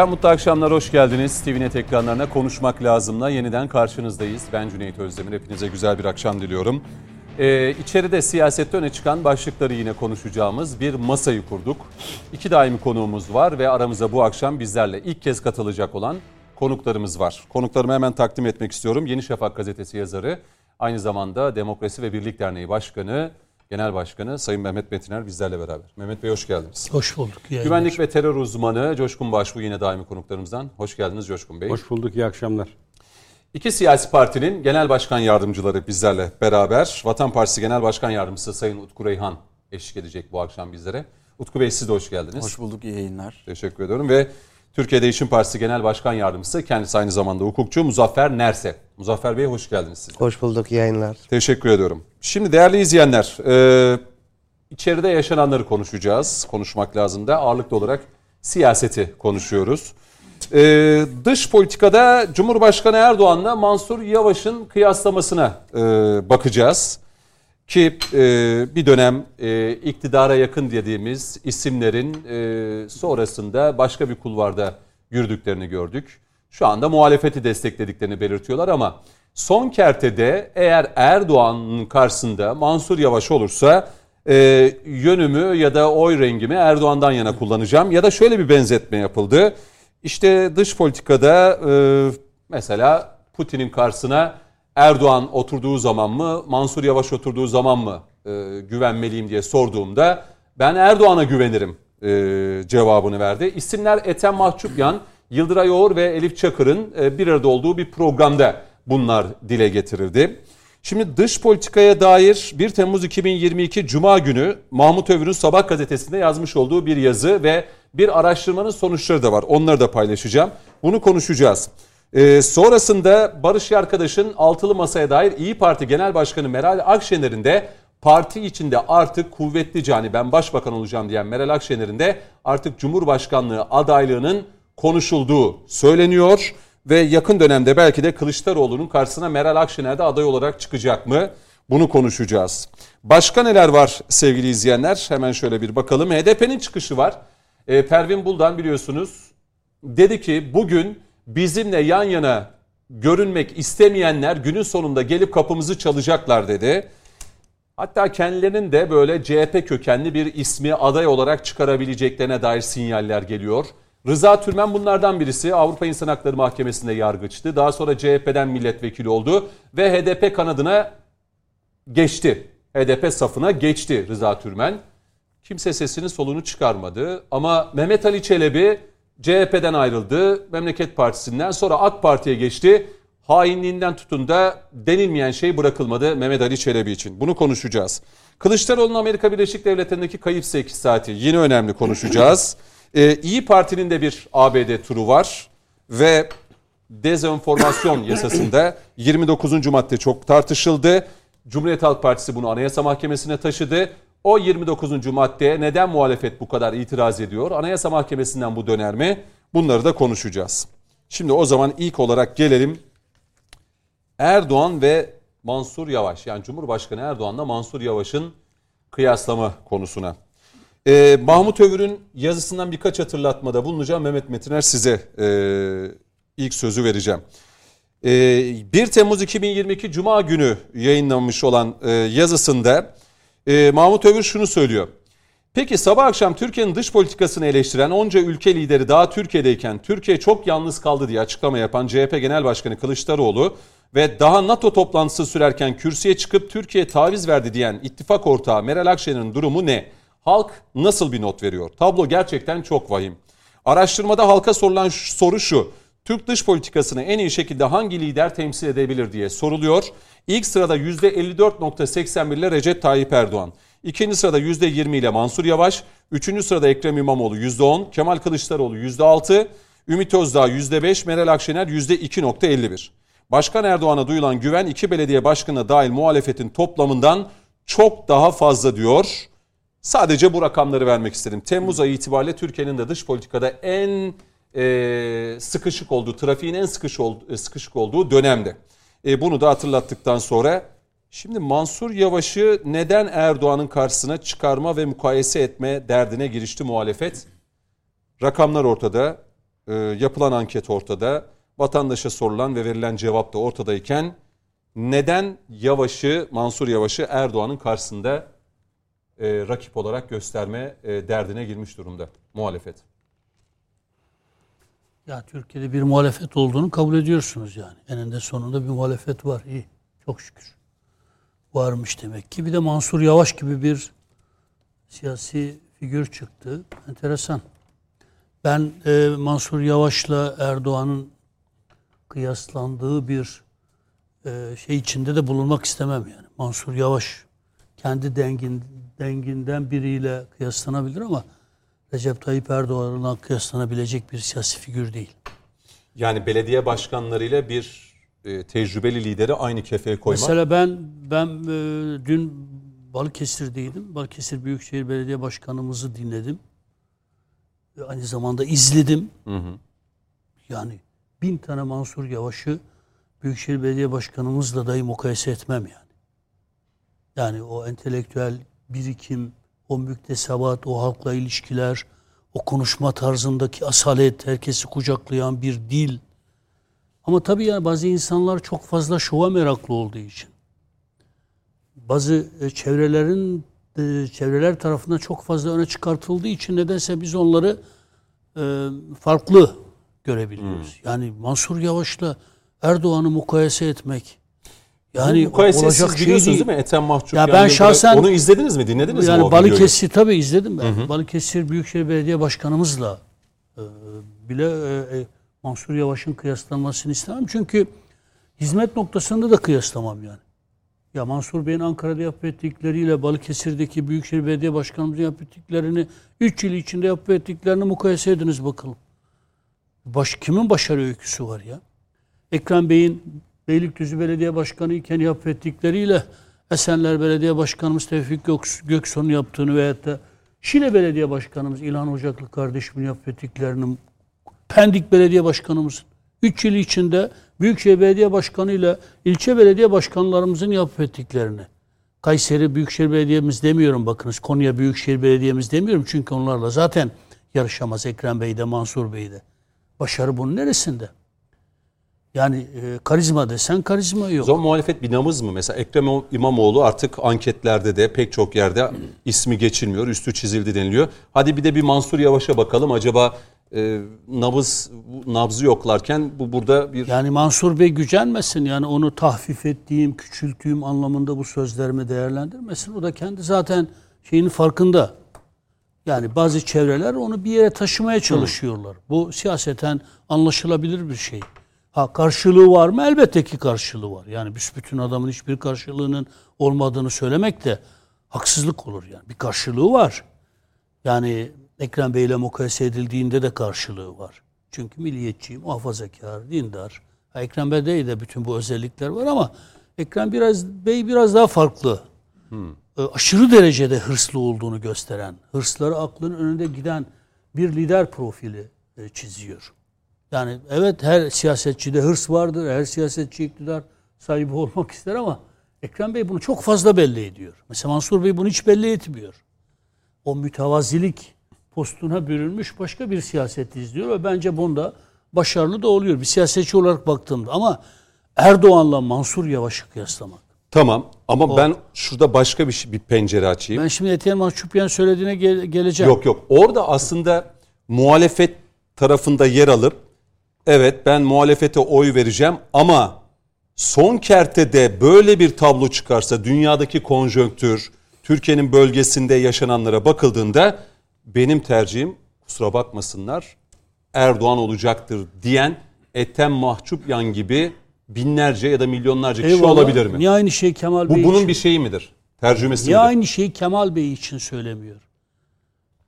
Efendim mutlu akşamlar, hoş geldiniz. TVNet ekranlarına konuşmak lazımla yeniden karşınızdayız. Ben Cüneyt Özdemir, hepinize güzel bir akşam diliyorum. Ee, içeride siyasette öne çıkan başlıkları yine konuşacağımız bir masayı kurduk. İki daimi konuğumuz var ve aramıza bu akşam bizlerle ilk kez katılacak olan konuklarımız var. Konuklarımı hemen takdim etmek istiyorum. Yeni Şafak gazetesi yazarı, aynı zamanda Demokrasi ve Birlik Derneği Başkanı, Genel Başkanı Sayın Mehmet Metiner bizlerle beraber. Mehmet Bey hoş geldiniz. Hoş bulduk. Yayınlar. Güvenlik ve terör uzmanı Coşkun Başbu yine daimi konuklarımızdan. Hoş geldiniz Coşkun Bey. Hoş bulduk, iyi akşamlar. İki siyasi partinin genel başkan yardımcıları bizlerle beraber. Vatan Partisi Genel Başkan Yardımcısı Sayın Utku Reyhan eşlik edecek bu akşam bizlere. Utku Bey siz de hoş geldiniz. Hoş bulduk, iyi yayınlar. Teşekkür ediyorum ve Türkiye Değişim Partisi Genel Başkan Yardımcısı kendisi aynı zamanda hukukçu Muzaffer Nerse. Muzaffer Bey hoş geldiniz siz. Hoş bulduk, yayınlar. Teşekkür ediyorum. Şimdi değerli izleyenler, e, içeride yaşananları konuşacağız. Konuşmak lazım da ağırlıklı olarak siyaseti konuşuyoruz. Ee, dış politikada Cumhurbaşkanı Erdoğan'la Mansur Yavaş'ın kıyaslamasına e, bakacağız. Ki e, bir dönem e, iktidara yakın dediğimiz isimlerin e, sonrasında başka bir kulvarda yürüdüklerini gördük. Şu anda muhalefeti desteklediklerini belirtiyorlar ama son kertede eğer Erdoğan'ın karşısında Mansur Yavaş olursa e, yönümü ya da oy rengimi Erdoğan'dan yana kullanacağım. Ya da şöyle bir benzetme yapıldı. İşte dış politikada e, mesela Putin'in karşısına Erdoğan oturduğu zaman mı, Mansur Yavaş oturduğu zaman mı e, güvenmeliyim diye sorduğumda ben Erdoğan'a güvenirim e, cevabını verdi. İsimler Ethem Mahçupyan, Yıldıray Oğur ve Elif Çakır'ın e, bir arada olduğu bir programda bunlar dile getirildi. Şimdi dış politikaya dair 1 Temmuz 2022 Cuma günü Mahmut Övür'ün Sabah gazetesinde yazmış olduğu bir yazı ve bir araştırmanın sonuçları da var. Onları da paylaşacağım. Bunu konuşacağız. Ee, sonrasında Barış Arkadaş'ın altılı masaya dair İyi Parti Genel Başkanı Meral Akşener'in de parti içinde artık kuvvetli cani ben başbakan olacağım diyen Meral Akşener'in de artık Cumhurbaşkanlığı adaylığının konuşulduğu söyleniyor ve yakın dönemde belki de Kılıçdaroğlu'nun karşısına Meral Akşener de aday olarak çıkacak mı? Bunu konuşacağız. Başka neler var sevgili izleyenler? Hemen şöyle bir bakalım. HDP'nin çıkışı var. E, Pervin Buldan biliyorsunuz dedi ki bugün bizimle yan yana görünmek istemeyenler günün sonunda gelip kapımızı çalacaklar dedi. Hatta kendilerinin de böyle CHP kökenli bir ismi aday olarak çıkarabileceklerine dair sinyaller geliyor. Rıza Türmen bunlardan birisi. Avrupa İnsan Hakları Mahkemesi'nde yargıçtı. Daha sonra CHP'den milletvekili oldu ve HDP kanadına geçti. HDP safına geçti Rıza Türmen. Kimse sesini solunu çıkarmadı ama Mehmet Ali Çelebi CHP'den ayrıldı. Memleket Partisi'nden sonra AK Parti'ye geçti. Hainliğinden tutun da denilmeyen şey bırakılmadı Mehmet Ali Çelebi için. Bunu konuşacağız. Kılıçdaroğlu'nun Amerika Birleşik Devletleri'ndeki kayıp 8 saati yine önemli konuşacağız. Ee, İyi Parti'nin de bir ABD turu var ve dezenformasyon yasasında 29. madde çok tartışıldı. Cumhuriyet Halk Partisi bunu Anayasa Mahkemesi'ne taşıdı. O 29. maddeye neden muhalefet bu kadar itiraz ediyor? Anayasa Mahkemesi'nden bu döner mi? Bunları da konuşacağız. Şimdi o zaman ilk olarak gelelim Erdoğan ve Mansur Yavaş yani Cumhurbaşkanı Erdoğan'la Mansur Yavaş'ın kıyaslama konusuna. Ee, Mahmut Övür'ün yazısından birkaç hatırlatmada bulunacağım. Mehmet Metiner size e, ilk sözü vereceğim. E, ee, 1 Temmuz 2022 Cuma günü yayınlanmış olan e, yazısında e, Mahmut Övür şunu söylüyor. Peki sabah akşam Türkiye'nin dış politikasını eleştiren onca ülke lideri daha Türkiye'deyken Türkiye çok yalnız kaldı diye açıklama yapan CHP Genel Başkanı Kılıçdaroğlu ve daha NATO toplantısı sürerken kürsüye çıkıp Türkiye taviz verdi diyen ittifak ortağı Meral Akşener'in durumu ne? Halk nasıl bir not veriyor? Tablo gerçekten çok vahim. Araştırmada halka sorulan soru şu. Türk dış politikasını en iyi şekilde hangi lider temsil edebilir diye soruluyor. İlk sırada %54.81 ile Recep Tayyip Erdoğan. İkinci sırada %20 ile Mansur Yavaş. Üçüncü sırada Ekrem İmamoğlu %10. Kemal Kılıçdaroğlu %6. Ümit Özdağ %5. Meral Akşener %2.51. Başkan Erdoğan'a duyulan güven iki belediye başkanına dahil muhalefetin toplamından çok daha fazla diyor. Sadece bu rakamları vermek istedim. Temmuz ayı itibariyle Türkiye'nin de dış politikada en e, sıkışık olduğu, trafiğin en sıkışık, ol, e, sıkışık olduğu dönemde. E, bunu da hatırlattıktan sonra şimdi Mansur Yavaş'ı neden Erdoğan'ın karşısına çıkarma ve mukayese etme derdine girişti muhalefet? Rakamlar ortada. yapılan anket ortada, vatandaşa sorulan ve verilen cevap da ortadayken neden Yavaş'ı, Mansur Yavaş'ı Erdoğan'ın karşısında e, rakip olarak gösterme e, derdine girmiş durumda muhalefet? Ya Türkiye'de bir muhalefet olduğunu kabul ediyorsunuz yani. Eninde sonunda bir muhalefet var. İyi. Çok şükür. Varmış demek ki. Bir de Mansur Yavaş gibi bir siyasi figür çıktı. Enteresan. Ben e, Mansur Yavaş'la Erdoğan'ın kıyaslandığı bir e, şey içinde de bulunmak istemem yani. Mansur Yavaş kendi dengin, denginden biriyle kıyaslanabilir ama Recep Tayyip Erdoğan'la kıyaslanabilecek bir siyasi figür değil. Yani belediye başkanlarıyla bir e, tecrübeli lideri aynı kefeye koymak. Mesela ben ben e, dün Balıkesir'deydim. Balıkesir Büyükşehir Belediye Başkanımızı dinledim. Ve aynı zamanda izledim. Hı hı. Yani bin tane Mansur Yavaş'ı Büyükşehir Belediye Başkanımızla dahi mukayese etmem yani. Yani o entelektüel birikim, o müktesebat, o halkla ilişkiler, o konuşma tarzındaki asalet, herkesi kucaklayan bir dil. Ama tabii yani bazı insanlar çok fazla şova meraklı olduğu için, bazı e, çevrelerin e, çevreler tarafından çok fazla öne çıkartıldığı için nedense biz onları e, farklı görebiliyoruz. Yani Mansur Yavaş'la Erdoğan'ı mukayese etmek yani olacak siz şey biliyorsunuz değil. değil mi? Ethem Mahçup. Ya ben şahsen- Onu izlediniz mi? Dinlediniz mi yani o videoyu? Balıkesir tabii izledim ben. Balıkesir Büyükşehir Belediye Başkanımızla e, bile e, e, Mansur Yavaş'ın kıyaslanmasını istemem. Çünkü hizmet noktasında da kıyaslamam yani. Ya Mansur Bey'in Ankara'da yapıp ettikleriyle Balıkesir'deki Büyükşehir Belediye Başkanımızın yapıp ettiklerini 3 yıl içinde yapıp ettiklerini mukayese ediniz bakalım. Baş, kimin başarı öyküsü var ya? Ekrem Bey'in Beylikdüzü Belediye Başkanı iken yapıp ettikleriyle Esenler Belediye Başkanımız Tevfik Göks- Göksu'nun yaptığını veyahut da Şile Belediye Başkanımız İlhan Ocaklı kardeşimin yapıp ettiklerini Pendik Belediye Başkanımızın 3 yıl içinde Büyükşehir Belediye Başkanı ile ilçe belediye başkanlarımızın yapıp ettiklerini. Kayseri Büyükşehir Belediye'miz demiyorum bakınız. Konya Büyükşehir Belediye'miz demiyorum. Çünkü onlarla zaten yarışamaz Ekrem Bey de Mansur Bey de. Başarı bunun neresinde? Yani e, karizma desen karizma yok. Zaman muhalefet bir namız mı? Mesela Ekrem İmamoğlu artık anketlerde de pek çok yerde ismi geçilmiyor, üstü çizildi deniliyor. Hadi bir de bir Mansur Yavaş'a bakalım. Acaba e, nabız nabzı yoklarken bu burada bir Yani Mansur Bey gücenmesin. Yani onu tahfif ettiğim, küçülttüğüm anlamında bu sözlerimi değerlendirmesin. O da kendi zaten şeyinin farkında. Yani bazı çevreler onu bir yere taşımaya çalışıyorlar. Bu siyaseten anlaşılabilir bir şey. Ha karşılığı var mı? Elbette ki karşılığı var. Yani büsbütün adamın hiçbir karşılığının olmadığını söylemek de haksızlık olur yani. Bir karşılığı var. Yani Ekrem Bey ile mukayese edildiğinde de karşılığı var. Çünkü milliyetçi, muhafazakar, dindar. Ha, Ekrem Bey'de de bütün bu özellikler var ama Ekrem biraz Bey biraz daha farklı. E, Aşırı derecede hırslı olduğunu gösteren, hırsları aklın önünde giden bir lider profili e, çiziyor. Yani evet her siyasetçide hırs vardır. Her siyasetçi iktidar sahibi olmak ister ama Ekrem Bey bunu çok fazla belli ediyor. Mesela Mansur Bey bunu hiç belli etmiyor. O mütevazilik postuna bürünmüş başka bir siyaset izliyor ve bence bunda başarılı da oluyor bir siyasetçi olarak baktığımda. Ama Erdoğan'la Mansur Yavaş'ı kıyaslamak. tamam ama ben şurada başka bir, şey- bir pencere açayım. Ben şimdi Etiyen Mahçupyan söylediğine gel- geleceğim. Yok yok. Orada aslında muhalefet tarafında yer alıp evet ben muhalefete oy vereceğim ama son kertede böyle bir tablo çıkarsa dünyadaki konjonktür, Türkiye'nin bölgesinde yaşananlara bakıldığında benim tercihim kusura bakmasınlar Erdoğan olacaktır diyen Ethem Mahçupyan gibi binlerce ya da milyonlarca kişi Eyvallah. olabilir mi? Niye aynı şey Kemal Bu Bey bunun için? bir şeyi midir? Tercümesi Niye midir? aynı şeyi Kemal Bey için söylemiyor?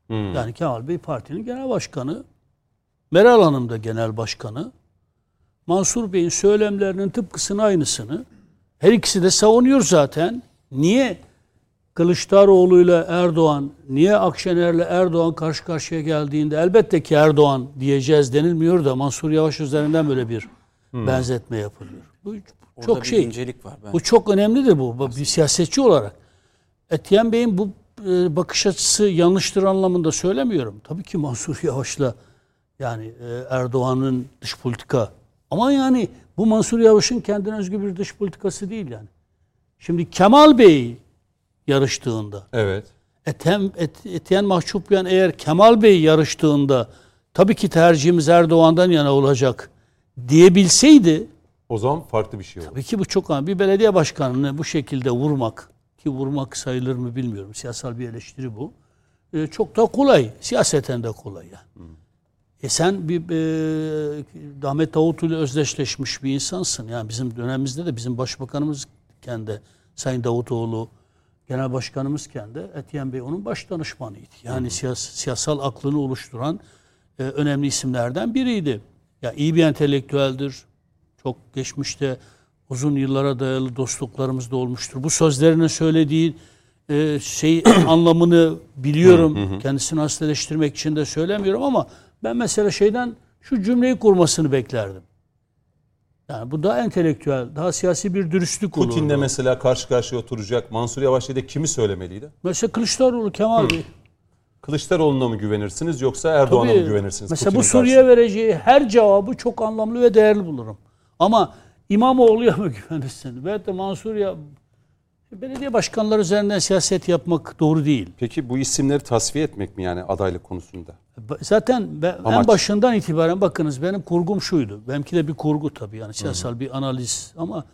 Hmm. Yani Kemal Bey partinin genel başkanı. Meral Hanım da genel başkanı. Mansur Bey'in söylemlerinin tıpkısını aynısını her ikisi de savunuyor zaten. Niye Kılıçdaroğlu ile Erdoğan, niye Akşener'le Erdoğan karşı karşıya geldiğinde elbette ki Erdoğan diyeceğiz denilmiyor da Mansur Yavaş üzerinden böyle bir benzetme yapılıyor. Bu Orada çok şey. incelik var. Ben Bu çok önemlidir bu bu bir siyasetçi olarak. Etiyen Bey'in bu e, bakış açısı yanlıştır anlamında söylemiyorum. Tabii ki Mansur Yavaş'la Yani e, Erdoğan'ın dış politika. Ama yani bu Mansur Yavaş'ın kendine özgü bir dış politikası değil yani. Şimdi Kemal Bey yarıştığında Evet. Etem, Et, Etiyen Mahçupyan eğer Kemal Bey yarıştığında tabii ki tercihimiz Erdoğan'dan yana olacak diyebilseydi O zaman farklı bir şey olur. tabii ki bu çok önemli. Bir belediye başkanını bu şekilde vurmak ki vurmak sayılır mı bilmiyorum. Siyasal bir eleştiri bu. Ee, çok da kolay. Siyaseten de kolay yani. E sen bir e, Ahmet Davutoğlu ile özdeşleşmiş bir insansın. Yani bizim dönemimizde de bizim başbakanımızken de Sayın Davutoğlu genel başkanımızken de Etiyen Bey onun baş danışmanıydı. Yani siyas, siyasal aklını oluşturan e, önemli isimlerden biriydi. Ya iyi bir entelektüeldir. Çok geçmişte uzun yıllara dayalı dostluklarımız da olmuştur. Bu sözlerinin söylediği e, şey anlamını biliyorum. Kendisini hastaneştirmek için de söylemiyorum ama ben mesela şeyden şu cümleyi kurmasını beklerdim. Yani bu daha entelektüel, daha siyasi bir dürüstlük olurdu. Putin'le mesela karşı karşıya oturacak. Mansur Yavaş dedi kimi söylemeliydi? Mesela Kılıçdaroğlu, Kemal Bey. Kılıçdaroğlu'na mı güvenirsiniz yoksa Erdoğan'a mı güvenirsiniz? Mesela bu Putin'in soruya karşısında? vereceği her cevabı çok anlamlı ve değerli bulurum. Ama İmamoğlu'ya mı güvenirsin? Veyahut da Mansur ya belediye başkanları üzerinden siyaset yapmak doğru değil. Peki bu isimleri tasfiye etmek mi yani adaylık konusunda? Zaten ben, en Amaç. başından itibaren bakınız benim kurgum şuydu. Benimki de bir kurgu tabii yani siyasal bir analiz ama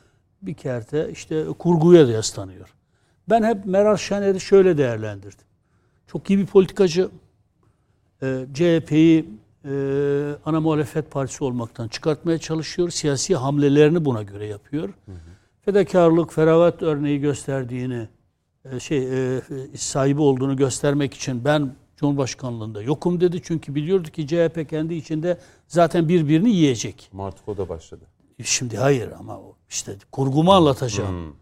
bir kerte işte kurguya da yaslanıyor. Ben hep Meral Şener'i şöyle değerlendirdim. Çok iyi bir politikacı. Ee, CHP'yi e, ana muhalefet partisi olmaktan çıkartmaya çalışıyor. Siyasi hamlelerini buna göre yapıyor. Fedakarlık, feragat örneği gösterdiğini, e, şey e, sahibi olduğunu göstermek için ben Cumhurbaşkanlığında yokum dedi. Çünkü biliyordu ki CHP kendi içinde zaten birbirini yiyecek. Martko da başladı. Şimdi hayır ama o işte kurgumu anlatacağım.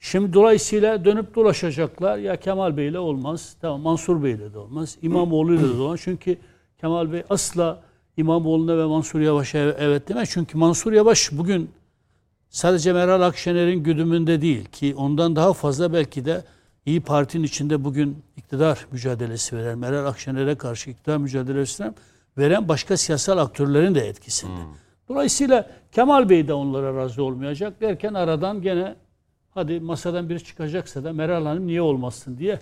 Şimdi dolayısıyla dönüp dolaşacaklar. Ya Kemal Bey'le olmaz. Tamam Mansur Bey'le de olmaz. İmamoğlu'yla da olmaz. Çünkü Kemal Bey asla İmamoğlu'na ve Mansur Yavaş'a evet demez. Çünkü Mansur Yavaş bugün sadece Meral Akşener'in güdümünde değil ki ondan daha fazla belki de İyi Parti'nin içinde bugün iktidar mücadelesi veren, Meral Akşener'e karşı iktidar mücadelesi veren, veren başka siyasal aktörlerin de etkisinde. Dolayısıyla Kemal Bey de onlara razı olmayacak derken aradan gene hadi masadan biri çıkacaksa da Meral Hanım niye olmasın diye.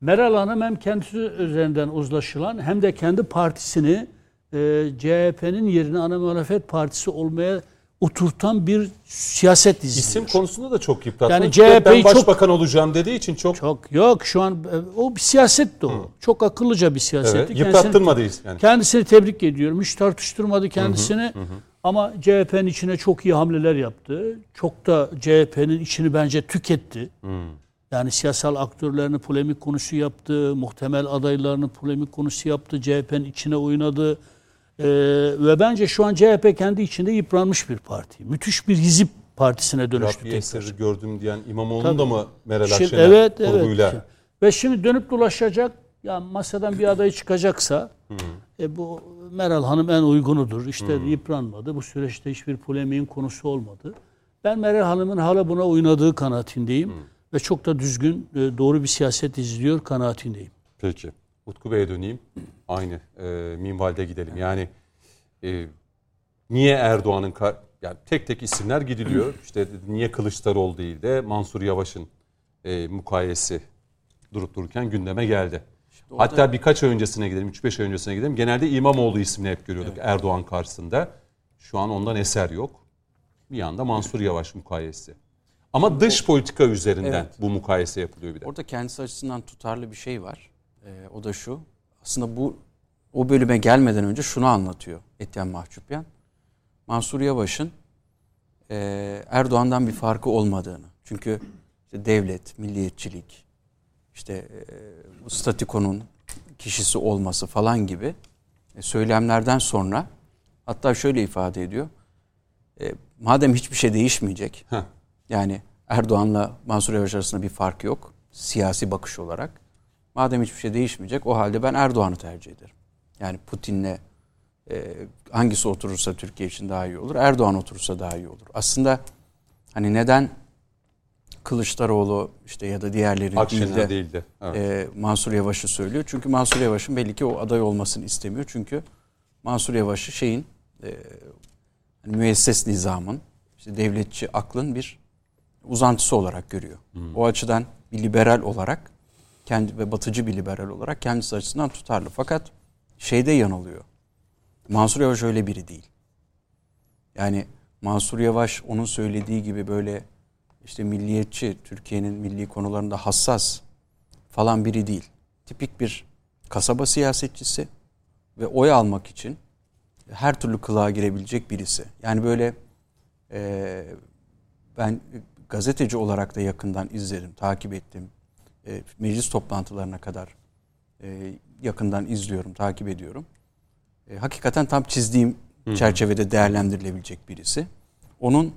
Meral Hanım hem kendisi üzerinden uzlaşılan hem de kendi partisini e, CHP'nin yerine ana muhalefet partisi olmaya oturtan bir siyaset izliyor. İsim konusunda da çok yıprattı. Yani Ben CHP'yi çok- başbakan olacağım dediği için çok, Çok yok şu an e, o bir siyaset de o. Çok akıllıca bir siyasetti. evet, Kendisini- yıprattırmadıyız yani. Kendisini tebrik ediyorum. Hiç tartıştırmadı kendisini. Ama CHP'nin içine çok iyi hamleler yaptı. Çok da CHP'nin içini bence tüketti. Yani siyasal aktörlerini polemik konusu yaptı. Muhtemel adaylarını polemik konusu yaptı. CHP'nin içine oynadı. Ee, ve bence şu an CHP kendi içinde yıpranmış bir parti. Müthiş bir hizip partisine dönüştü Rabbi tekrar. gördüm diyen İmamoğlu'nu Tabii. da mı Meral Şimdi- Akşener evet, kurguyla? evet. Ve şimdi dönüp dolaşacak. Ya masadan bir aday çıkacaksa e, bu Meral Hanım en uygunudur. İşte yıpranmadı. Bu süreçte hiçbir polemiğin konusu olmadı. Ben Meral Hanım'ın hala buna oynadığı kanaatindeyim. Ve çok da düzgün, e, doğru bir siyaset izliyor kanaatindeyim. Peki. Utku Bey'e döneyim. Aynı e, minvalde gidelim. Yani e, niye Erdoğan'ın yani tek tek isimler gidiliyor. İşte niye Kılıçdaroğlu değil de Mansur Yavaş'ın e, mukayesi durup dururken gündeme geldi. orada- Hatta birkaç ay öncesine gidelim, 3-5 ay öncesine gidelim. Genelde İmamoğlu ismini hep görüyorduk Erdoğan karşısında. Şu an ondan eser yok. Bir yanda Mansur Yavaş mukayesi. Ama dış politika üzerinden Evet. bu mukayese yapılıyor bir de. Orada kendisi açısından tutarlı bir şey var. Ee, o da şu. Aslında bu o bölüme gelmeden önce şunu anlatıyor Etyen Mahçupyan. Mansur Yavaş'ın e, Erdoğan'dan bir farkı olmadığını. Çünkü işte devlet, milliyetçilik, işte e, bu statikonun kişisi olması falan gibi e, söylemlerden sonra hatta şöyle ifade ediyor. E, madem hiçbir şey değişmeyecek, Heh. yani Erdoğan'la Mansur Yavaş arasında bir fark yok siyasi bakış olarak. Madem hiçbir şey değişmeyecek o halde ben Erdoğan'ı tercih ederim. Yani Putin'le e, hangisi oturursa Türkiye için daha iyi olur. Erdoğan oturursa daha iyi olur. Aslında hani neden Kılıçdaroğlu işte ya da diğerleri değil Akşener de değildi. Evet. e, Mansur Yavaş'ı söylüyor. Çünkü Mansur Yavaş'ın belli ki o aday olmasını istemiyor. Çünkü Mansur Yavaş'ı şeyin e, hani müesses nizamın, işte devletçi aklın bir uzantısı olarak görüyor. O açıdan bir liberal olarak kendi ve batıcı bir liberal olarak kendisi açısından tutarlı. Fakat şeyde yanılıyor. Mansur Yavaş öyle biri değil. Yani Mansur Yavaş onun söylediği gibi böyle işte milliyetçi, Türkiye'nin milli konularında hassas falan biri değil. Tipik bir kasaba siyasetçisi ve oy almak için her türlü kılığa girebilecek birisi. Yani böyle e, ben gazeteci olarak da yakından izledim, takip ettim. E, meclis toplantılarına kadar e, yakından izliyorum, takip ediyorum. E, hakikaten tam çizdiğim çerçevede değerlendirilebilecek birisi. Onun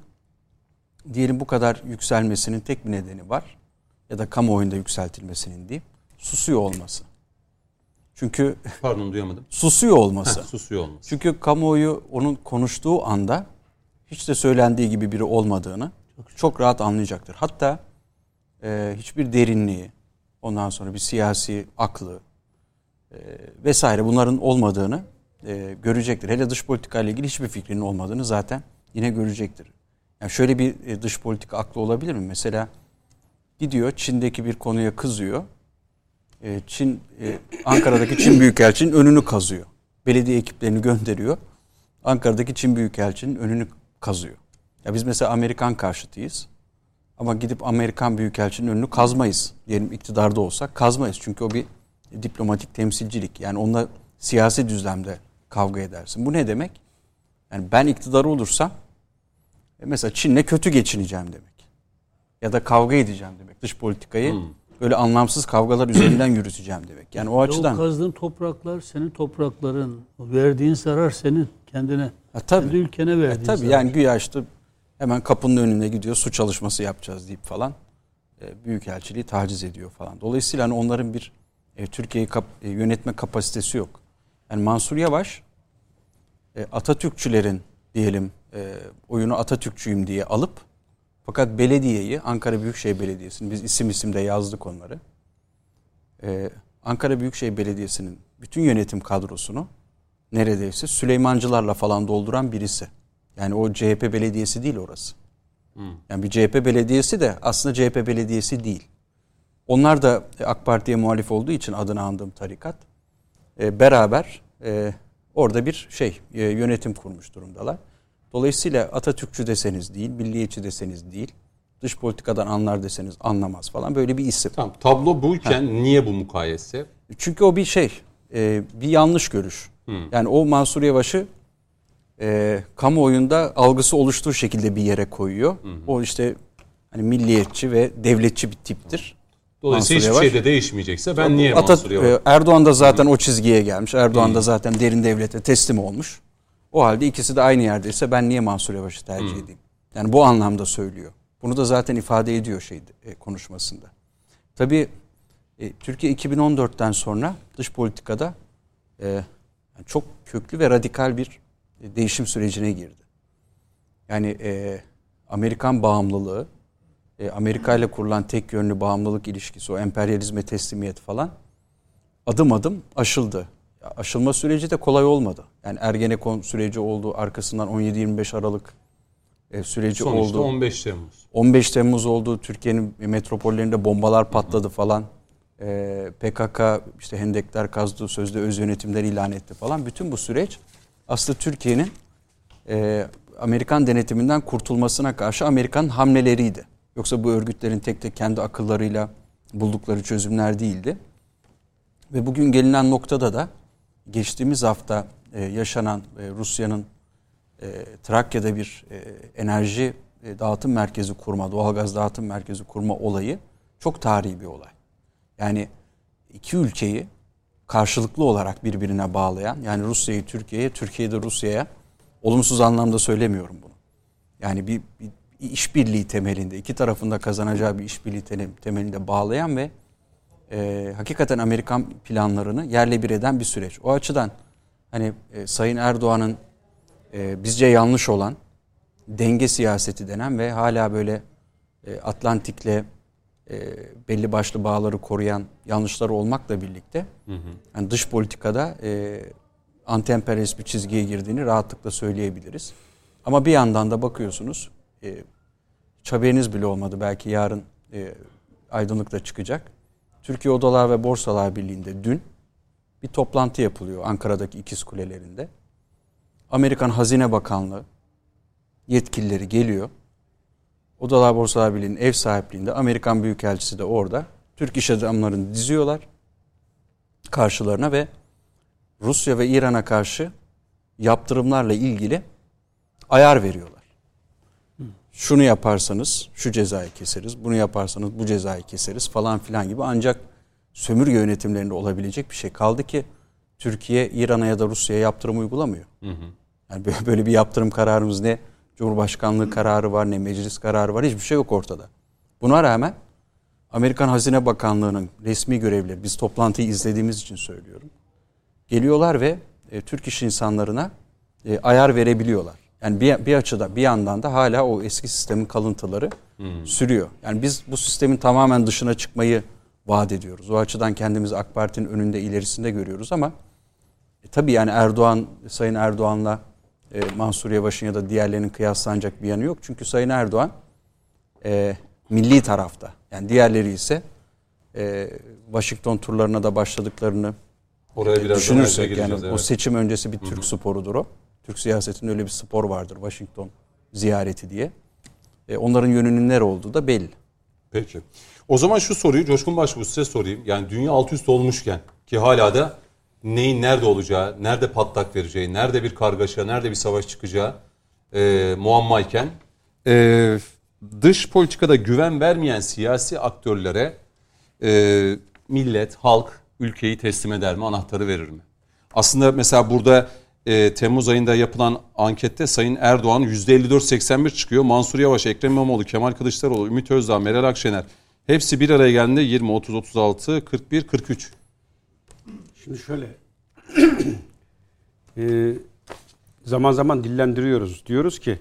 diyelim bu kadar yükselmesinin tek bir nedeni var. Ya da kamuoyunda yükseltilmesinin diyeyim. Susuyor olması. Çünkü Pardon duyamadım. susuyor olması. Heh, susuyor olması. Çünkü kamuoyu onun konuştuğu anda hiç de söylendiği gibi biri olmadığını çok rahat anlayacaktır. Hatta e, hiçbir derinliği, ondan sonra bir siyasi aklı e, vesaire bunların olmadığını e, görecektir. Hele dış politika ile ilgili hiçbir fikrinin olmadığını zaten yine görecektir. Yani şöyle bir e, dış politika aklı olabilir mi? Mesela gidiyor Çin'deki bir konuya kızıyor. E, Çin e, Ankara'daki Çin Büyükelçinin önünü kazıyor. Belediye ekiplerini gönderiyor. Ankara'daki Çin Büyükelçinin önünü kazıyor. Ya biz mesela Amerikan karşıtıyız. Ama gidip Amerikan Büyükelçinin önünü kazmayız. Diyelim iktidarda olsak kazmayız. Çünkü o bir diplomatik temsilcilik. Yani onunla siyasi düzlemde kavga edersin. Bu ne demek? Yani ben iktidar olursam e, mesela Çin'le kötü geçineceğim demek. Ya da kavga edeceğim demek. Dış politikayı böyle anlamsız kavgalar üzerinden yürüteceğim demek. Yani o O açıdan kazdığın topraklar senin toprakların. O verdiğin zarar senin kendine. Ha, tabii. Kendi ülkene verdiğin E, tabii zarar. yani güya işte hemen kapının önüne gidiyor su çalışması yapacağız deyip falan e, büyükelçiliği taciz ediyor falan. Dolayısıyla hani onların bir e, Türkiye'yi kap- e, yönetme kapasitesi yok. Yani Mansur Yavaş e, Atatürkçülerin diyelim e, oyunu Atatürkçüyüm diye alıp fakat belediyeyi Ankara Büyükşehir Belediyesi'nin biz isim isim de yazdık onları. E, Ankara Büyükşehir Belediyesi'nin bütün yönetim kadrosunu neredeyse Süleymancılarla falan dolduran birisi. Yani o CHP belediyesi değil orası. Yani bir CHP belediyesi de aslında CHP belediyesi değil. Onlar da AK Parti'ye muhalif olduğu için adını andığım tarikat e, beraber e, orada bir şey e, yönetim kurmuş durumdalar. Dolayısıyla Atatürkçü deseniz değil, milliyetçi deseniz değil, dış politikadan anlar deseniz anlamaz falan böyle bir isim. Tamam tablo buyken niye bu mukayese? Çünkü o bir şey, e, bir yanlış görüş. Yani o Mansur Yavaş'ı e, kamuoyunda algısı oluştuğu şekilde bir yere koyuyor. O işte hani milliyetçi ve devletçi bir tiptir. Dolayısıyla Mansur hiçbir Yavaş. şey de değişmeyecekse ben niye Atat- Mansur Yavaş? e, Erdoğan da zaten o çizgiye gelmiş. Erdoğan da zaten derin devlete teslim olmuş. O halde ikisi de aynı yerdeyse ben niye Mansur Yavaş'ı tercih edeyim? Yani bu anlamda söylüyor. Bunu da zaten ifade ediyor şey e, konuşmasında. Tabii e, Türkiye 2014'ten sonra dış politikada e, çok köklü ve radikal bir değişim sürecine girdi. Yani e, Amerikan bağımlılığı, e, Amerika ile kurulan tek yönlü bağımlılık ilişkisi, o emperyalizme teslimiyet falan adım adım aşıldı. Aşılma süreci de kolay olmadı. Yani Ergenekon süreci oldu, arkasından 17-25 Aralık e, süreci Sonuçta oldu. 15 Temmuz. 15 Temmuz oldu. Türkiye'nin metropollerinde bombalar patladı falan. Ee, PKK işte hendekler kazdı, sözde öz yönetimler ilan etti falan. Bütün bu süreç aslında Türkiye'nin e, Amerikan denetiminden kurtulmasına karşı Amerikan hamleleriydi. Yoksa bu örgütlerin tek tek kendi akıllarıyla buldukları çözümler değildi. Ve bugün gelinen noktada da geçtiğimiz hafta e, yaşanan e, Rusya'nın e, Trakya'da bir e, enerji e, dağıtım merkezi kurma, doğalgaz dağıtım merkezi kurma olayı çok tarihi bir olay. Yani iki ülkeyi karşılıklı olarak birbirine bağlayan, yani Rusya'yı Türkiye'ye, Türkiye'yi de Rusya'ya olumsuz anlamda söylemiyorum bunu. Yani bir, bir işbirliği temelinde, iki tarafında kazanacağı bir işbirliği te- temelinde bağlayan ve e, hakikaten Amerikan planlarını yerle bir eden bir süreç. O açıdan hani e, Sayın Erdoğan'ın e, bizce yanlış olan denge siyaseti denen ve hala böyle e, Atlantik'le e, belli başlı bağları koruyan yanlışları olmakla birlikte yani dış politikada e, anti-emperyalist bir çizgiye girdiğini rahatlıkla söyleyebiliriz. Ama bir yandan da bakıyorsunuz e, haberiniz bile olmadı belki yarın e, aydınlıkta çıkacak. Türkiye Odalar ve Borsalar Birliği'nde dün bir toplantı yapılıyor Ankara'daki ikiz kulelerinde. Amerikan Hazine Bakanlığı yetkilileri geliyor. Odalar Borsalar Birliği'nin ev sahipliğinde Amerikan Büyükelçisi de orada. Türk iş adamlarını diziyorlar karşılarına ve Rusya ve İran'a karşı yaptırımlarla ilgili ayar veriyorlar. Şunu yaparsanız şu cezayı keseriz, bunu yaparsanız bu cezayı keseriz falan filan gibi ancak sömürge yönetimlerinde olabilecek bir şey kaldı ki Türkiye İran'a ya da Rusya'ya yaptırım uygulamıyor. Hı hı. Yani böyle bir yaptırım kararımız ne Cumhurbaşkanlığı kararı var ne meclis kararı var hiçbir şey yok ortada. Buna rağmen Amerikan Hazine Bakanlığı'nın resmi görevlileri biz toplantıyı izlediğimiz için söylüyorum. Geliyorlar ve e, Türk iş insanlarına e, ayar verebiliyorlar. Yani bir, bir açıda bir yandan da hala o eski sistemin kalıntıları hmm. sürüyor. Yani biz bu sistemin tamamen dışına çıkmayı vaat ediyoruz. O açıdan kendimizi AK Parti'nin önünde ilerisinde görüyoruz ama e, tabii yani Erdoğan, Sayın Erdoğan'la e, Mansur Yavaş'ın ya da diğerlerinin kıyaslanacak bir yanı yok. Çünkü Sayın Erdoğan e, milli tarafta. Yani diğerleri ise e, Washington turlarına da başladıklarını Oraya biraz düşünürsek yani evet. o seçim öncesi bir Türk Hı-hı. sporudur o. Türk siyasetinde öyle bir spor vardır Washington ziyareti diye. E, onların yönünün nere olduğu da belli. Peki. O zaman şu soruyu Coşkun Başbuğ size sorayım. Yani dünya alt üst olmuşken ki hala da neyin nerede olacağı, nerede patlak vereceği, nerede bir kargaşa, nerede bir savaş çıkacağı e, muammayken e, dış politikada güven vermeyen siyasi aktörlere e, millet, halk ülkeyi teslim eder mi, anahtarı verir mi? Aslında mesela burada e, Temmuz ayında yapılan ankette Sayın Erdoğan %54-81 çıkıyor. Mansur Yavaş, Ekrem İmamoğlu, Kemal Kılıçdaroğlu, Ümit Özdağ, Meral Akşener hepsi bir araya geldiğinde 20, 30, 36, 41, 43. Şimdi şöyle e, zaman zaman dillendiriyoruz. Diyoruz ki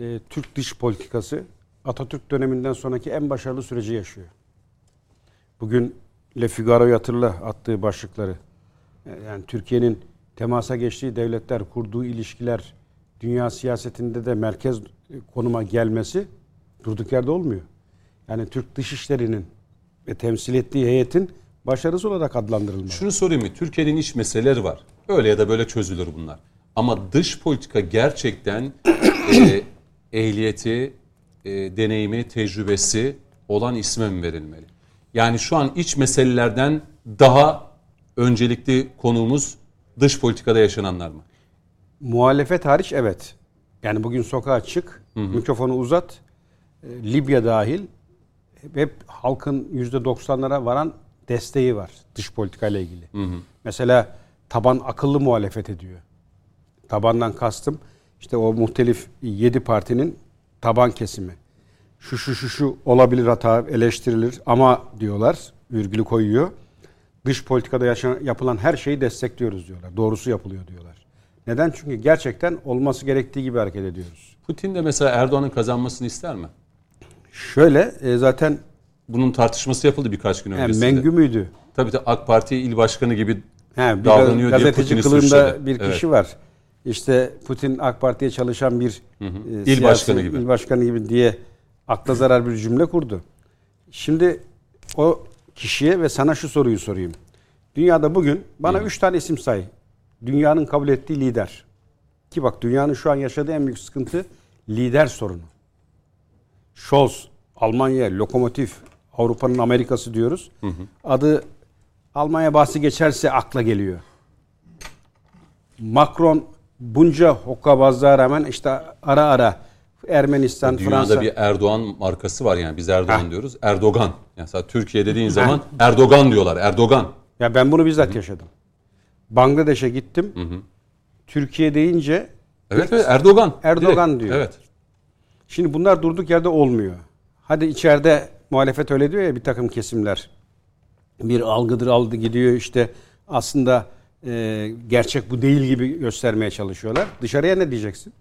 e, Türk dış politikası Atatürk döneminden sonraki en başarılı süreci yaşıyor. Bugün Le Figaro'yu hatırla attığı başlıkları. Yani Türkiye'nin temasa geçtiği devletler, kurduğu ilişkiler, dünya siyasetinde de merkez konuma gelmesi durduk yerde olmuyor. Yani Türk dışişlerinin ve temsil ettiği heyetin başarısı olarak adlandırılmalı. Şunu sorayım mı? Türkiye'nin iç meseleleri var. Öyle ya da böyle çözülür bunlar. Ama dış politika gerçekten e, ehliyeti, e, deneyimi, tecrübesi olan isme mi verilmeli? Yani şu an iç meselelerden daha öncelikli konuğumuz dış politikada yaşananlar mı? Muhalefet hariç evet. Yani bugün sokağa çık, hı hı. mikrofonu uzat. E, Libya dahil hep halkın %90'lara varan desteği var dış politikayla ilgili. Hı hı. Mesela taban akıllı muhalefet ediyor. Tabandan kastım işte o muhtelif 7 partinin taban kesimi. Şu şu şu şu olabilir hata eleştirilir ama diyorlar virgülü koyuyor. Dış politikada yaşanan, yapılan her şeyi destekliyoruz diyorlar. Doğrusu yapılıyor diyorlar. Neden? Çünkü gerçekten olması gerektiği gibi hareket ediyoruz. Putin de mesela Erdoğan'ın kazanmasını ister mi? Şöyle e, zaten bunun tartışması yapıldı birkaç gün öncesinde. Yani Mengü müydü? Tabii de AK Parti il başkanı gibi He, bir davranıyor diye Putin'i kılığında bir kişi evet. var. İşte Putin AK Parti'ye çalışan bir hı hı. E, il siyasi, başkanı gibi. il başkanı gibi diye akla zarar bir cümle kurdu. Şimdi o kişiye ve sana şu soruyu sorayım. Dünyada bugün bana hı. üç tane isim say. Dünyanın kabul ettiği lider. Ki bak dünyanın şu an yaşadığı en büyük sıkıntı lider sorunu. Scholz, Almanya, lokomotif, Avrupa'nın Amerika'sı diyoruz. Hı hı. Adı Almanya bahsi geçerse akla geliyor. Macron bunca hokkabazlığa rağmen işte ara ara Ermenistan, Dünyada Fransa. bir Erdoğan markası var yani biz Erdoğan ha. diyoruz. Erdogan. Yani Türkiye dediğin zaman Erdogan diyorlar. Erdogan. Ya ben bunu bizzat Hı-hı. yaşadım. Bangladeş'e gittim. Hı-hı. Türkiye deyince Evet evet Erdogan. Erdogan Direkt. diyor. Evet. Şimdi bunlar durduk yerde olmuyor. Hadi içeride muhalefet öyle diyor ya bir takım kesimler. Bir algıdır aldı gidiyor işte aslında e, gerçek bu değil gibi göstermeye çalışıyorlar. Dışarıya ne diyeceksin?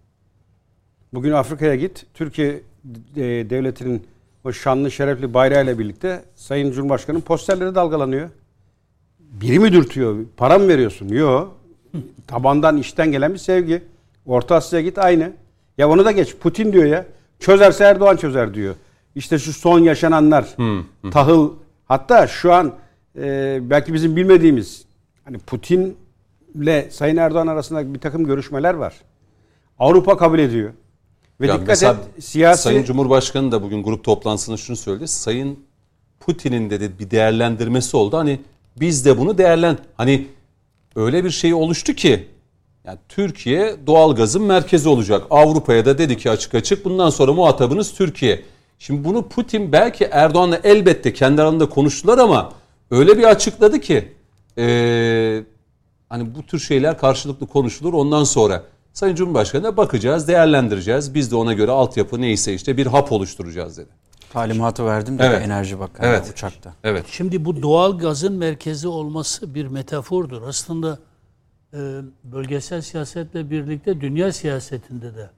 Bugün Afrika'ya git. Türkiye e, devletinin o şanlı şerefli bayrağıyla birlikte Sayın Cumhurbaşkanı'nın posterleri dalgalanıyor. Biri mi dürtüyor? Para mı veriyorsun? Yok. tabandan işten gelen bir sevgi. Orta Asya'ya git aynı. Ya onu da geç. Putin diyor ya. Çözerse Erdoğan çözer diyor. İşte şu son yaşananlar. Tahıl. Hatta şu an e, belki bizim bilmediğimiz hani Putin'le Sayın Erdoğan arasında bir takım görüşmeler var. Avrupa kabul ediyor. Ve Ya dikkat et siyasi Sayın Cumhurbaşkanı da bugün grup toplantısında şunu söyledi. Sayın Putin'in dedi bir değerlendirmesi oldu. Hani biz de bunu değerlen hani öyle bir şey oluştu ki yani Türkiye doğalgazın merkezi olacak. Avrupa'ya da dedi ki açık açık bundan sonra muhatabınız Türkiye. Şimdi bunu Putin belki Erdoğan'la elbette kendi aralarında konuştular ama öyle bir açıkladı ki eee, hani bu tür şeyler karşılıklı konuşulur ondan sonra. Sayın Cumhurbaşkanı'na bakacağız, değerlendireceğiz. Biz de ona göre altyapı neyse işte bir hap oluşturacağız dedi. Talimatı verdim de Evet. Enerji Bakanı Evet. uçakta. Evet. Şimdi bu doğal gazın merkezi olması bir metafordur. Aslında e, bölgesel siyasetle birlikte dünya siyasetinde de e,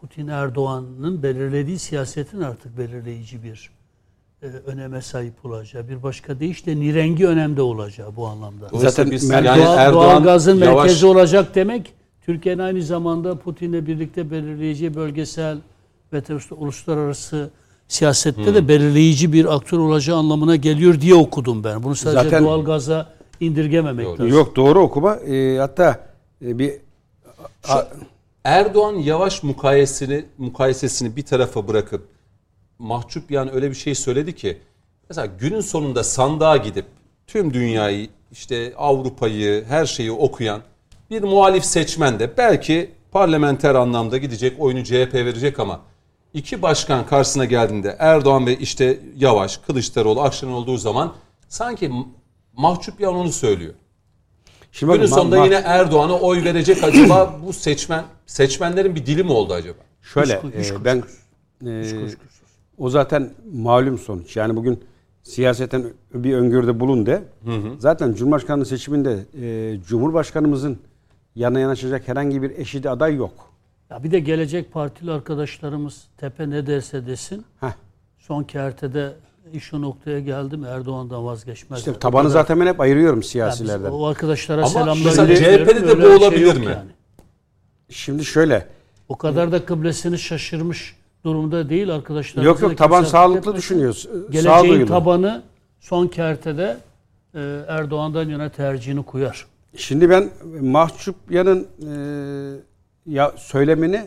Putin Erdoğan'ın belirlediği siyasetin artık belirleyici bir e, öneme sahip olacağı. Bir başka deyişle nirengi önemde olacağı bu anlamda. Zaten biz yani doğal, Erdoğan doğalgazın yavaş merkezi olacak demek Türkiye'nin aynı zamanda Putin'le birlikte belirleyeceği bölgesel ve tabii uluslararası siyasette de belirleyici bir aktör olacağı anlamına geliyor diye okudum ben. Bunu sadece Zaten- doğalgaza indirgememek Doğru. lazım. Yok doğru okuma. Ee, hatta e, bir Şu Erdoğan yavaş mukayesini mukayesesini bir tarafa bırakıp mahcup yani öyle bir şey söyledi ki mesela günün sonunda sandığa gidip tüm dünyayı işte Avrupa'yı her şeyi okuyan bir muhalif seçmen de belki parlamenter anlamda gidecek oyunu CHP verecek ama iki başkan karşısına geldiğinde Erdoğan ve işte Yavaş, Kılıçdaroğlu, Akşener olduğu zaman sanki mahcup yan onu söylüyor. şimdi Günün sonunda yine Erdoğan'a oy verecek acaba bu seçmen seçmenlerin bir dili mi oldu acaba? Şöyle Üç- üç e, ben e, o zaten malum sonuç. Yani bugün siyaseten bir öngörüde bulun de. Zaten Cumhurbaşkanlığı seçiminde e, Cumhurbaşkanımızın yanına yanaşacak herhangi bir eşidi aday yok. Ya bir de gelecek partili arkadaşlarımız tepe ne derse desin Heh. son kertede iş o noktaya geldi mi Erdoğan'dan vazgeçmez. İşte tabanı zaten ben hep ayırıyorum siyasilerden. o arkadaşlara Ama selamlar. CHP'de de bu şey olabilir yok mi? Şimdi şöyle. O kadar da kıblesini şaşırmış durumda değil arkadaşlar. Yok yok taban sağlıklı düşünüyoruz. Geleceğin Sağduyulu. tabanı son kertede e, Erdoğan'dan yana tercihini koyar. Şimdi ben mahcup yanın e, ya söylemini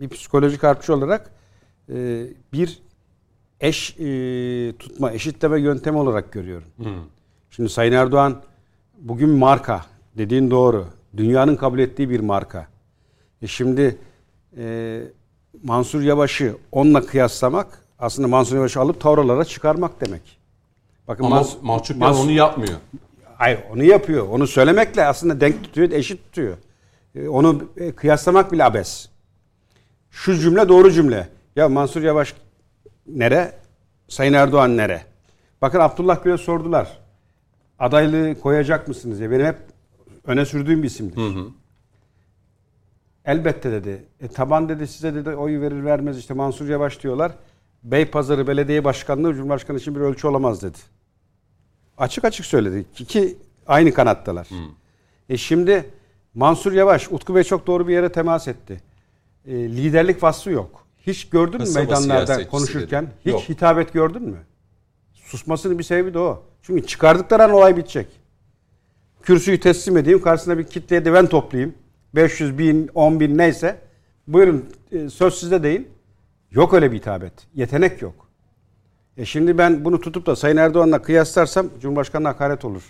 bir psikolojik harpçı olarak e, bir eş e, tutma, eşitleme yöntemi olarak görüyorum. Şimdi Sayın Erdoğan bugün marka dediğin doğru. Dünyanın kabul ettiği bir marka. E şimdi e, Mansur Yavaş'ı onunla kıyaslamak aslında Mansur Yavaş'ı alıp tavralara çıkarmak demek. Bakın Ama mahcup yan Mans- onu yapmıyor. Hayır onu yapıyor. Onu söylemekle aslında denk tutuyor, eşit tutuyor. E, Onu e, kıyaslamak bile abes. Şu cümle doğru cümle. Ya Mansur Yavaş nere? Sayın Erdoğan nere? Bakın Abdullah Gül'e sordular. Adaylığı koyacak mısınız diye. Benim hep öne sürdüğüm bir isimdir. Elbette dedi. E, taban dedi size dedi oy verir vermez işte Mansur Yavaş diyorlar. Beypazarı Belediye Başkanlığı Cumhurbaşkanı için bir ölçü olamaz dedi. Açık açık söyledi. İki aynı kanattalar. E şimdi Mansur Yavaş, Utku Bey çok doğru bir yere temas etti. E, liderlik vasfı yok. Hiç gördün mü meydanlarda konuşurken? dedi. Hiç Yok. hitabet gördün mü? Susmasının bir sebebi de o. Çünkü çıkardıkları an olay bitecek. Kürsüyü teslim edeyim, karşısına bir kitleye de ben toplayayım. 500 bin, 10 bin neyse. Buyurun e, söz sizde deyin. Yok öyle bir hitabet. Yetenek yok. E şimdi ben bunu tutup da Sayın Erdoğan'la kıyaslarsam Cumhurbaşkanı'na hakaret olur.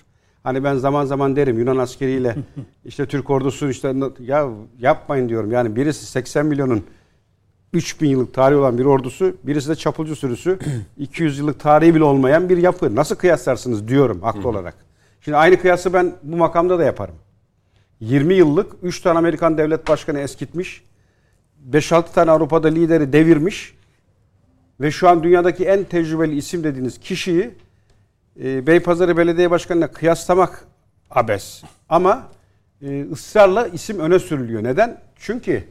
Hani ben zaman zaman derim Yunan askeriyle işte Türk ordusu işte ya yapmayın diyorum. Yani birisi 80 milyonun 3000 yıllık tarihi olan bir ordusu, birisi de çapulcu sürüsü 200 yıllık tarihi bile olmayan bir yapı. Nasıl kıyaslarsınız diyorum haklı olarak. Şimdi aynı kıyası ben bu makamda da yaparım. 20 yıllık 3 tane Amerikan devlet başkanı eskitmiş. 5-6 tane Avrupa'da lideri devirmiş. Ve şu an dünyadaki en tecrübeli isim dediğiniz kişiyi e, Beypazarı Belediye Başkanı'na kıyaslamak abes. Ama e, ısrarla isim öne sürülüyor. Neden? Çünkü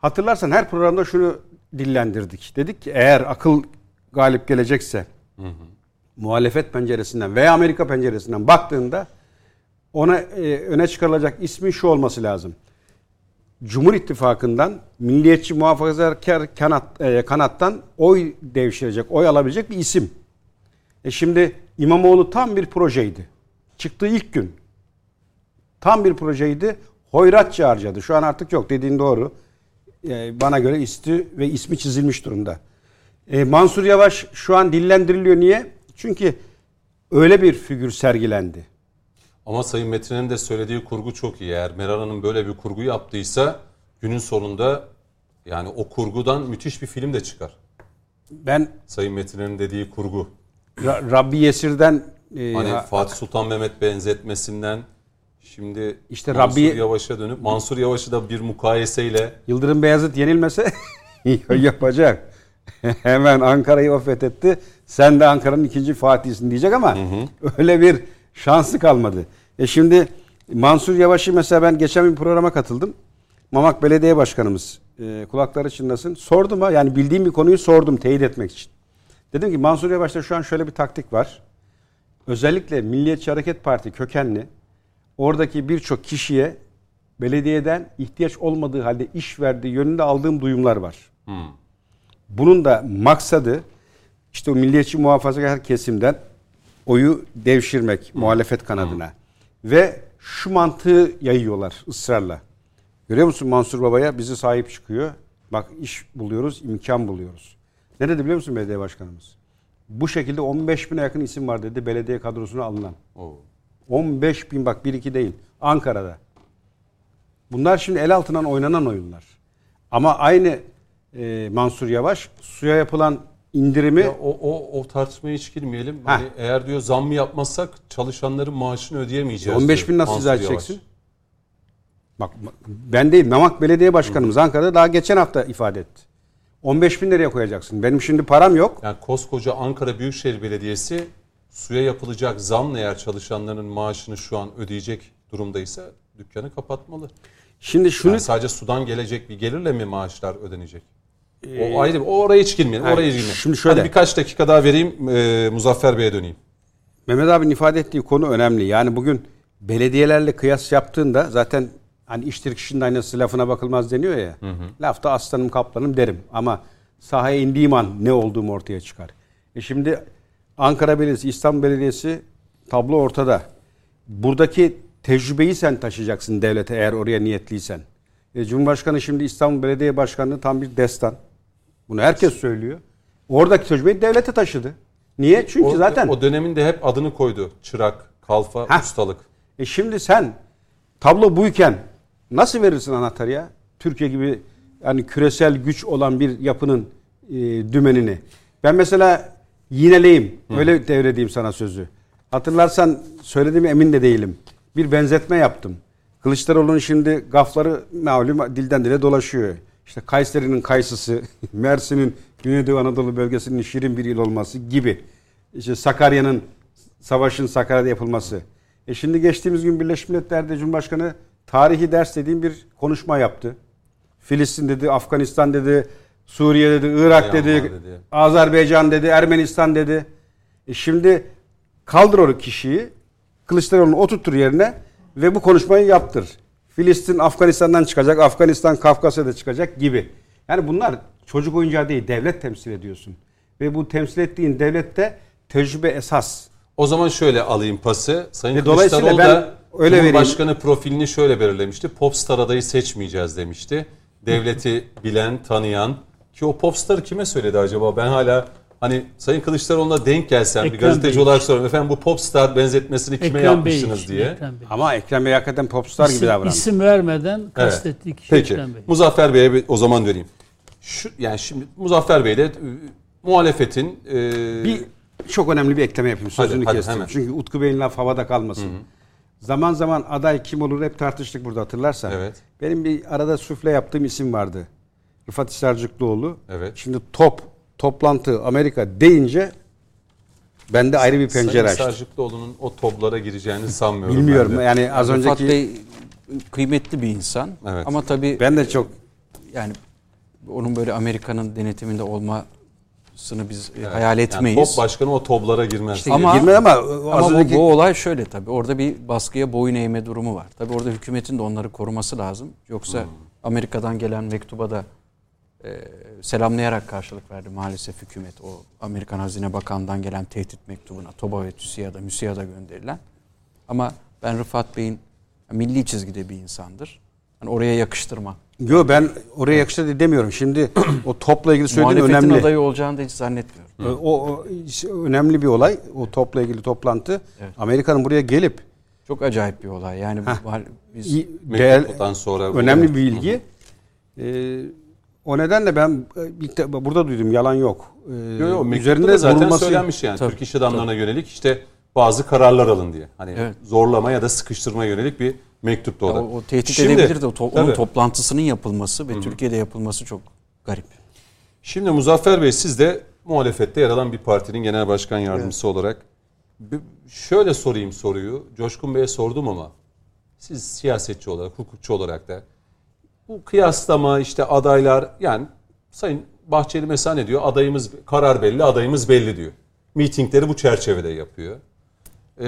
hatırlarsan her programda şunu dillendirdik. Dedik ki eğer akıl galip gelecekse muhalefet penceresinden veya Amerika penceresinden baktığında ona e, öne çıkarılacak ismi şu olması lazım. Cumhur İttifakı'ndan milliyetçi muhafazakar kanat, e, kanattan oy devşirecek, oy alabilecek bir isim. E şimdi İmamoğlu tam bir projeydi. Çıktığı ilk gün. Tam bir projeydi. Hoyratça harcadı. Şu an artık yok dediğin doğru. E, bana göre isti ve ismi çizilmiş durumda. E, Mansur Yavaş şu an dillendiriliyor. Niye? Çünkü öyle bir figür sergilendi. Ama Sayın Metin'in de söylediği kurgu çok iyi. Eğer Meral Hanım böyle bir kurgu yaptıysa günün sonunda yani o kurgudan müthiş bir film de çıkar. Ben Sayın Metin'in dediği kurgu. Ra- Rabbi Yesir'den e, Hani ha- Fatih Sultan Mehmet benzetmesinden şimdi İşte Mansur Rabbi- Yavaş'a dönüp Mansur Yavaş'ı da bir mukayeseyle Yıldırım Beyazıt yenilmese yapacak. Hemen Ankara'yı o fethetti. Sen de Ankara'nın ikinci Fatih'sin diyecek ama öyle bir şansı kalmadı. E şimdi Mansur Yavaş'ı mesela ben geçen bir programa katıldım. Mamak Belediye Başkanımız e, kulakları çınlasın. Sordum ha yani bildiğim bir konuyu sordum teyit etmek için. Dedim ki Mansur Yavaş'ta şu an şöyle bir taktik var. Özellikle Milliyetçi Hareket Parti kökenli oradaki birçok kişiye belediyeden ihtiyaç olmadığı halde iş verdiği yönünde aldığım duyumlar var. Bunun da maksadı işte o milliyetçi muhafazakar kesimden oyu devşirmek muhalefet kanadına. Ve şu mantığı yayıyorlar ısrarla. Görüyor musun Mansur Baba'ya bizi sahip çıkıyor. Bak iş buluyoruz, imkan buluyoruz. Ne dedi biliyor musun belediye başkanımız? Bu şekilde 15 bine yakın isim var dedi belediye kadrosuna alınan. o 15 bin bak 1-2 değil. Ankara'da. Bunlar şimdi el altından oynanan oyunlar. Ama aynı e, Mansur Yavaş suya yapılan indirimi Ya o, o, o tartışmaya hiç girmeyelim. Ha. Hani eğer diyor zam mı yapmazsak çalışanların maaşını ödeyemeyeceğiz. 15 diyor bin nasıl izah edeceksin? Bak ben değil Mamak Belediye Başkanımız Ankara'da daha geçen hafta ifade etti. 15 bin liraya koyacaksın. Benim şimdi param yok. Yani koskoca Ankara Büyükşehir Belediyesi suya yapılacak zamla eğer çalışanların maaşını şu an ödeyecek durumdaysa dükkanı kapatmalı. Şimdi şunu Yani sadece sudan gelecek bir gelirle mi maaşlar ödenecek? O ayrı o oraya hiç girmeyelim. Oraya girmeyelim. şimdi şöyle. Hadi birkaç dakika daha vereyim. e, Muzaffer Bey'e döneyim. Mehmet abinin ifade ettiği konu önemli. Yani bugün belediyelerle kıyas yaptığında zaten hani iştir kişinin aynası lafına bakılmaz deniyor ya. Lafta aslanım kaplanım derim. Ama sahaya indiğim an ne olduğum ortaya çıkar. E şimdi Ankara Belediyesi, İstanbul Belediyesi tablo ortada. Buradaki tecrübeyi sen taşıyacaksın devlete eğer oraya niyetliysen. E, Cumhurbaşkanı şimdi İstanbul Belediye Başkanlığı tam bir destan. Bunu herkes söylüyor. Oradaki tecrübeyi devlete taşıdı. Niye? Çünkü O, zaten o döneminde hep adını koydu. Çırak, kalfa, Heh. ustalık. E şimdi sen tablo buyken nasıl verirsin anahtarı ya? Türkiye gibi yani küresel güç olan bir yapının e, dümenini. Ben mesela yineleyim. Öyle devredeyim sana sözü. Hatırlarsan söylediğime emin de değilim. Bir benzetme yaptım. Kılıçdaroğlu'nun şimdi gafları malum dilden dile dolaşıyor. İşte Kayseri'nin kayısısı, Mersin'in Güneydoğu Anadolu bölgesinin şirin bir il olması gibi. İşte Sakarya'nın savaşın Sakarya'da yapılması. E şimdi geçtiğimiz gün Birleşmiş Milletler'de Cumhurbaşkanı tarihi ders dediğim bir konuşma yaptı. Filistin dedi, Afganistan dedi, Suriye dedi, Irak dedi, dedi. Azerbaycan dedi, Ermenistan dedi. E şimdi kaldır o kişiyi, Kılıçdaroğlu'nu oturtur yerine ve bu konuşmayı yaptır. Filistin Afganistan'dan çıkacak, Afganistan Kafkasya'da çıkacak gibi. Yani bunlar çocuk oyuncağı değil, devlet temsil ediyorsun. Ve bu temsil ettiğin devlette tecrübe esas. O zaman şöyle alayım pası. Sayın Ve Kılıçdaroğlu da öyle vereyim. Cumhurbaşkanı profilini şöyle belirlemişti. Popstar adayı seçmeyeceğiz demişti. Devleti bilen, tanıyan. Ki o popstarı kime söyledi acaba? Ben hala hani Sayın Kılıçdaroğlu'na denk gelsem bir Ekrem gazeteci Bey. olarak soruyorum. Efendim bu popstar benzetmesini kime Ekrem Bey yapmışsınız işte, diye. Ekrem Bey. Ama Ekrem Bey hakikaten popstar gibi İsim, davrandı. isim vermeden kastettiği kişi Peki. Ekrem Bey. Muzaffer Bey'e bir- o zaman vereyim. Şu, yani şimdi Muzaffer Bey de e, muhalefetin e, Bir çok önemli bir ekleme yapayım. Sözünü Hadi, hadi, kestim. hemen. Çünkü Utku Bey'in laf havada kalmasın. Zaman zaman aday kim olur hep tartıştık burada hatırlarsan. Evet. Benim bir arada sufle yaptığım isim vardı. Rıfat Hisarcıklıoğlu. Evet. Şimdi top, toplantı, Amerika deyince bende ayrı bir pencere Sayın açtı. Sarcıklıoğlu'nun o toplara gireceğini sanmıyorum. Bilmiyorum ben de. yani az Rıfat önceki Bey kıymetli bir insan. Evet. Ama tabii ben de çok yani onun böyle Amerika'nın denetiminde olma sını biz e, hayal etmeyiz. Yani top başkanı o toplara girmez. İşte Ama- girmez ama, Ama az bu, önceki- bu olay şöyle tabii. Orada bir baskıya boyun eğme durumu var. Tabii orada hükümetin de onları koruması lazım. Yoksa Amerika'dan gelen mektuba da e, selamlayarak karşılık verdi maalesef hükümet. O Amerikan Hazine Bakanı'ndan gelen tehdit mektubuna TOBA ve TÜSİAD'a, MÜSİAD'a gönderilen. Ama ben Rıfat Bey'in milli çizgide bir insandır. Yani oraya yakıştırma. Yo ben oraya yakıştı demiyorum. Şimdi o topla ilgili söylediğin Muhalefetin önemli. adayı olacağını da hiç zannetmiyorum. O, o iş- önemli bir olay. O topla ilgili toplantı. Evet. Amerika'nın buraya gelip Çok acayip bir olay. Yani bu- var- biz değer, sonra önemli bir bilgi. Ee, o nedenle ben e, ilk de, burada duydum yalan yok. Ee, Yo, yo, üzerinde zaten durulması söylenmiş yani. Tabii, Türk iş adamlarına yönelik işte bazı kararlar alın diye. Hani Evet. zorlama ya da sıkıştırma yönelik bir mektup da Ya o da. o, o tehdit Şimdi- edebilir de o to- onun Tabii. toplantısının yapılması ve Türkiye'de yapılması çok garip. Şimdi Muzaffer Bey siz de muhalefette yer alan bir partinin genel başkan yardımcısı olarak bir- şöyle sorayım soruyu. Coşkun Bey'e sordum ama siz siyasetçi olarak, hukukçu olarak da bu kıyaslama işte adaylar yani Sayın Bahçeli mesela ne diyor? Adayımız karar belli, adayımız belli diyor. Mitingleri bu çerçevede yapıyor. Ee,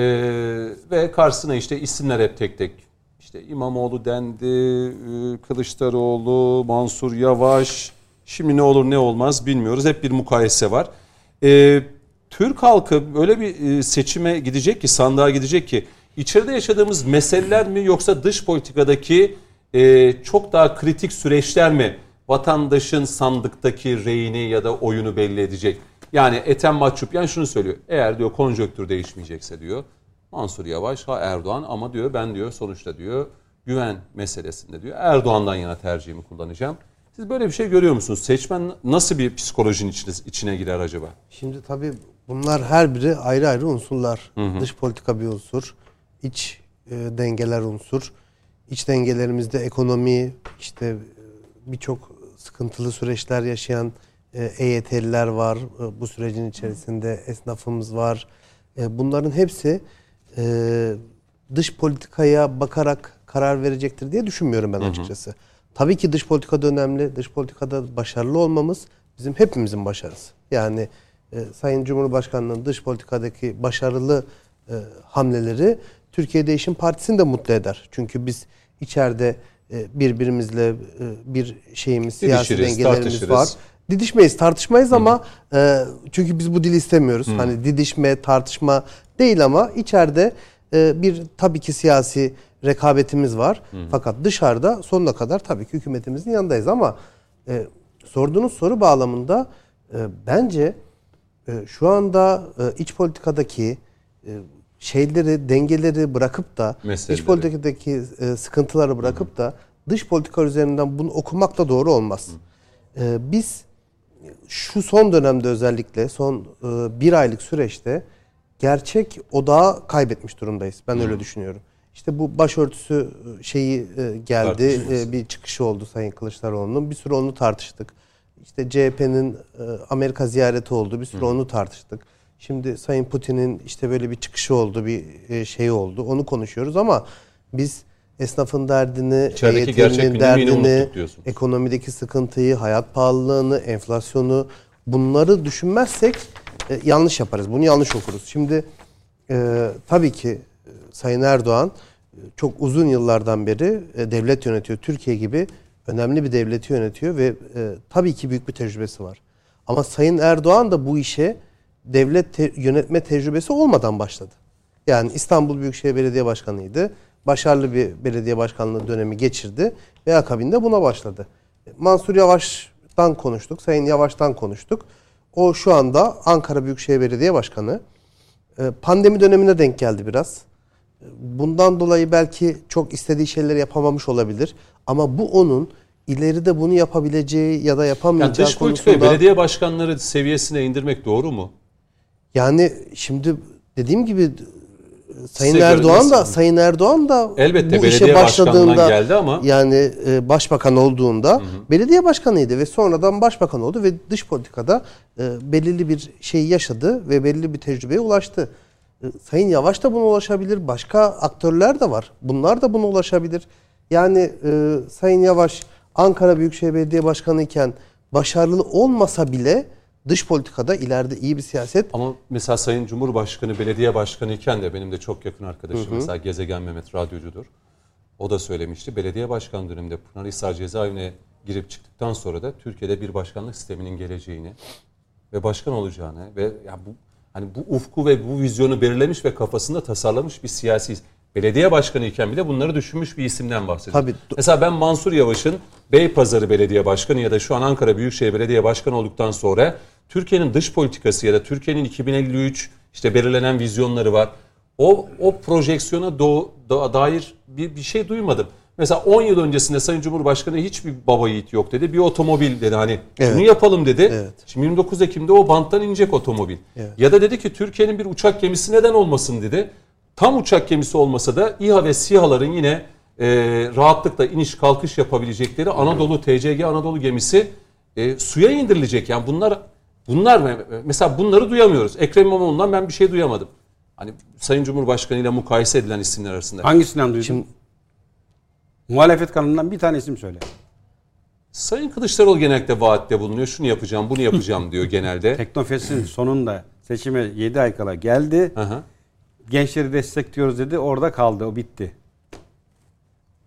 ve karşısına işte isimler hep tek tek işte İmamoğlu dendi, e, Kılıçdaroğlu, Mansur Yavaş. Şimdi ne olur ne olmaz bilmiyoruz. Hep bir mukayese var. Ee, Türk halkı öyle bir e, seçime gidecek ki, sandığa gidecek ki içeride yaşadığımız meseleler mi yoksa dış politikadaki e, çok daha kritik süreçler mi vatandaşın sandıktaki reyini ya da oyunu belli edecek? Yani Ethem Mahçupyan şunu söylüyor. Eğer diyor konjonktür değişmeyecekse diyor Mansur Yavaş ha Erdoğan ama diyor ben diyor sonuçta diyor güven meselesinde diyor Erdoğan'dan yana tercihimi kullanacağım. Siz böyle bir şey görüyor musunuz? Seçmen nasıl bir psikolojinin içine, içine girer acaba? Şimdi tabii bunlar her biri ayrı ayrı unsurlar. Dış politika bir unsur, iç e, dengeler unsur. İç dengelerimizde ekonomi, işte e, birçok sıkıntılı süreçler yaşayan e, EYT'liler var. E, bu sürecin içerisinde esnafımız var. E, bunların hepsi e, dış politikaya bakarak karar verecektir diye düşünmüyorum ben açıkçası. Tabii ki dış politikada önemli. Dış politikada başarılı olmamız bizim hepimizin başarısı. Yani e, Sayın Cumhurbaşkanı'nın dış politikadaki başarılı e, hamleleri Türkiye Değişim Partisi'ni de mutlu eder. Çünkü biz içeride e, birbirimizle e, bir şeyimiz, siyasi dengelerimiz var. Didişmeyiz, tartışmayız ama e, çünkü biz bu dili istemiyoruz. Hani didişme, tartışma değil ama içeride e, bir tabii ki siyasi rekabetimiz var. Fakat dışarıda sonuna kadar tabii ki hükümetimizin yanındayız ama e, sorduğunuz soru bağlamında e, bence e, şu anda e, iç politikadaki e, şeyleri, dengeleri bırakıp da Meseleleri. iç politikadaki e, sıkıntıları bırakıp da dış politika üzerinden bunu okumak da doğru olmaz. E, biz şu son dönemde özellikle son e, bir aylık süreçte gerçek odağı kaybetmiş durumdayız. Ben öyle düşünüyorum. İşte bu başörtüsü e, şeyi e, geldi. E, bir çıkışı oldu Sayın Kılıçdaroğlu'nun. Bir süre onu tartıştık. İşte CHP'nin e, Amerika ziyareti oldu. Bir süre onu tartıştık. Şimdi Sayın Putin'in işte böyle bir çıkışı oldu, bir şey oldu. Onu konuşuyoruz ama biz esnafın derdini, yine derdini, ekonomideki sıkıntıyı, hayat pahalılığını, enflasyonu bunları düşünmezsek e, yanlış yaparız. Bunu yanlış okuruz. Şimdi e, tabii ki e, Sayın Erdoğan e, çok uzun yıllardan beri e, devlet yönetiyor. Türkiye gibi önemli bir devleti yönetiyor ve e, tabii ki büyük bir tecrübesi var. Ama Sayın Erdoğan da bu işe devlet te- yönetme tecrübesi olmadan başladı. Yani İstanbul Büyükşehir Belediye Başkanı'ydı. Başarılı bir belediye başkanlığı dönemi geçirdi ve akabinde buna başladı. Mansur Yavaş'tan konuştuk, Sayın Yavaş'tan konuştuk. O şu anda Ankara Büyükşehir Belediye Başkanı. Ee, Pandemi dönemine denk geldi biraz. Bundan dolayı belki çok istediği şeyleri yapamamış olabilir. Ama bu onun ileride bunu yapabileceği ya da Yani yapamayacağı dış politikayı konusunda... belediye başkanları seviyesine indirmek doğru mu? Yani şimdi dediğim gibi Sayın Size Erdoğan da nasıl? Sayın Erdoğan da Elbette bu işe başladığında geldi ama- yani e, başbakan olduğunda belediye başkanıydı ve sonradan başbakan oldu ve dış politikada e, belirli bir şey yaşadı ve belirli bir tecrübeye ulaştı. E, Sayın Yavaş da buna ulaşabilir. Başka aktörler de var. Bunlar da buna ulaşabilir. Yani e, Sayın Yavaş Ankara Büyükşehir Belediye Başkanı iken başarılı olmasa bile dış politikada ileride iyi bir siyaset Ama mesela Sayın Cumhurbaşkanı belediye başkanı iken de benim de çok yakın arkadaşım mesela Gezegen Mehmet radyocudur. O da söylemişti. Belediye başkan döneminde Pınarhisar cezaevine girip çıktıktan sonra da Türkiye'de bir başkanlık sisteminin geleceğini ve başkan olacağını ve ya bu hani bu ufku ve bu vizyonu belirlemiş ve kafasında tasarlamış bir siyasi belediye başkanı iken bile bunları düşünmüş bir isimden bahsediyorum. Tabii. Mesela ben Mansur Yavaş'ın Beypazarı Belediye Başkanı ya da şu an Ankara Büyükşehir Belediye Başkanı olduktan sonra Türkiye'nin dış politikası ya da Türkiye'nin 2053 işte belirlenen vizyonları var. O o projeksiyona do- da- dair bir, bir şey duymadım. Mesela 10 yıl öncesinde Sayın Cumhurbaşkanı hiçbir baba yiğit yok dedi. Bir otomobil dedi hani Evet. bunu yapalım dedi. Evet. Şimdi 29 Ekim'de o banttan inecek otomobil. Ya da dedi ki Türkiye'nin bir uçak gemisi neden olmasın dedi. Tam uçak gemisi olmasa da İHA ve SİHA'ların yine e, rahatlıkla iniş kalkış yapabilecekleri Anadolu TCG Anadolu gemisi e, suya indirilecek. Yani bunlar bunlar mesela bunları duyamıyoruz. Ekrem İmamoğlu'ndan ben bir şey duyamadım. Hani Sayın Cumhurbaşkanı ile mukayese edilen isimler arasında. Hangisinden duydun? Muhalefet kanalından bir tane isim söyle. Sayın Kılıçdaroğlu genellikle vaatte bulunuyor. Şunu yapacağım, bunu yapacağım diyor genelde. Teknofest'in sonunda seçime 7 ay kala geldi. Hı hı. Gençleri destekliyoruz dedi. Orada kaldı. O bitti.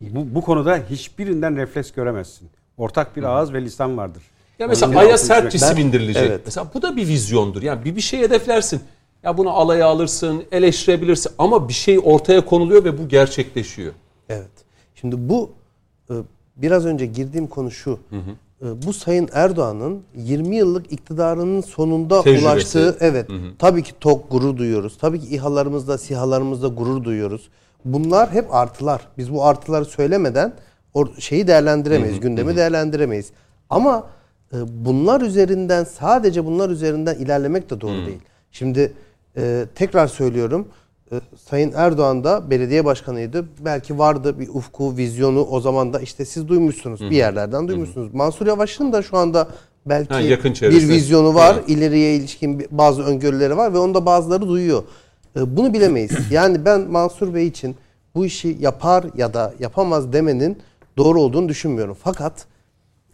Bu, bu konuda hiçbirinden refleks göremezsin. Ortak bir ağız ve lisan vardır. Ya mesela Ay'a sert cisim indirilecek. Evet. Mesela bu da bir vizyondur. Yani bir, bir şey hedeflersin. Ya bunu alaya alırsın, eleştirebilirsin ama bir şey ortaya konuluyor ve bu gerçekleşiyor. Evet. Şimdi bu e, biraz önce girdiğim konu şu. E, Bu Sayın Erdoğan'ın 20 yıllık iktidarının sonunda Tecrübesi. ulaştığı evet. Tabii ki tok gurur duyuyoruz. Tabii ki İHA'larımızda, SİHA'larımızda gurur duyuyoruz. Bunlar hep artılar. Biz bu artıları söylemeden şeyi değerlendiremeyiz, gündemi değerlendiremeyiz. Ama bunlar üzerinden sadece bunlar üzerinden ilerlemek de doğru değil. Şimdi e, tekrar söylüyorum. e, Sayın Erdoğan da belediye başkanıydı. Belki vardı bir ufku, vizyonu o zaman da işte siz duymuşsunuz. Bir yerlerden duymuşsunuz. Mansur Yavaş'ın da şu anda belki Ha, yakın bir vizyonu var. Evet. ileriye ilişkin bazı öngörüleri var ve onu da bazıları duyuyor. E, Bunu bilemeyiz. yani ben Mansur Bey için bu işi yapar ya da yapamaz demenin doğru olduğunu düşünmüyorum. Fakat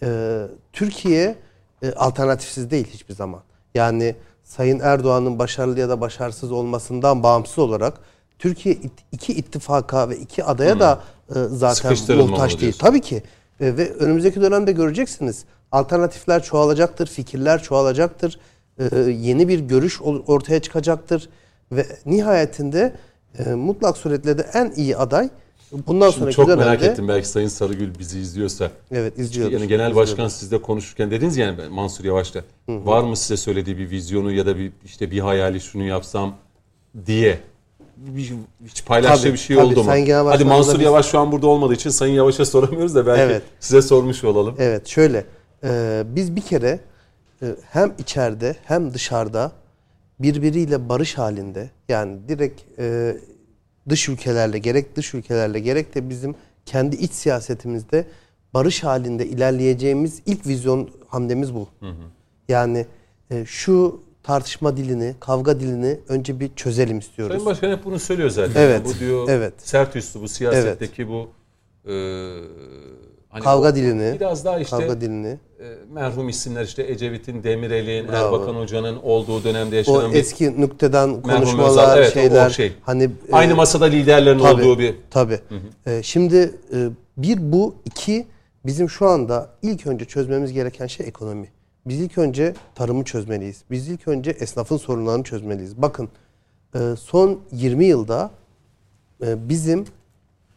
e, Türkiye e, alternatifsiz değil hiçbir zaman. Yani Sayın Erdoğan'ın başarılı ya da başarısız olmasından bağımsız olarak Türkiye iki ittifaka ve iki adaya da e, zaten muhtaç değil. Tabii ki. E, ve önümüzdeki dönemde göreceksiniz. Alternatifler çoğalacaktır, fikirler çoğalacaktır. E, yeni bir görüş ortaya çıkacaktır ve nihayetinde e, mutlak suretle de en iyi aday bundan Şimdi sonraki çok dönemde merak ettim belki Sayın Sarıgül bizi izliyorsa. Evet izliyoruz. Yani genel İzliyoruz. başkan sizle konuşurken dediniz yani Mansur Yavaş'ta var mı size söylediği bir vizyonu ya da bir işte bir hayali şunu yapsam diye bir, hiç paylaştığı Tabii, bir şey tabii. oldu mu? Hadi Mansur biz- Yavaş şu an burada olmadığı için Sayın Yavaş'a soramıyoruz da belki Evet. size sormuş olalım. Evet şöyle e, biz bir kere e, hem içeride hem dışarıda birbiriyle barış halinde yani direkt e, dış ülkelerle gerek dış ülkelerle gerek de bizim kendi iç siyasetimizde barış halinde ilerleyeceğimiz ilk vizyon hamlemiz bu. Yani e, şu tartışma dilini, kavga dilini önce bir çözelim istiyoruz. Sayın Başkan hep bunu söylüyor zaten. Evet, Bu diyor evet. sert üstü bu siyasetteki bu e, hani Kavga o- dilini, biraz daha işte kavga dilini. e, merhum isimler işte Ecevit'in, Demirel'in, Bravo. Erbakan Hoca'nın olduğu dönemde O yaşanan bir eski nükteden Özal, konuşmalar, evet, o- o şeyler şey. hani e, aynı masada liderlerin Tabii, olduğu bir Tabii. Ee, şimdi e, bir bu, iki bizim şu anda ilk önce çözmemiz gereken şey ekonomi. Biz ilk önce tarımı çözmeliyiz. Biz ilk önce esnafın sorunlarını çözmeliyiz. Bakın e, son 20 yılda e, bizim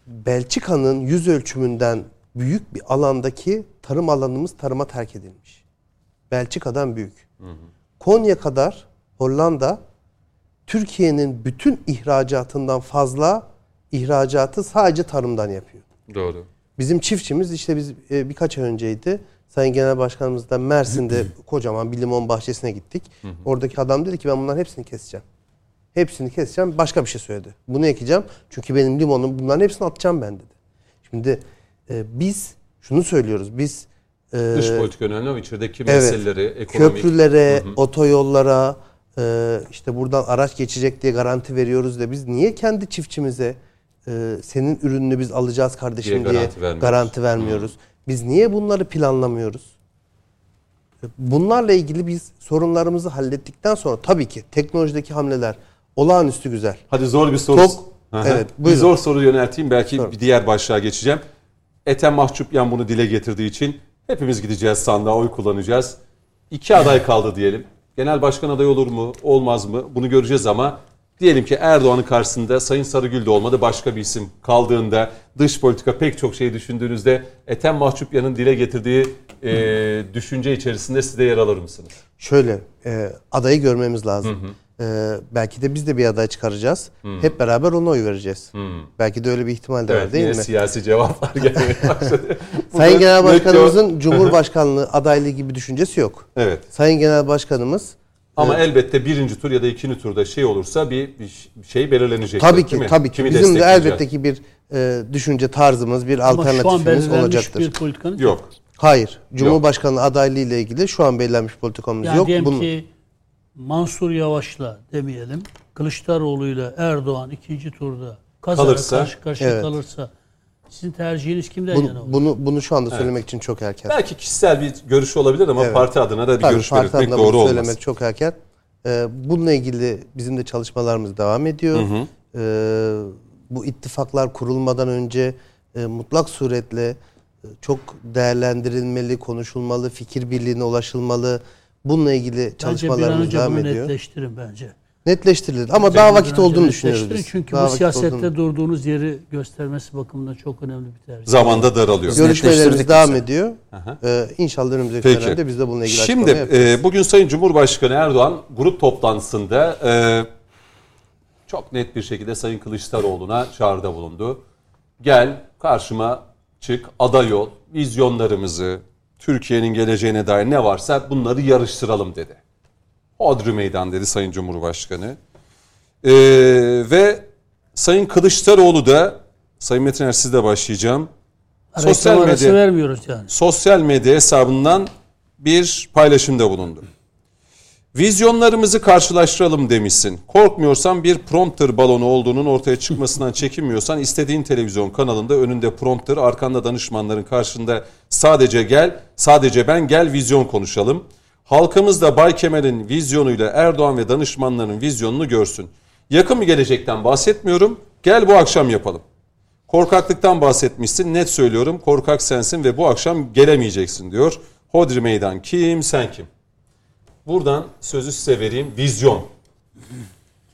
Belçika'nın yüz ölçümünden büyük bir alandaki tarım alanımız tarıma terk edilmiş. Belçika'dan büyük. Konya kadar Hollanda Türkiye'nin bütün ihracatından fazla ihracatı sadece tarımdan yapıyor. doğru. Bizim çiftçimiz işte biz e, birkaç ay önceydi. Sayın Genel Başkanımız da Mersin'de kocaman bir limon bahçesine gittik. Oradaki adam dedi ki ben bunların hepsini keseceğim. Hepsini keseceğim. Başka bir şey söyledi. Bunu ekeceğim. Çünkü benim limonum bunların hepsini atacağım ben dedi. Şimdi e, biz şunu söylüyoruz. Biz e, Dış politika önemli ama içerideki Evet. meseleleri, ekonomik. köprülere, otoyollara, e, işte buradan araç geçecek diye garanti veriyoruz da biz niye kendi çiftçimize e, senin ürününü biz alacağız kardeşim Diye diye, garanti garanti vermiyoruz. vermiyoruz? Biz niye bunları planlamıyoruz? Bunlarla ilgili biz sorunlarımızı hallettikten sonra tabii ki teknolojideki hamleler olağanüstü güzel. Hadi zor bir soru. Çok- Hı hı. evet, bir buyurun. zor soru yönelteyim. Belki Sorun. bir diğer başlığa geçeceğim. Ethem Mahçupyan bunu dile getirdiği için hepimiz gideceğiz sandığa oy kullanacağız. İki aday kaldı diyelim. Genel başkan adayı olur mu, olmaz mı? Bunu göreceğiz ama diyelim ki Erdoğan'ın karşısında Sayın Sarıgül de olmadı başka bir isim kaldığında dış politika pek çok şey düşündüğünüzde Ethem Mahçupyan'ın dile getirdiği e, düşünce içerisinde siz de yer alır mısınız? Şöyle e, adayı görmemiz lazım. E, belki de biz de bir aday çıkaracağız. Hep beraber ona oy vereceğiz. Belki de öyle bir ihtimal de var Evet, değil yine mi? siyasi cevaplar gelmeye başladı. Sayın Genel Başkanımızın Cumhurbaşkanlığı adaylığı gibi düşüncesi yok. Evet. Sayın Genel Başkanımız Ama elbette birinci tur ya da ikinci turda şey olursa bir, bir şey belirlenecek. tabii değil ki mi? tabii ki Kimi bizim de elbette ki bir e, düşünce tarzımız, bir Ama şu an alternatifimiz belirlenmiş olacaktır. bir politikanız Yok. Hayır. Cumhurbaşkanlığı adaylığı ile ilgili şu an belirlenmiş politikamız Yani yok. diyelim Bunun- ki Mansur Yavaş'la demeyelim Kılıçdaroğlu'yla Erdoğan ikinci turda kazara Kalırsa, karşı karşıya evet. kalırsa sizin tercihiniz kimden bunu, yana olur? bunu bunu şu anda söylemek için çok erken. Belki kişisel bir görüş olabilir ama Evet. parti adına da bir Tabii, görüş belirtmek doğru olmaz. söylemek çok erken. Ee, bununla ilgili bizim de çalışmalarımız devam ediyor. Ee, bu ittifaklar kurulmadan önce e, mutlak suretle e, çok değerlendirilmeli, konuşulmalı, fikir birliğine ulaşılmalı. Bununla ilgili Bence çalışmalarımız devam ediyor. netleştirin bence. Netleştirilir ama Bir daha vakit olduğunu düşünüyoruz biz. Çünkü Daha bu siyasette olduğunu- durduğunuz yeri göstermesi bakımından çok önemli bir tercih. Zamanda daralıyor. Görüşmelerimiz devam mesela. ediyor. Ee, inşallah önümüzdeki Peki. dönemde biz de bununla ilgili Şimdi e, bugün Sayın Cumhurbaşkanı Erdoğan grup toplantısında e, çok net bir şekilde Sayın Kılıçdaroğlu'na çağrıda bulundu. Gel karşıma çık aday ol vizyonlarımızı Türkiye'nin geleceğine dair ne varsa bunları yarıştıralım dedi. Hodri meydan dedi Sayın Cumhurbaşkanı. E, ve Sayın Kılıçdaroğlu da Sayın Metiner sizle başlayacağım. Sosyal medya vermiyoruz yani. sosyal medya hesabından bir paylaşımda bulundu. Vizyonlarımızı karşılaştıralım demişsin. Korkmuyorsan bir prompter balonu olduğunun ortaya çıkmasından çekinmiyorsan istediğin televizyon kanalında önünde prompter, arkanda danışmanların karşında sadece gel, sadece ben gel vizyon konuşalım. Halkımız da Bay Kemal'in vizyonuyla Erdoğan ve danışmanların vizyonunu görsün. Yakın bir gelecekten bahsetmiyorum. Gel bu akşam yapalım. Korkaklıktan bahsetmişsin. Net söylüyorum. Korkak sensin ve bu akşam gelemeyeceksin diyor. Hodri meydan kim sen kim? Buradan sözü size vereyim. Vizyon.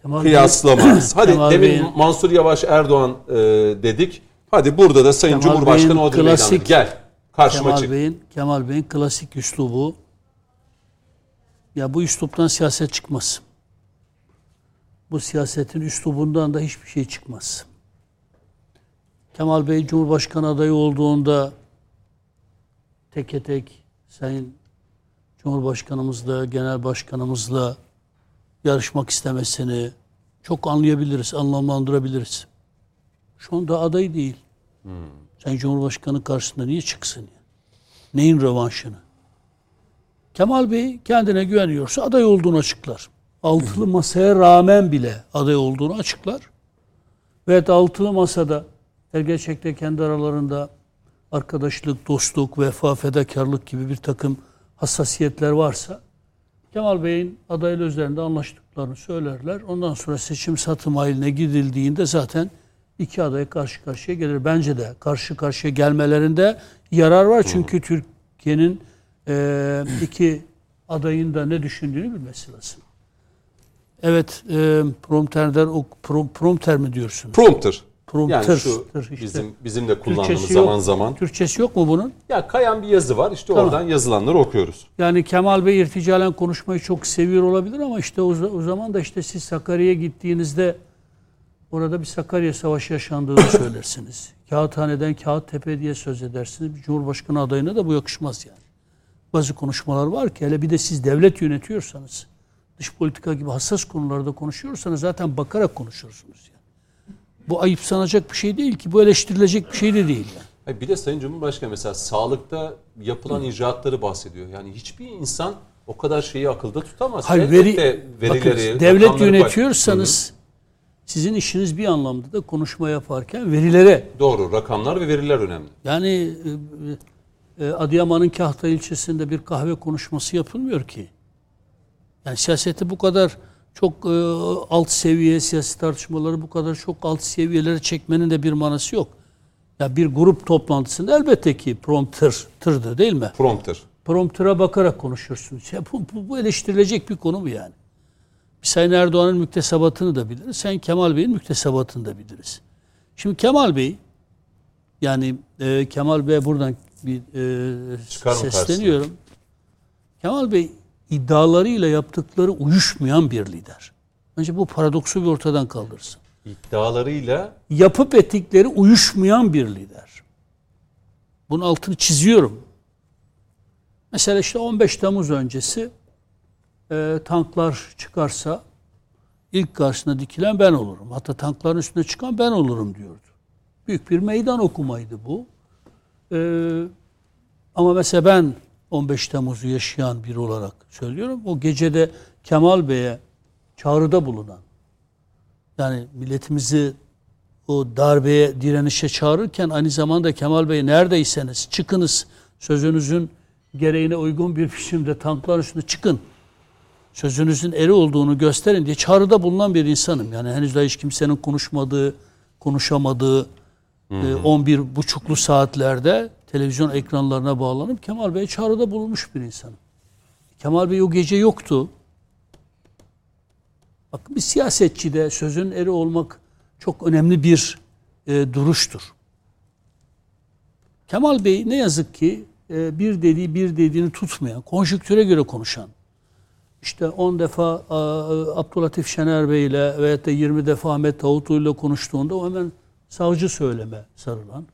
Kemal Kıyaslama. Hadi Kemal demin Bey'in- Mansur Yavaş Erdoğan e, dedik. Hadi burada da Sayın Kemal Cumhurbaşkanı Bey'in meydanı. klasik- Gel. Karşıma Kemal çık. Bey'in Kemal Bey'in klasik üslubu ya bu üsluptan siyaset çıkmaz. Bu siyasetin üslubundan da hiçbir şey çıkmaz. Kemal Bey Cumhurbaşkanı adayı olduğunda teke tek Sayın Cumhurbaşkanımızla, Genel Başkanımızla yarışmak istemesini çok anlayabiliriz, anlamlandırabiliriz. Şu anda aday değil. Sayın Cumhurbaşkanı karşısında niye çıksın? ya? Neyin rövanşını? Kemal Bey kendine güveniyorsa aday olduğunu açıklar. Altılı masaya rağmen bile aday olduğunu açıklar. Ve altılı masada gerçekte kendi aralarında arkadaşlık, dostluk, vefa, fedakarlık gibi bir takım hassasiyetler varsa Kemal Bey'in adaylı üzerinde anlaştıklarını söylerler. Ondan sonra seçim satım haline gidildiğinde zaten iki aday karşı karşıya gelir. Bence de karşı karşıya gelmelerinde yarar var. Çünkü Türkiye'nin e, iki adayın da ne düşündüğünü bilmesi lazım. Evet, e, prompterden prom, prompter mi diyorsunuz? Prompter. Prompter. Yani şu işte. bizim bizim de kullandığımız Türkçesi yok. zaman zaman. Türkçesi yok mu bunun? Ya kayan bir yazı var. İşte Tamam. oradan yazılanları okuyoruz. Yani Kemal Bey irticalen konuşmayı çok seviyor olabilir ama işte o, o zaman da işte siz Sakarya'ya gittiğinizde orada bir Sakarya Savaşı yaşandığını söylersiniz. Kağıthaneden Kağıttepe diye söz edersiniz. Bir Cumhurbaşkanı adayına da bu yakışmaz yani. Bazı konuşmalar var ki hele bir de siz devlet yönetiyorsanız, dış politika gibi hassas konularda konuşuyorsanız zaten bakarak konuşursunuz yani. Bu ayıp sanacak bir şey değil ki. Bu eleştirilecek bir şey de değil yani. Bir de Sayın Cumhurbaşkanı mesela sağlıkta yapılan icraatları bahsediyor. Yani hiçbir insan o kadar şeyi akılda tutamaz. Hayır, veri, verileri, bakın, devlet yönetiyorsanız sizin işiniz bir anlamda da konuşma yaparken verilere Doğru. Rakamlar ve veriler önemli. yani e, Adıyaman'ın Kahta ilçesinde bir kahve konuşması yapılmıyor ki. Yani siyaseti bu kadar çok e, alt seviye siyasi tartışmaları bu kadar çok alt seviyelere çekmenin de bir manası yok. Ya bir grup toplantısında elbette ki prompter tırdı değil mi? Prompter. Prompter'a bakarak konuşursunuz. Ya bu, bu, bu eleştirilecek bir konu mu yani? Biz Sayın Erdoğan'ın müktesebatını da biliriz. Sayın Kemal Bey'in müktesebatını da biliriz. Şimdi Kemal Bey yani e, Kemal Bey buradan bir e, Çıkar sesleniyorum. Kemal Bey iddialarıyla yaptıkları uyuşmayan bir lider. Önce bu paradoksu bir ortadan kaldırsın. İddialarıyla Yapıp ettikleri uyuşmayan bir lider. Bunun altını çiziyorum. Mesela işte 15 Temmuz öncesi e, tanklar çıkarsa ilk karşısına dikilen ben olurum. Hatta tankların üstüne çıkan ben olurum diyordu. Büyük bir meydan okumaydı bu. E, ama mesela ben 15 Temmuz'u yaşayan biri olarak söylüyorum. O gecede Kemal Bey'e çağrıda bulunan yani milletimizi o darbeye, direnişe çağırırken aynı zamanda Kemal Bey neredeyseniz çıkınız sözünüzün gereğine uygun bir biçimde tanklar üstüne çıkın. Sözünüzün eri olduğunu gösterin diye çağrıda bulunan bir insanım. Yani henüz daha hiç kimsenin konuşmadığı, konuşamadığı e, 11 buçuklu saatlerde televizyon ekranlarına bağlanıp Kemal Bey çağrıda bulunmuş bir insanım. Kemal Bey o gece yoktu. Bak bir siyasetçide sözün eri olmak çok önemli bir e, duruştur. Kemal Bey ne yazık ki e, bir dediği bir dediğini tutmayan, konjüktüre göre konuşan, işte 10 defa e, Abdülatif Şener Bey ile veyahut da 20 defa Ahmet Davutoğlu ile konuştuğunda o hemen savcı söyleme sarılan,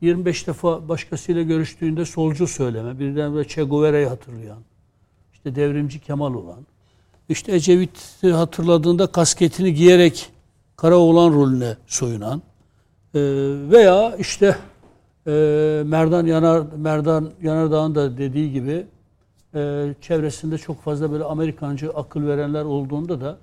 25 defa başkasıyla görüştüğünde solcu söyleme, birden de Che Guevara'yı hatırlayan, işte devrimci Kemal olan, işte Ecevit'i hatırladığında kasketini giyerek Karaoğlan rolüne soyunan e, veya işte e, Merdan Yanar Merdan Yanardağ'ın da dediği gibi e, çevresinde çok fazla böyle Amerikancı akıl verenler olduğunda da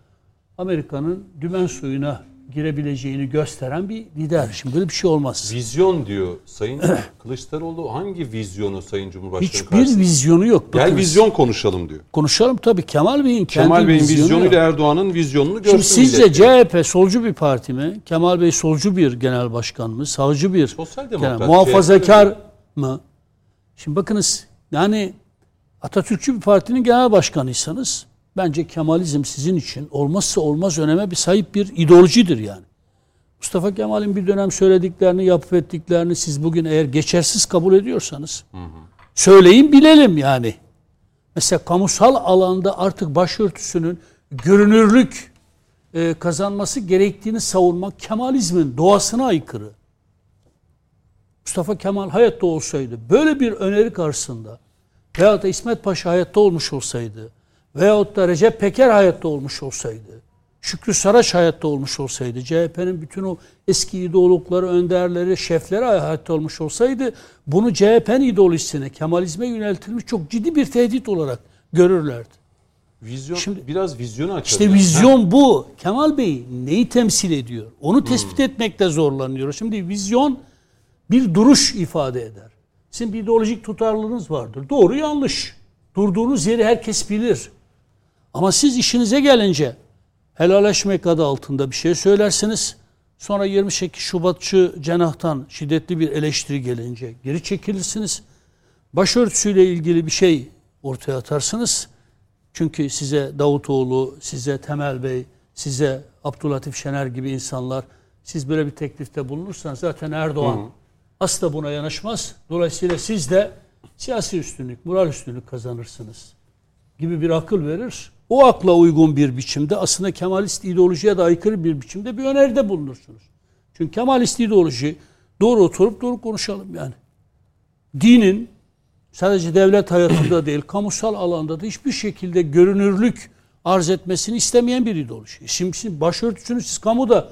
Amerika'nın dümen suyuna girebileceğini gösteren bir lider. Şimdi böyle bir şey olmaz. vizyon diyor Sayın Kılıçdaroğlu. Hangi vizyonu Sayın Cumhurbaşkanı Hiçbir karşısında? vizyonu yok. Gel Bakınız, vizyon konuşalım diyor. konuşalım tabii Kemal Bey'in kendi Kemal Bey'in vizyonu yok. Erdoğan'ın vizyonunu görsün Şimdi sizce. CHP solcu bir parti mi? Kemal Bey solcu bir genel başkan mı? Savcı bir Sosyal genel- demokrat, muhafazakar mı? Şimdi bakınız yani Atatürkçü bir partinin genel başkanıysanız bence Kemalizm sizin için olmazsa olmaz öneme bir sahip bir ideolojidir yani. Mustafa Kemal'in bir dönem söylediklerini, yapıp ettiklerini siz bugün eğer geçersiz kabul ediyorsanız söyleyin bilelim yani. Mesela kamusal alanda artık başörtüsünün görünürlük e, kazanması gerektiğini savunmak Kemalizmin doğasına aykırı. Mustafa Kemal hayatta olsaydı böyle bir öneri karşısında veyahut da İsmet Paşa hayatta olmuş olsaydı veyahut da Recep Peker hayatta olmuş olsaydı Şükrü Saraç hayatta olmuş olsaydı CHP'nin bütün o eski ideologları, önderleri, şefleri hayatta olmuş olsaydı bunu CHP'nin ideolojisine, Kemalizme yöneltilmiş çok ciddi bir tehdit olarak görürlerdi. Vizyon, Şimdi- biraz vizyonu açalım. İşte vizyon bu. Kemal Bey neyi temsil ediyor? Onu tespit etmekte zorlanıyor. Şimdi vizyon bir duruş ifade eder. Sizin bir ideolojik tutarlılığınız vardır. Doğru yanlış. Durduğunuz yeri herkes bilir. Ama siz işinize gelince helalleşmek adı altında bir şey söylersiniz. Sonra 28 Şubatçı cenahtan şiddetli bir eleştiri gelince geri çekilirsiniz. Başörtüsüyle ilgili bir şey ortaya atarsınız. Çünkü size Davutoğlu, size Temel Bey, size Abdülatif Şener gibi insanlar siz böyle bir teklifte bulunursanız zaten Erdoğan asla buna yanaşmaz. Dolayısıyla siz de siyasi üstünlük, moral üstünlük kazanırsınız gibi bir akıl verir. O akla uygun bir biçimde aslında Kemalist ideolojiye de aykırı bir biçimde bir öneride bulunursunuz. Çünkü Kemalist ideoloji doğru oturup doğru konuşalım yani. Dinin sadece devlet hayatında değil, kamusal alanda da hiçbir şekilde görünürlük arz etmesini istemeyen bir ideoloji. Şimdi, şimdi başörtüsünü siz kamuda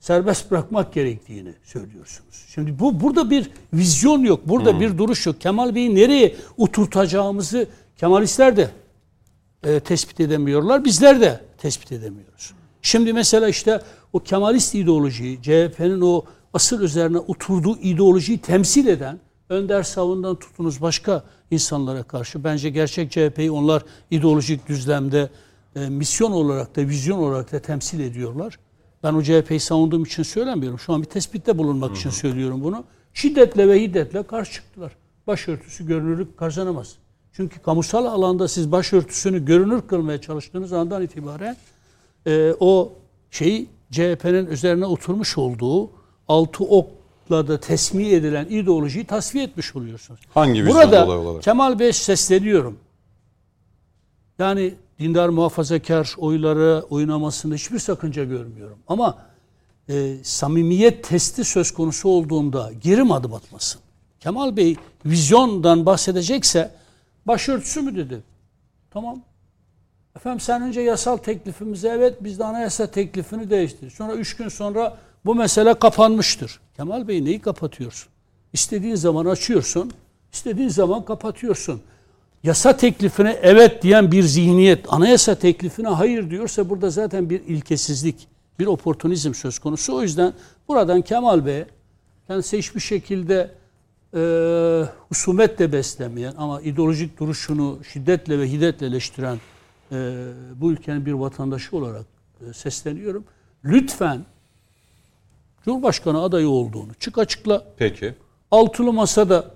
serbest bırakmak gerektiğini söylüyorsunuz. Şimdi bu burada bir vizyon yok, burada bir duruş yok. Kemal Bey'i nereye oturtacağımızı Kemalistler de e, tespit edemiyorlar, bizler de tespit edemiyoruz. Şimdi mesela işte o Kemalist ideolojiyi, CHP'nin o asıl üzerine oturduğu ideolojiyi temsil eden Önder Savun'dan tutunuz başka insanlara karşı. Bence gerçek CHP'yi onlar ideolojik düzlemde e, misyon olarak da vizyon olarak da temsil ediyorlar. Ben o CHP'yi savunduğum için söylemiyorum. Şu an bir tespitte bulunmak için söylüyorum bunu. Şiddetle ve hiddetle karşı çıktılar. Başörtüsü görünürlük kazanamaz. Çünkü kamusal alanda siz başörtüsünü görünür kılmaya çalıştığınız andan itibaren e, o şeyi CHP'nin üzerine oturmuş olduğu altı okla da tesmiye edilen ideolojiyi tasfiye etmiş oluyorsunuz. Hangi Burada olarak? Kemal Bey sesleniyorum. Yani dindar muhafazakar oyları oynamasında hiçbir sakınca görmüyorum. Ama e, samimiyet testi söz konusu olduğunda geri adım atmasın. Kemal Bey vizyondan bahsedecekse başörtüsü mü dedi? Tamam. Efendim sen önce yasal teklifimize evet biz de anayasa teklifini değiştir. Sonra üç gün sonra bu mesele kapanmıştır. Kemal Bey neyi kapatıyorsun? İstediğin zaman açıyorsun, istediğin zaman kapatıyorsun. Yasa teklifine evet diyen bir zihniyet, anayasa teklifine hayır diyorsa burada zaten bir ilkesizlik, bir oportunizm söz konusu. O yüzden buradan Kemal Bey kendisi hiçbir şekilde e, husumetle beslemeyen ama ideolojik duruşunu şiddetle ve hiddetle eleştiren e, bu ülkenin bir vatandaşı olarak e, sesleniyorum. Lütfen Cumhurbaşkanı adayı olduğunu çık açıkla. Peki. Altılı masada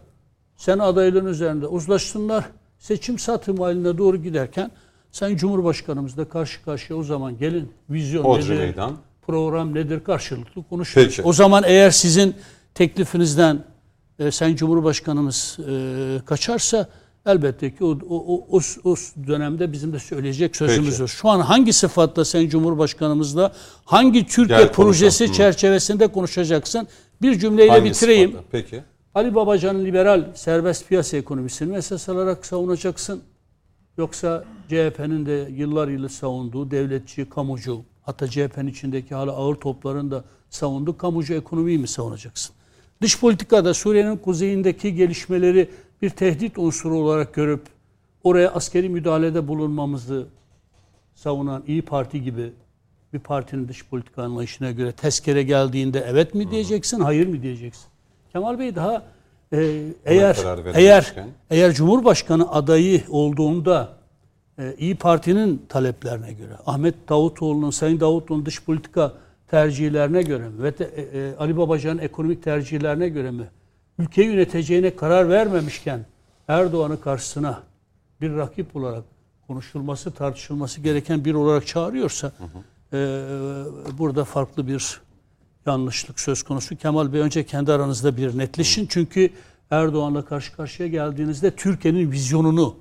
sen adaylığın üzerinde uzlaşsınlar. Seçim satım haline doğru giderken sen Cumhurbaşkanımızla karşı karşıya o zaman gelin. Vizyon Hodri nedir? meydan. Program nedir? Karşılıklı konuşuruz. Peki. O zaman eğer sizin teklifinizden e, Sayın Cumhurbaşkanımız e, kaçarsa elbette ki o, o, o, o, o dönemde bizim de söyleyecek sözümüz var. Şu an hangi sıfatla Sayın Cumhurbaşkanımızla hangi Türkiye Gel projesi konuşalım. Çerçevesinde konuşacaksın? Bir cümleyle Hangi bitireyim. sıfatla? Peki. Ali Babacan'ın liberal serbest piyasa ekonomisini esas alarak savunacaksın. Yoksa CHP'nin de yıllar yılı savunduğu devletçi, kamucu, hatta CHP'nin içindeki hala ağır topların da savunduğu kamucu ekonomiyi mi savunacaksın? Dış politikada Suriye'nin kuzeyindeki gelişmeleri bir tehdit unsuru olarak görüp oraya askeri müdahalede bulunmamızı savunan İyi Parti gibi bir partinin dış politika anlayışına göre tezkere geldiğinde evet mi diyeceksin, hayır mı diyeceksin? Kemal Bey daha e, eğer eğer eğer Cumhurbaşkanı adayı olduğunda e, İyi Parti'nin taleplerine göre, Ahmet Davutoğlu'nun, Sayın Davutoğlu'nun dış politika tercihlerine göre mi ve de, e, e, Ali Babacan'ın ekonomik tercihlerine göre mi ülkeyi yöneteceğine karar vermemişken Erdoğan'ı karşısına bir rakip olarak konuşulması, tartışılması gereken bir olarak çağırıyorsa e, burada farklı bir yanlışlık söz konusu. Kemal Bey önce kendi aranızda bir netleşin. Çünkü Erdoğan'la karşı karşıya geldiğinizde Türkiye'nin vizyonunu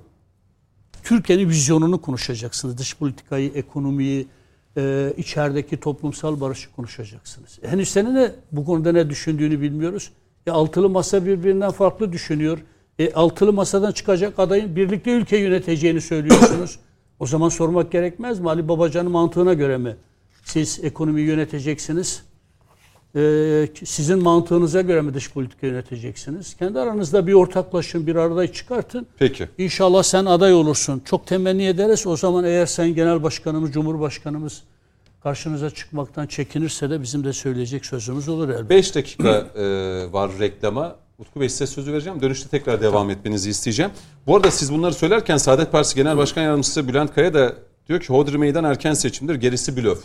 Türkiye'nin vizyonunu konuşacaksınız. Dış politikayı, ekonomiyi, e, içerideki toplumsal barışı konuşacaksınız. Henüz senin de bu konuda ne düşündüğünü bilmiyoruz. E, altılı masa birbirinden farklı düşünüyor. E, altılı masadan çıkacak adayın birlikte ülke yöneteceğini söylüyorsunuz. o zaman sormak gerekmez mi? Ali Babacan'ın mantığına göre mi? Siz ekonomiyi yöneteceksiniz. E, sizin mantığınıza göre mi dış politika yöneteceksiniz? Kendi aranızda bir ortaklaşın, bir arada çıkartın. Peki. İnşallah sen aday olursun. Çok temenni ederiz. O zaman eğer sen genel başkanımız, cumhurbaşkanımız karşınıza çıkmaktan çekinirse de bizim de söyleyecek sözümüz olur elbette. 5 dakika e, var reklama. Utku Bey size sözü vereceğim. Dönüşte tekrar devam etmenizi isteyeceğim. Bu arada siz bunları söylerken Saadet Partisi Genel Başkan Yardımcısı Bülent Kaya da diyor ki Hodri Meydan erken seçimdir, gerisi blöf.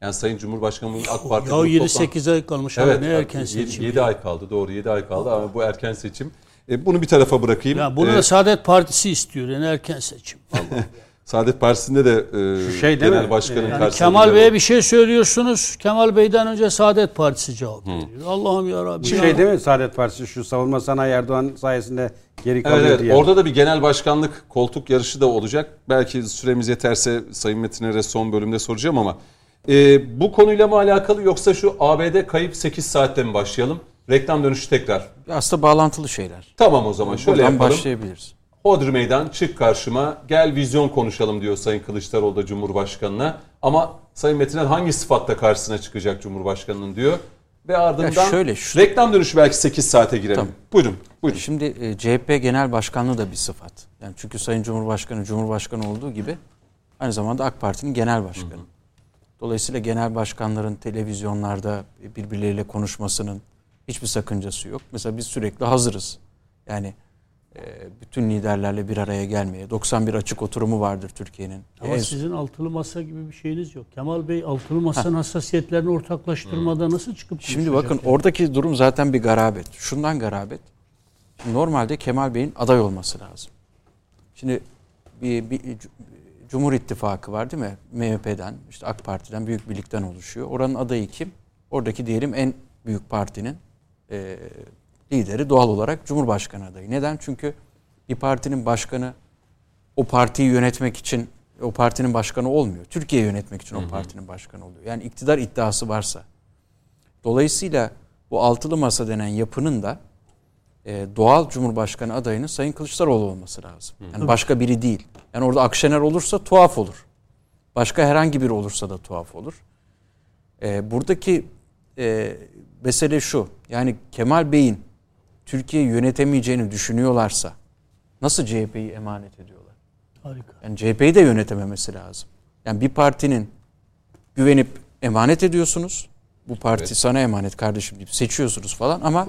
Yani Sayın Cumhurbaşkanımız AK Parti Ya grup 7-8 ay kalmış Evet, abi ne erken seçim. 7 ay kaldı doğru 7 ay kaldı ama bu erken seçim. E, bunu bir tarafa bırakayım. Ya bunu E, da Saadet Partisi istiyor yani erken seçim. Saadet Partisi'nde de e, şey genel mi? başkanın Yani karşısında Kemal Bey'e bir şey söylüyorsunuz. Kemal Bey'den önce Saadet Partisi cevap veriyor. Allah'ım ya Rabbi. Bir şey değil mi Saadet Partisi şu savunma sanayi Erdoğan sayesinde geri kalıyor Evet, evet. diye. orada da bir genel başkanlık koltuk yarışı da olacak. Belki süremiz yeterse Sayın Metin'e son bölümde soracağım ama e, bu konuyla mı alakalı yoksa şu ABD kayıp 8 saatte mi başlayalım? Reklam dönüşü tekrar. Aslında bağlantılı şeyler. Tamam o zaman şöyle Buradan yapalım. başlayabiliriz. Hodri Meydan çık karşıma gel vizyon konuşalım diyor Sayın Kılıçdaroğlu da Cumhurbaşkanı'na. Ama Sayın Metin'e hangi sıfatla karşısına çıkacak Cumhurbaşkanı'nın diyor. Ve ardından Ya şöyle, şu- reklam dönüşü belki 8 saate girelim. Tamam. Buyurun. Buyurun. Şimdi e, CHP Genel Başkanlığı da bir sıfat. Yani çünkü Sayın Cumhurbaşkanı Cumhurbaşkanı olduğu gibi aynı zamanda AK Parti'nin genel başkanı. Dolayısıyla genel başkanların televizyonlarda birbirleriyle konuşmasının hiçbir sakıncası yok. Mesela biz sürekli hazırız. Yani e, bütün liderlerle bir araya gelmeye. 91 açık oturumu vardır Türkiye'nin. Ama En- sizin altılı masa gibi bir şeyiniz yok. Kemal Bey altılı masanın hassasiyetlerini ortaklaştırmada nasıl çıkıp Şimdi bakın yani? oradaki durum zaten bir garabet. Şundan garabet. Şimdi normalde Kemal Bey'in aday olması lazım. Şimdi bir, bir Cumhur İttifakı var değil mi? MHP'den, işte AK Parti'den, Büyük Birlik'ten oluşuyor. Oranın adayı kim? Oradaki diyelim en büyük partinin e, lideri doğal olarak Cumhurbaşkanı adayı. Neden? Çünkü bir partinin başkanı o partiyi yönetmek için o partinin başkanı olmuyor. Türkiye yönetmek için o partinin başkanı oluyor. Yani iktidar iddiası varsa. Dolayısıyla bu altılı masa denen yapının da e, doğal Cumhurbaşkanı adayının Sayın Kılıçdaroğlu olması lazım. Yani başka biri değil. Yani orada Akşener olursa tuhaf olur. Başka herhangi biri olursa da tuhaf olur. E, buradaki e, mesele şu. Yani Kemal Bey'in Türkiye'yi yönetemeyeceğini düşünüyorlarsa nasıl CHP'yi emanet ediyorlar? Harika. Yani CHP'yi de yönetememesi lazım. Yani bir partinin güvenip emanet ediyorsunuz. Bu parti Evet. sana emanet kardeşim deyip seçiyorsunuz falan ama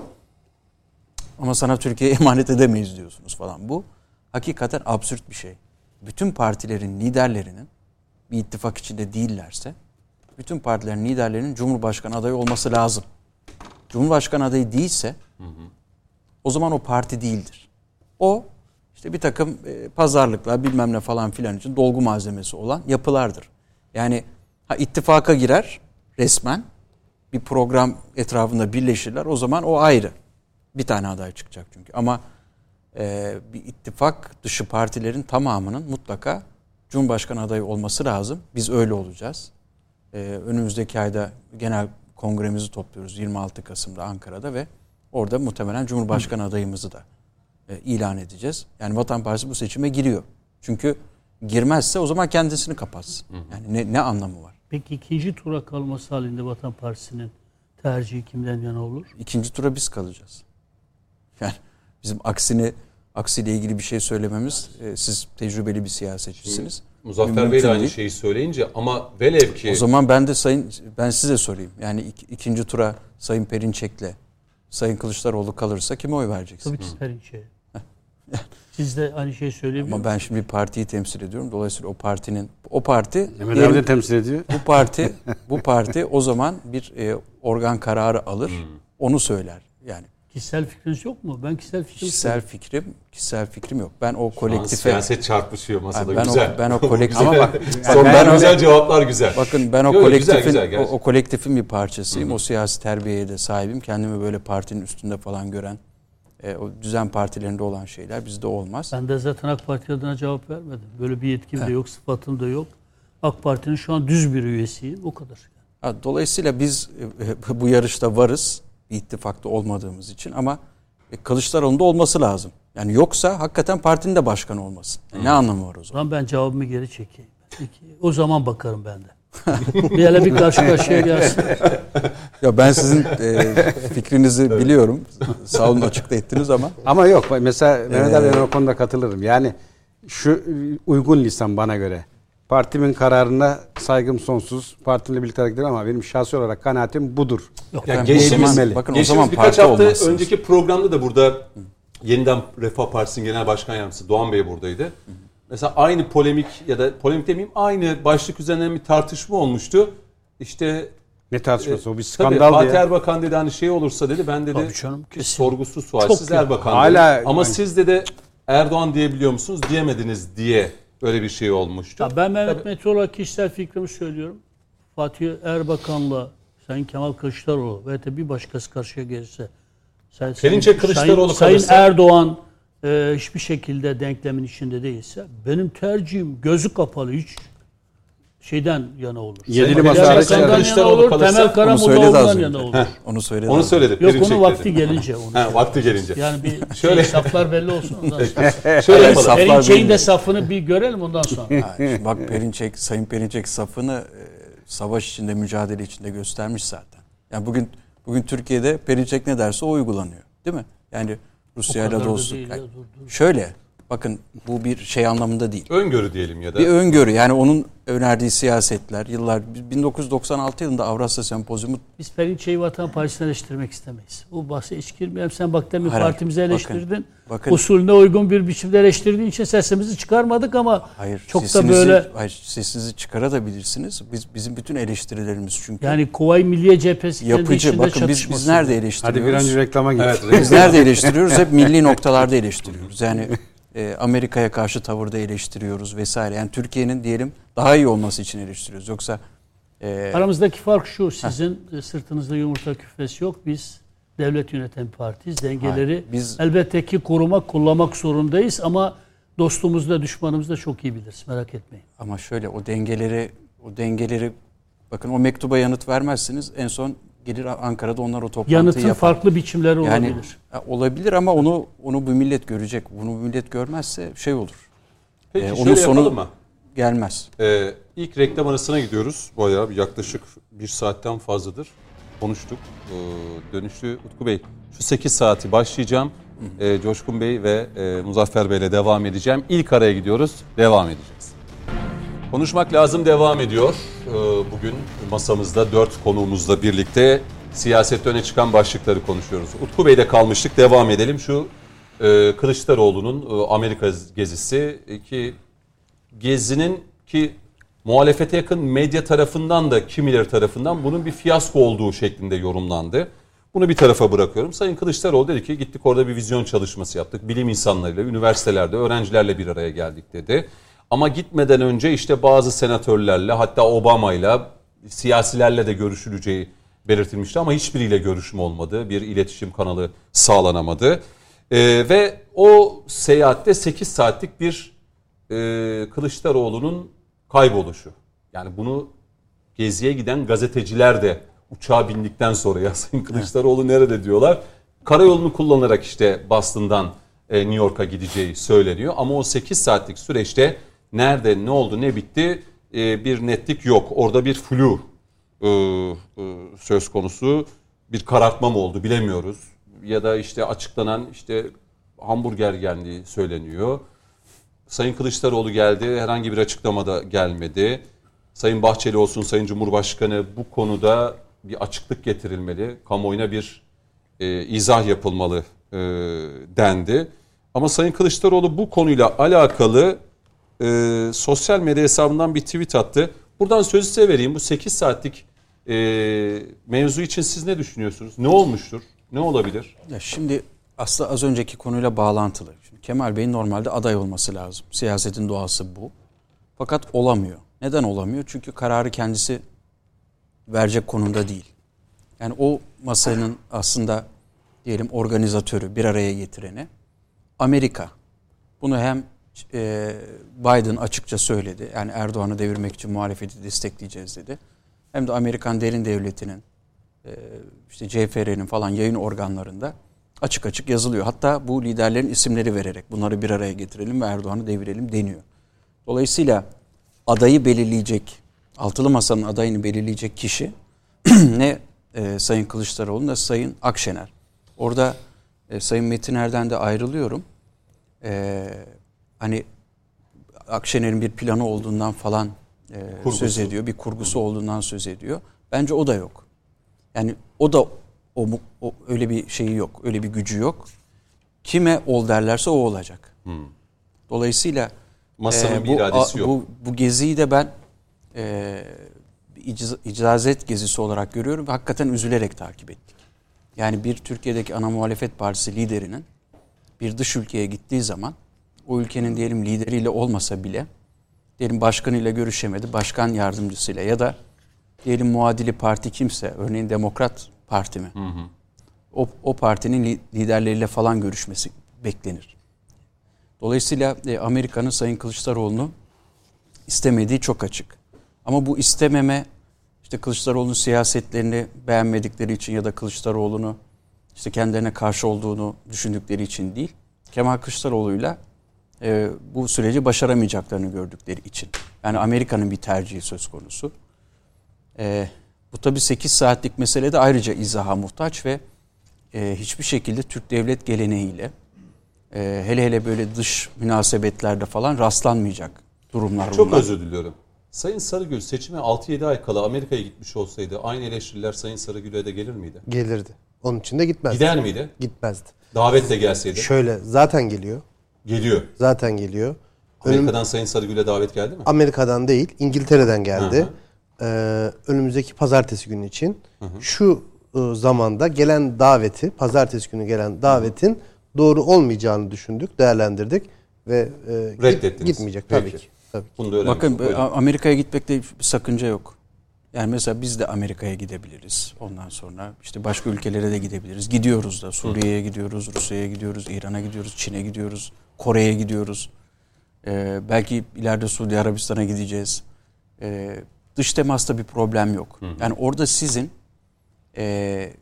ama sana Türkiye'ye emanet edemeyiz diyorsunuz falan. Bu hakikaten absürt bir şey. Bütün partilerin liderlerinin bir ittifak içinde değillerse bütün partilerin liderlerinin Cumhurbaşkanı adayı olması lazım. Cumhurbaşkanı adayı değilse o zaman o parti değildir. O işte bir takım e, pazarlıklar bilmem ne falan filan için dolgu malzemesi olan yapılardır. Yani ha ittifaka girer resmen bir program etrafında birleşirler o zaman o ayrı. Bir tane aday çıkacak çünkü ama e, bir ittifak dışı partilerin tamamının mutlaka Cumhurbaşkanı adayı olması lazım. Biz öyle olacağız. E, önümüzdeki ayda genel kongremizi topluyoruz 26 Kasım'da Ankara'da ve orada muhtemelen Cumhurbaşkanı adayımızı da e, ilan edeceğiz. Yani Vatan Partisi bu seçime giriyor. Çünkü girmezse o zaman kendisini kapatsın. Yani ne, ne anlamı var? Peki ikinci tura kalması halinde Vatan Partisi'nin tercihi kimden yana olur? İkinci tura biz kalacağız. Yani bizim aksini aksiyle ilgili bir şey söylememiz e, siz tecrübeli bir siyasetçisiniz. Muzaffer Mümkün Bey de aynı değil. şeyi söyleyince ama velev ki O zaman ben de sayın ben size sorayım. Yani ik- ikinci tura Sayın Perinçek'le Sayın Kılıçdaroğlu kalırsa kime oy vereceksiniz? Tabii ki Perinçek'e. Siz de aynı şeyi söyleyebilir Ama ben şimdi bir partiyi temsil ediyorum. Dolayısıyla o partinin o parti Mehmet abi de temsil ediyor. bu parti bu parti o zaman bir e, organ kararı alır. Hmm. Onu söyler. Yani Kişisel fikriniz yok mu? Ben kişisel fikrimi kişisel fikrim kişisel fikrim yok. Ben o kolektife siyaset çarpışıyor masada ben güzel. o ben o kolektif Ama bak Son ben güzel cevaplar güzel. bakın ben o Yo, yo, kolektifin güzel, güzel, o, gerçekten. o kolektifin bir parçasıyım. O siyasi terbiyeye de sahibim. Kendimi böyle partinin üstünde falan gören e, o düzen partilerinde olan şeyler bizde olmaz. Ben de zaten AK Parti adına cevap vermedim. Böyle bir yetkim de yok, sıfatım da yok. AK Parti'nin şu an düz bir üyesiyim. O kadar. Ha, Dolayısıyla biz e, bu yarışta varız. Bir ittifakta olmadığımız için ama e, Kılıçdaroğlu'nda olması lazım. Yani yoksa hakikaten partinin de başkanı olmasın. Yani Ne anlamı var o zaman? ben cevabımı geri çekeyim. Peki, o zaman bakarım ben de. bir hele bir karşı karşıya gelsin. Ya ben sizin e, fikrinizi biliyorum. Sağ olun açıkta ettiniz ama Ama yok mesela Mehmet abi Ee, ben o konuda katılırım. Yani şu uygun lisan bana göre. Partimin kararına saygım sonsuz. Partimle birlikte hareket ederim ama benim şahsi olarak kanaatim budur. Yok, Ya ben geçtiğimiz. Bakın o zaman birkaç hafta olmazsınız. önceki programda da burada yeniden Refah Partisi'nin genel başkan yardımcısı Doğan Bey buradaydı. Mesela aynı polemik ya da polemik demeyeyim aynı başlık üzerinden bir tartışma olmuştu. İşte Ne tartışması o bir tabii skandal Fatih ya. Erbakan dedi hani şey olursa dedi ben dedi Tabii canım, kesin. sorgusuz sualsiz Çok ya. Erbakan Hala- dedi. Ama yani- siz de de Erdoğan diyebiliyor musunuz diyemediniz diye böyle bir şey olmuştu. Ya ben Mehmet Tabii. Mete olarak kişisel fikrimi söylüyorum. Fatih Erbakan'la Sayın Kemal Kılıçdaroğlu ve de bir başkası karşıya gelirse Sayın, Perinçek Kılıçdaroğlu Sayın, kalırsa- Sayın Erdoğan e, hiçbir şekilde denklemin içinde değilse benim tercihim gözü kapalı hiç şeyden yana olur. Yedili masa Erbakan'dan yani. yana olur, kalırsa Temel Karamollaoğlu'ndan yana olur. Heh, onu söyledi. Onu söyledi. Yok onu vakti gelince onu. Ha, vakti gelince. Yani bir şey, Şöyle- saflar belli olsun ondan sonra. Şöyle yapalım. Saflar Perinçek'in de safını bir görelim ondan sonra. Ha, şimdi bak Perinçek, Sayın Perinçek safını e, savaş içinde, mücadele içinde göstermiş zaten. Yani bugün bugün Türkiye'de Perinçek ne derse o uygulanıyor. Değil mi? Yani Rusya ile dostluk. değil ya, Yani dur, dur. Şöyle bakın bu bir şey anlamında değil. Öngörü diyelim ya da. Bir öngörü yani onun önerdiği siyasetler yıllar 1996 yılında Avrasya Sempozyumu Biz Perinçe'yi Vatan Partisi'ni eleştirmek istemeyiz. Bu bahse hiç girmeyelim. Sen bak demin Hayır, partimizi bakın, eleştirdin. bakın. Usulüne uygun bir biçimde eleştirdiğin için sesimizi çıkarmadık ama hayır çok da böyle hayır, sesinizi çıkarabilirsiniz. Biz bizim bütün eleştirilerimiz çünkü yani Kuvayi Milliye Cephesi yapıcı. Bakın biz biz nerede Hadi eleştiriyoruz? bir an önce reklama git. Evet, Biz nerede eleştiriyoruz? Hep milli noktalarda eleştiriyoruz. Yani e, Amerika'ya karşı tavırda eleştiriyoruz vesaire. Yani Türkiye'nin diyelim daha iyi olması için eleştiriyoruz. Yoksa e, Aramızdaki fark şu. Sizin e, sırtınızda yumurta küfesi yok. Biz devlet yöneten partiyiz. Dengeleri Hayır, biz- elbette ki korumak, kullanmak zorundayız ama dostumuzu da düşmanımızı da çok iyi biliriz. Merak etmeyin. ama şöyle o dengeleri o dengeleri bakın o mektuba yanıt vermezsiniz. En son gelir Ankara'da onlar o toplantıyı Yanıtın yapar. farklı biçimleri Yani olabilir. e, olabilir ama onu onu bu millet görecek. Bunu bu millet görmezse şey olur. Peki Ee, şöyle onun sonu- mı? Gelmez. Ee, ilk reklam arasına gidiyoruz. Bayağı yaklaşık bir saatten fazladır konuştuk. Ee, dönüşü Utku Bey şu 8 saati başlayacağım. Ee, Coşkun Bey ve e, Muzaffer Bey'le devam edeceğim. İlk araya gidiyoruz. Devam edeceğiz. Konuşmak lazım devam ediyor. Ee, bugün masamızda dört konuğumuzla birlikte siyasette öne çıkan başlıkları konuşuyoruz. Utku Bey'de kalmıştık. Devam edelim. Şu e, Kılıçdaroğlu'nun e, Amerika gezisi ki Gezi'nin ki muhalefete yakın medya tarafından da kimileri tarafından bunun bir fiyasko olduğu şeklinde yorumlandı. Bunu bir tarafa bırakıyorum. Sayın Kılıçdaroğlu dedi ki gittik orada bir vizyon çalışması yaptık. Bilim insanlarıyla, üniversitelerde, öğrencilerle bir araya geldik dedi. Ama gitmeden önce işte bazı senatörlerle hatta Obama'yla siyasilerle de görüşüleceği belirtilmişti ama hiçbiriyle görüşme olmadı. Bir iletişim kanalı sağlanamadı. Ee, ve o seyahatte 8 saatlik bir e, Kılıçdaroğlu'nun kayboluşu. Yani bunu geziye giden gazeteciler de uçağa bindikten sonra ya Sayın Kılıçdaroğlu nerede diyorlar. Karayolunu kullanarak işte Boston'dan e, New York'a gideceği söyleniyor. Ama o 8 saatlik süreçte nerede ne oldu ne bitti e, bir netlik yok. Orada bir flu e, e, söz konusu bir karartma mı oldu bilemiyoruz. Ya da işte açıklanan işte hamburger geldiği söyleniyor. Sayın Kılıçdaroğlu geldi. Herhangi bir açıklamada gelmedi. Sayın Bahçeli olsun, Sayın Cumhurbaşkanı bu konuda bir açıklık getirilmeli. Kamuoyuna bir e, izah yapılmalı e, dendi. Ama Sayın Kılıçdaroğlu bu konuyla alakalı e, sosyal medya hesabından bir tweet attı. Buradan sözü size vereyim. Bu 8 saatlik e, mevzu için siz ne düşünüyorsunuz? Ne olmuştur? Ne olabilir? Ya şimdi aslında az önceki konuyla bağlantılı. Şimdi Kemal Bey'in normalde aday olması lazım. Siyasetin doğası bu. Fakat olamıyor. Neden olamıyor? Çünkü kararı kendisi verecek konumda değil. Yani o masanın aslında diyelim organizatörü, bir araya getireni Amerika. Bunu hem e, Biden açıkça söyledi. Yani Erdoğan'ı devirmek için muhalefeti destekleyeceğiz dedi. Hem de Amerikan derin devletinin e, işte CFR'nin falan yayın organlarında açık açık yazılıyor. Hatta bu liderlerin isimleri vererek bunları bir araya getirelim ve Erdoğan'ı devirelim deniyor. Dolayısıyla adayı belirleyecek, altılı masanın adayını belirleyecek kişi ne e, Sayın Kılıçdaroğlu ne Sayın Akşener. Orada e, Sayın Metiner'den de ayrılıyorum. E, hani Akşener'in bir planı olduğundan falan e, Kurgusu. söz ediyor. Bir kurgusu olduğundan söz ediyor. Bence o da yok. Yani o da o, o öyle bir şeyi yok. Öyle bir gücü yok. Kime ol derlerse o olacak. Dolayısıyla Masanın e, bir iradesi a- yok. Bu, bu geziyi de ben e, icazet gezisi olarak görüyorum ve hakikaten üzülerek takip ettik. Yani bir Türkiye'deki ana muhalefet partisi liderinin bir dış ülkeye gittiği zaman o ülkenin diyelim lideriyle olmasa bile diyelim başkanıyla görüşemedi, başkan yardımcısıyla ya da diyelim muadili parti kimse, örneğin Demokrat Parti mi? O, o partinin li- liderleriyle falan görüşmesi beklenir. Dolayısıyla e, Amerika'nın Sayın Kılıçdaroğlu'nu istemediği çok açık. Ama bu istememe işte Kılıçdaroğlu'nun siyasetlerini beğenmedikleri için ya da Kılıçdaroğlu'nu işte kendilerine karşı olduğunu düşündükleri için değil. Kemal Kılıçdaroğlu'yla e, bu süreci başaramayacaklarını gördükleri için. Yani Amerika'nın bir tercihi söz konusu. E, bu tabii 8 saatlik mesele de ayrıca izaha muhtaç ve e, hiçbir şekilde Türk devlet geleneğiyle e, hele hele böyle dış münasebetlerde falan rastlanmayacak durumlar Çok bunlar. özür diliyorum. Sayın Sarıgül seçime 6-7 ay kala Amerika'ya gitmiş olsaydı aynı eleştiriler Sayın Sarıgül'e de gelir miydi? Gelirdi. Onun için de gitmezdi. Gider miydi? Gitmezdi. Davetle gelseydi. Şöyle zaten geliyor. Geliyor. Zaten geliyor. Önüm- Amerika'dan Sayın Sarıgül'e davet geldi mi? Amerika'dan değil, İngiltere'den geldi. Hı Ee, önümüzdeki pazartesi günü için şu e, zamanda gelen daveti, pazartesi günü gelen davetin doğru olmayacağını düşündük, değerlendirdik ve e, git- Reddettiniz. gitmeyecek tabii Peki. ki. Tabii ki. Bunu da Bakın Amerika'ya gitmekte bir sakınca yok. Yani mesela biz de Amerika'ya gidebiliriz. Ondan sonra işte başka ülkelere de gidebiliriz. Gidiyoruz da. Suriye'ye gidiyoruz, Rusya'ya gidiyoruz, İran'a gidiyoruz, Çin'e gidiyoruz, Kore'ye gidiyoruz. Ee, belki ileride Suudi Arabistan'a gideceğiz. Ee, dış temasta bir problem yok. Yani orada sizin e,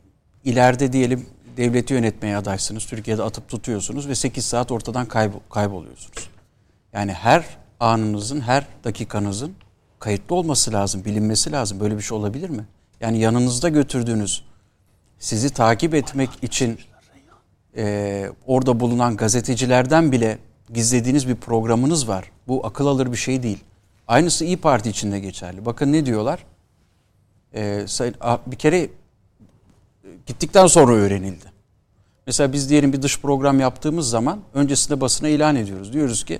ileride diyelim devleti yönetmeye adaysınız. Türkiye'de atıp tutuyorsunuz ve 8 saat ortadan kaybol- kayboluyorsunuz. Yani her anınızın, her dakikanızın kayıtlı olması lazım, bilinmesi lazım. Böyle bir şey olabilir mi? Yani yanınızda götürdüğünüz, sizi takip etmek için e, orada bulunan gazetecilerden bile gizlediğiniz bir programınız var. Bu akıl alır bir şey değil. Aynısı İyi Parti için de geçerli. Bakın ne diyorlar? E, a- bir kere e, gittikten sonra öğrenildi. Mesela biz diyelim bir dış program yaptığımız zaman öncesinde basına ilan ediyoruz. Diyoruz ki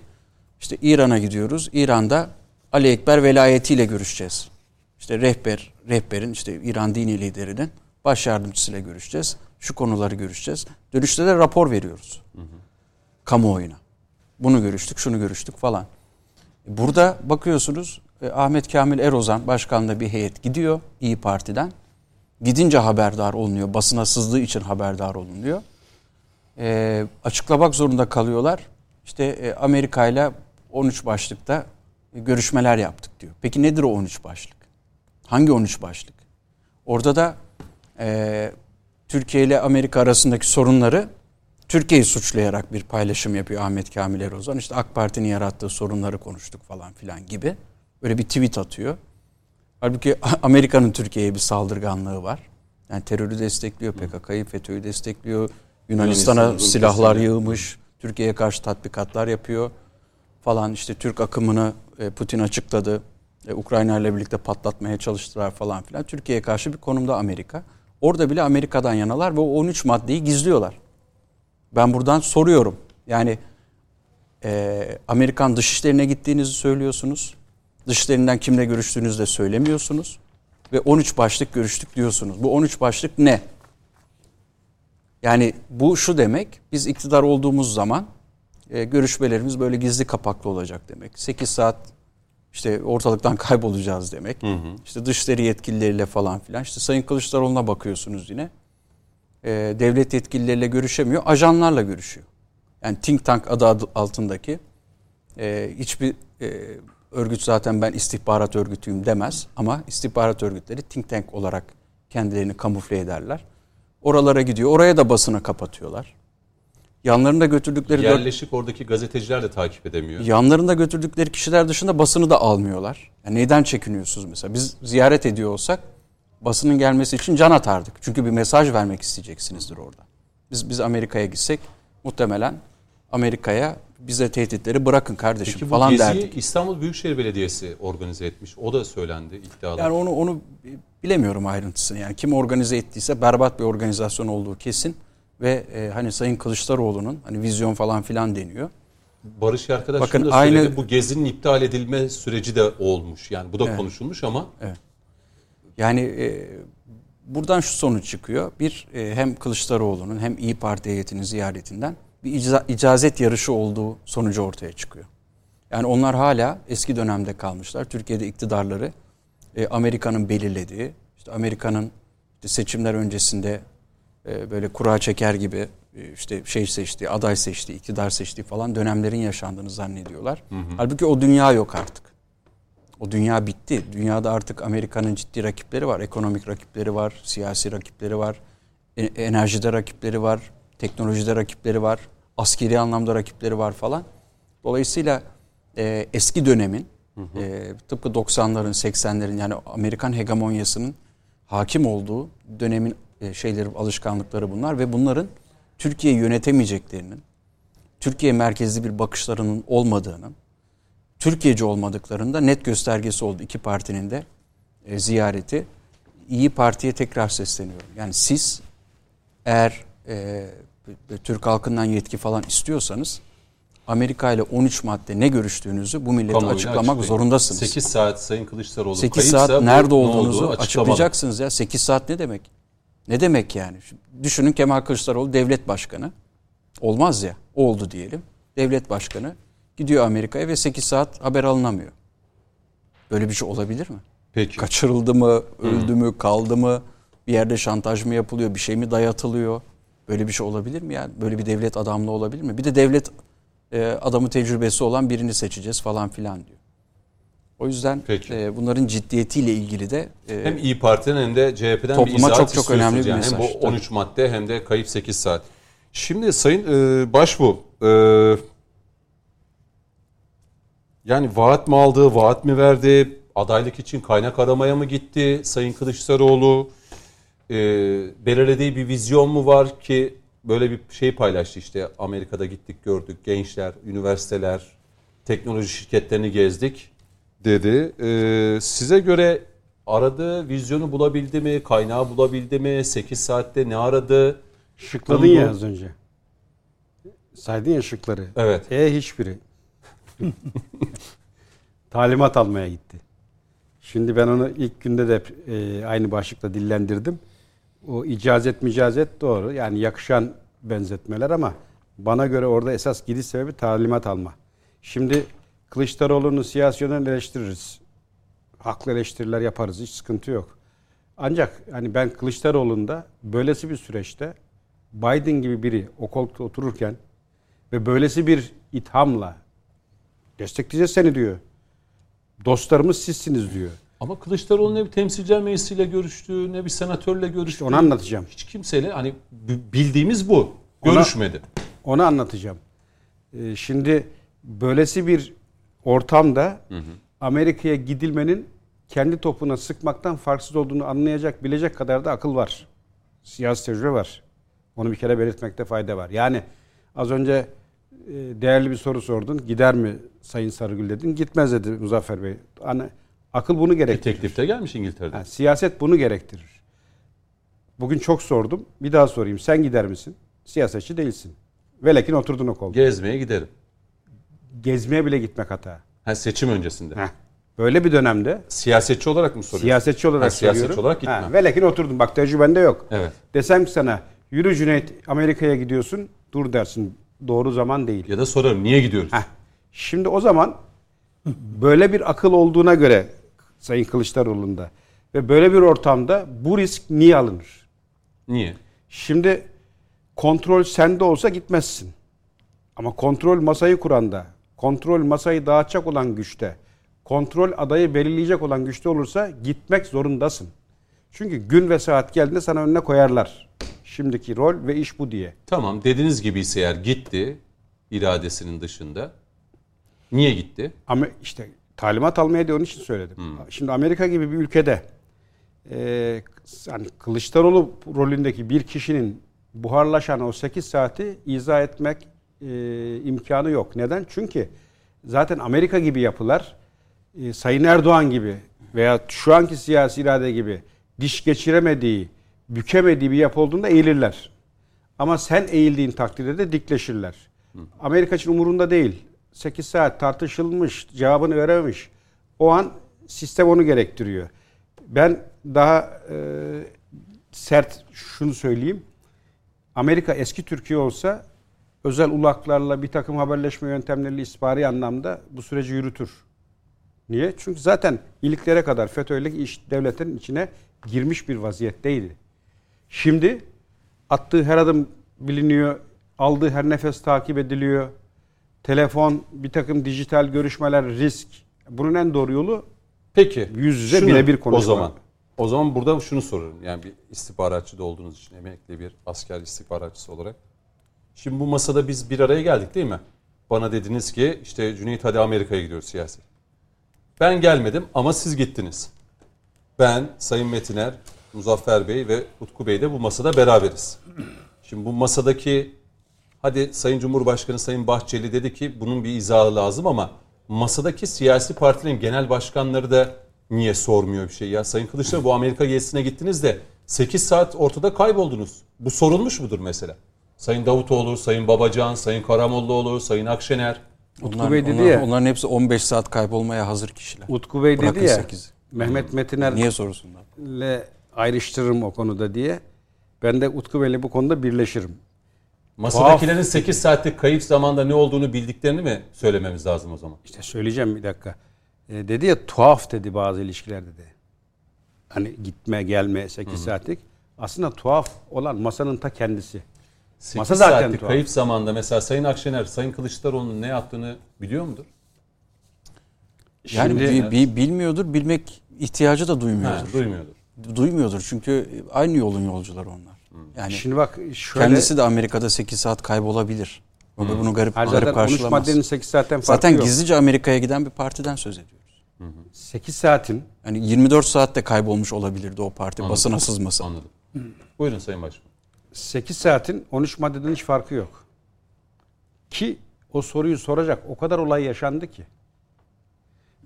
işte İran'a gidiyoruz. İran'da Ali Ekber velayetiyle görüşeceğiz. İşte rehber, rehberin işte İran dini liderinin baş yardımcısıyla görüşeceğiz. Şu konuları görüşeceğiz. Dönüşte de rapor veriyoruz. Kamuoyuna. Bunu görüştük, şunu görüştük falan. Burada bakıyorsunuz e, Ahmet Kamil Erozan başkanla bir heyet gidiyor İyi Parti'den. Gidince haberdar olunuyor. Basına sızdığı için haberdar olunuyor. E, açıklamak zorunda kalıyorlar. İşte e, Amerika ile 13 başlıkta görüşmeler yaptık diyor. Peki nedir o 13 başlık? Hangi 13 başlık? Orada da e, Türkiye ile Amerika arasındaki sorunları Türkiye'yi suçlayarak bir paylaşım yapıyor Ahmet Kamil Erozan. İşte AK Parti'nin yarattığı sorunları konuştuk falan filan gibi. Böyle bir tweet atıyor. Halbuki Amerika'nın Türkiye'ye bir saldırganlığı var. Yani terörü destekliyor, PKK'yı, FETÖ'yü destekliyor. Yunanistan'a Yunanistan'ın silahlar yığmış. Türkiye'ye karşı tatbikatlar yapıyor falan. İşte Türk akımını e, Putin açıkladı. E, Ukrayna ile birlikte patlatmaya çalıştılar falan filan. Türkiye'ye karşı bir konumda Amerika. Orada bile Amerika'dan yanalar ve o 13 maddeyi gizliyorlar. Ben buradan soruyorum. Yani e, Amerikan dışişlerine gittiğinizi söylüyorsunuz. Dışişlerinden kimle görüştüğünüzü de söylemiyorsunuz. Ve 13 başlık görüştük diyorsunuz. Bu 13 başlık ne? Yani bu şu demek, biz iktidar olduğumuz zaman e, görüşmelerimiz böyle gizli kapaklı olacak demek. 8 saat işte ortalıktan kaybolacağız demek. İşte dışişleri yetkilileriyle falan filan. İşte Sayın Kılıçdaroğlu'na bakıyorsunuz yine. E, devlet yetkilileriyle görüşemiyor, ajanlarla görüşüyor. Yani think tank adı adı altındaki e, hiçbir e, örgüt zaten ben istihbarat örgütüyüm demez ama istihbarat örgütleri think tank olarak kendilerini kamufle ederler. Oralara gidiyor. Oraya da basını kapatıyorlar. Yanlarında götürdükleri Yerleşik oradaki gazeteciler de takip edemiyor. yanlarında götürdükleri kişiler dışında basını da almıyorlar. Yani neden çekiniyorsunuz mesela? Biz ziyaret ediyor olsak basının gelmesi için can atardık. Çünkü bir mesaj vermek isteyeceksinizdir orada. Biz biz Amerika'ya gitsek muhtemelen Amerika'ya bize tehditleri bırakın kardeşim Peki bu falan geziyi derdik. İstanbul Büyükşehir Belediyesi organize etmiş. O da söylendi iddialar. Yani onu onu bilemiyorum ayrıntısını. Yani kim organize ettiyse berbat bir organizasyon olduğu kesin ve e, hani Sayın Kılıçdaroğlu'nun hani vizyon falan filan deniyor. Barış arkadaş Bakın da söyledi. aynı- Bu gezinin iptal edilme süreci de olmuş. Yani bu da konuşulmuş ama Yani e, buradan şu sonuç çıkıyor. Bir e, hem Kılıçdaroğlu'nun hem İyi Parti heyetinin ziyaretinden bir ica- icazet yarışı olduğu sonucu ortaya çıkıyor. Yani onlar hala eski dönemde kalmışlar. Türkiye'de iktidarları e, Amerika'nın belirlediği, işte Amerika'nın işte seçimler öncesinde böyle kura çeker gibi e, işte şey seçtiği, aday seçtiği, iktidar seçtiği falan dönemlerin yaşandığını zannediyorlar. Halbuki o dünya yok artık. O dünya bitti. Dünyada artık Amerika'nın ciddi rakipleri var. Ekonomik rakipleri var, siyasi rakipleri var, e- enerjide rakipleri var, teknolojide rakipleri var, askeri anlamda rakipleri var falan. Dolayısıyla e, eski dönemin e, tıpkı 90'ların, 80'lerin yani Amerikan hegemonyasının hakim olduğu dönemin e, şeyleri, alışkanlıkları bunlar ve bunların Türkiye'yi yönetemeyeceklerinin, Türkiye merkezli bir bakışlarının olmadığının, Türkiye'ci olmadıklarında net göstergesi oldu iki partinin de e, ziyareti. İyi Parti'ye tekrar sesleniyorum. Yani siz eğer e, Türk halkından yetki falan istiyorsanız Amerika ile 13 madde ne görüştüğünüzü bu millete Kamuoyuna açıklamak açıklayın. zorundasınız. 8 saat Sayın Kılıçdaroğlu 8 kayıpsa saat nerede ne olduğunuzu olduğu açıklamalı. açıklayacaksınız ya. 8 saat ne demek? Ne demek yani? Şimdi Düşünün Kemal Kılıçdaroğlu devlet başkanı. Olmaz ya. Oldu diyelim. Devlet başkanı gidiyor Amerika'ya ve 8 saat haber alınamıyor. Böyle bir şey olabilir mi? Peki. Kaçırıldı mı, öldü mü, kaldı mı? Bir yerde şantaj mı yapılıyor, bir şey mi dayatılıyor? Böyle bir şey olabilir mi yani? Böyle bir devlet adamlığı olabilir mi? Bir de devlet e, adamı tecrübesi olan birini seçeceğiz falan filan diyor. O yüzden Peki. e, bunların ciddiyetiyle ilgili de e, Hem İyi Parti'den hem de CHP'den bir Topluma izahat çok çok önemli bir yani. mesaj, Hem bu tabii. 13 madde hem de kayıp 8 saat. Şimdi Sayın e, Başbuğ e, yani vaat mi aldı, vaat mi verdi, adaylık için kaynak aramaya mı gitti Sayın Kılıçdaroğlu? E, belirlediği bir vizyon mu var ki böyle bir şey paylaştı işte Amerika'da gittik gördük gençler, üniversiteler, teknoloji şirketlerini gezdik dedi. E, size göre aradığı vizyonu bulabildi mi, kaynağı bulabildi mi, 8 saatte ne aradı? Şıkladın Buldu. ya az önce. Saydın ya şıkları. Evet. E hiçbiri. Talimat almaya gitti. Şimdi ben onu ilk günde de e, aynı başlıkla dillendirdim. O icazet micazet doğru. Yani yakışan benzetmeler ama bana göre orada esas gidiş sebebi talimat alma. Şimdi Kılıçdaroğlu'nun siyasi yönünü eleştiririz. Haklı eleştiriler yaparız. Hiç sıkıntı yok. Ancak hani ben Kılıçdaroğlu'nda böylesi bir süreçte Biden gibi biri o koltukta otururken ve böylesi bir ithamla destekleyeceğiz seni diyor. Dostlarımız sizsiniz diyor. Ama Kılıçdaroğlu ne bir temsilciler meclisiyle görüştü, ne bir senatörle görüştü. onu anlatacağım. Hiç kimseyle hani bildiğimiz bu. Ona- Görüşmedi. Onu anlatacağım. Ee, şimdi böylesi bir ortamda Amerika'ya gidilmenin kendi topuna sıkmaktan farksız olduğunu anlayacak, bilecek kadar da akıl var. Siyasi tecrübe var. Onu bir kere belirtmekte fayda var. Yani az önce e, değerli bir soru sordun. Gider mi Sayın Sarıgül dedin. Gitmez dedi Muzaffer Bey. Hani akıl bunu Bir gerektirir. teklifte gelmiş İngiltere'den. Ha, siyaset bunu gerektirir. Bugün çok sordum. Bir daha sorayım. Sen gider misin? Siyasetçi değilsin. Velekin oturdun o kolda. Gezmeye giderim. Gezmeye bile gitmek hata. Ha, seçim öncesinde. Heh. Böyle bir dönemde Siyasetçi olarak mı soruyorsun? siyasetçi olarak Ha, siyasetçi söylüyorum. olarak gitmem. Ha, velekin oturdun. Bak tecrübende yok. Evet. Desem ki sana yürü Cüneyt Amerika'ya gidiyorsun. Dur dersin. Doğru zaman değil. Ya da sorarım niye gidiyoruz? Heh. Şimdi o zaman böyle bir akıl olduğuna göre Sayın Kılıçdaroğlu'nda ve böyle bir ortamda bu risk niye alınır? Niye? Şimdi kontrol sende olsa gitmezsin. Ama kontrol masayı kuranda, kontrol masayı dağıtacak olan güçte, kontrol adayı belirleyecek olan güçte olursa gitmek zorundasın. Çünkü gün ve saat geldiğinde sana önüne koyarlar. Şimdiki rol ve iş bu diye. Tamam dediğiniz gibi ise eğer gitti iradesinin dışında. Niye gitti? Ama işte talimat almaya diye onun için söyledim. Şimdi Amerika gibi bir ülkede e, yani Kılıçdaroğlu rolündeki bir kişinin buharlaşan o 8 saati izah etmek e, imkanı yok. Neden? Çünkü zaten Amerika gibi yapılar e, Sayın Erdoğan gibi veya şu anki siyasi irade gibi diş geçiremediği, bükemediği bir yapı olduğunda eğilirler. Ama sen eğildiğin takdirde de dikleşirler. Amerika için umurunda değil. 8 saat tartışılmış, cevabını verememiş. O an sistem onu gerektiriyor. Ben daha e, sert şunu söyleyeyim. Amerika eski Türkiye olsa özel ulaklarla bir takım haberleşme yöntemleriyle istihbari anlamda bu süreci yürütür. Niye? Çünkü zaten iliklere kadar FETÖ'yle iş devletin içine girmiş bir vaziyetteydi. Şimdi attığı her adım biliniyor, aldığı her nefes takip ediliyor. Telefon, bir takım dijital görüşmeler, risk. Bunun en doğru yolu Peki. Yüz yüze birebir O konuşma. zaman. O zaman burada şunu sorarım. Yani bir istihbaratçı da olduğunuz için emekli bir asker istihbaratçısı olarak. Şimdi bu masada biz bir araya geldik değil mi? Bana dediniz ki işte Cüneyt hadi Amerika'ya gidiyoruz siyasi. Ben gelmedim ama siz gittiniz. Ben, Sayın Metiner, Muzaffer Bey ve Utku Bey de bu masada beraberiz. Şimdi bu masadaki hadi Sayın Cumhurbaşkanı Sayın Bahçeli dedi ki bunun bir izahı lazım ama masadaki siyasi partilerin genel başkanları da niye sormuyor bir şey ya? Sayın Kılıçdaroğlu bu Amerika gezisine gittiniz de 8 saat ortada kayboldunuz. Bu sorulmuş mudur mesela? Sayın Davutoğlu, Sayın Babacan, Sayın Karamollaoğlu, Sayın Akşener. Onlar, Bey dedi onlar- ya- onların hepsi 15 saat kaybolmaya hazır kişiler. Utku Bey Bırakın dedi ya 8'i. Mehmet Metiner Niye sorusunlar? ile ayrıştırırım o konuda diye. Ben de Utku Bey'le bu konuda birleşirim. Masadakilerin 8 saatlik kayıp zamanda ne olduğunu bildiklerini mi söylememiz lazım o zaman? İşte söyleyeceğim bir dakika. E, dedi ya tuhaf dedi bazı ilişkilerde de. Hani gitme gelme 8 saatlik. Aslında tuhaf olan masanın ta kendisi. 8 Masa zaten saatlik tuhaf. kayıp zamanda mesela Sayın Akşener, Sayın Kılıçdaroğlu'nun ne yaptığını biliyor mudur? Yani Şimdi- bi- bi- bilmiyordur, bilmek ihtiyacı da duymuyordur. duymuyordur. Duymuyordur çünkü aynı yolun yolcuları onlar. Yani Şimdi bak şöyle kendisi de Amerika'da 8 saat kaybolabilir. O da bunu garip, Hayır, garip zaten 13 karşılamaz. maddenin 8 saatten farkı Zaten yok. gizlice Amerika'ya giden bir partiden söz ediyoruz. 8 saatin Yani 24 saatte kaybolmuş olabilirdi o parti basına sızması. Anladım. Buyurun Sayın Başkan. 8 saatin 13 maddeden hiç farkı yok. Ki o soruyu soracak o kadar olay yaşandı ki.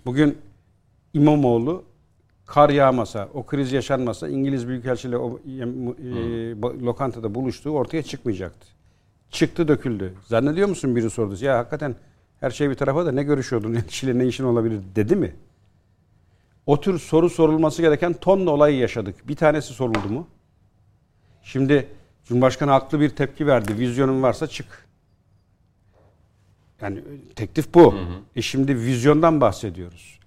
Bugün İmamoğlu kar yağmasa, o kriz yaşanmasa İngiliz Büyükelçiliği o e, ba- lokantada buluştuğu ortaya çıkmayacaktı. Çıktı döküldü. Zannediyor musun biri sordu. Ya hakikaten her şey bir tarafa da ne görüşüyordun, ne ne işin olabilir dedi mi? O tür soru sorulması gereken tonla olayı yaşadık. Bir tanesi soruldu mu? Şimdi Cumhurbaşkanı haklı bir tepki verdi. Vizyonun varsa çık. Yani teklif bu. E şimdi vizyondan bahsediyoruz.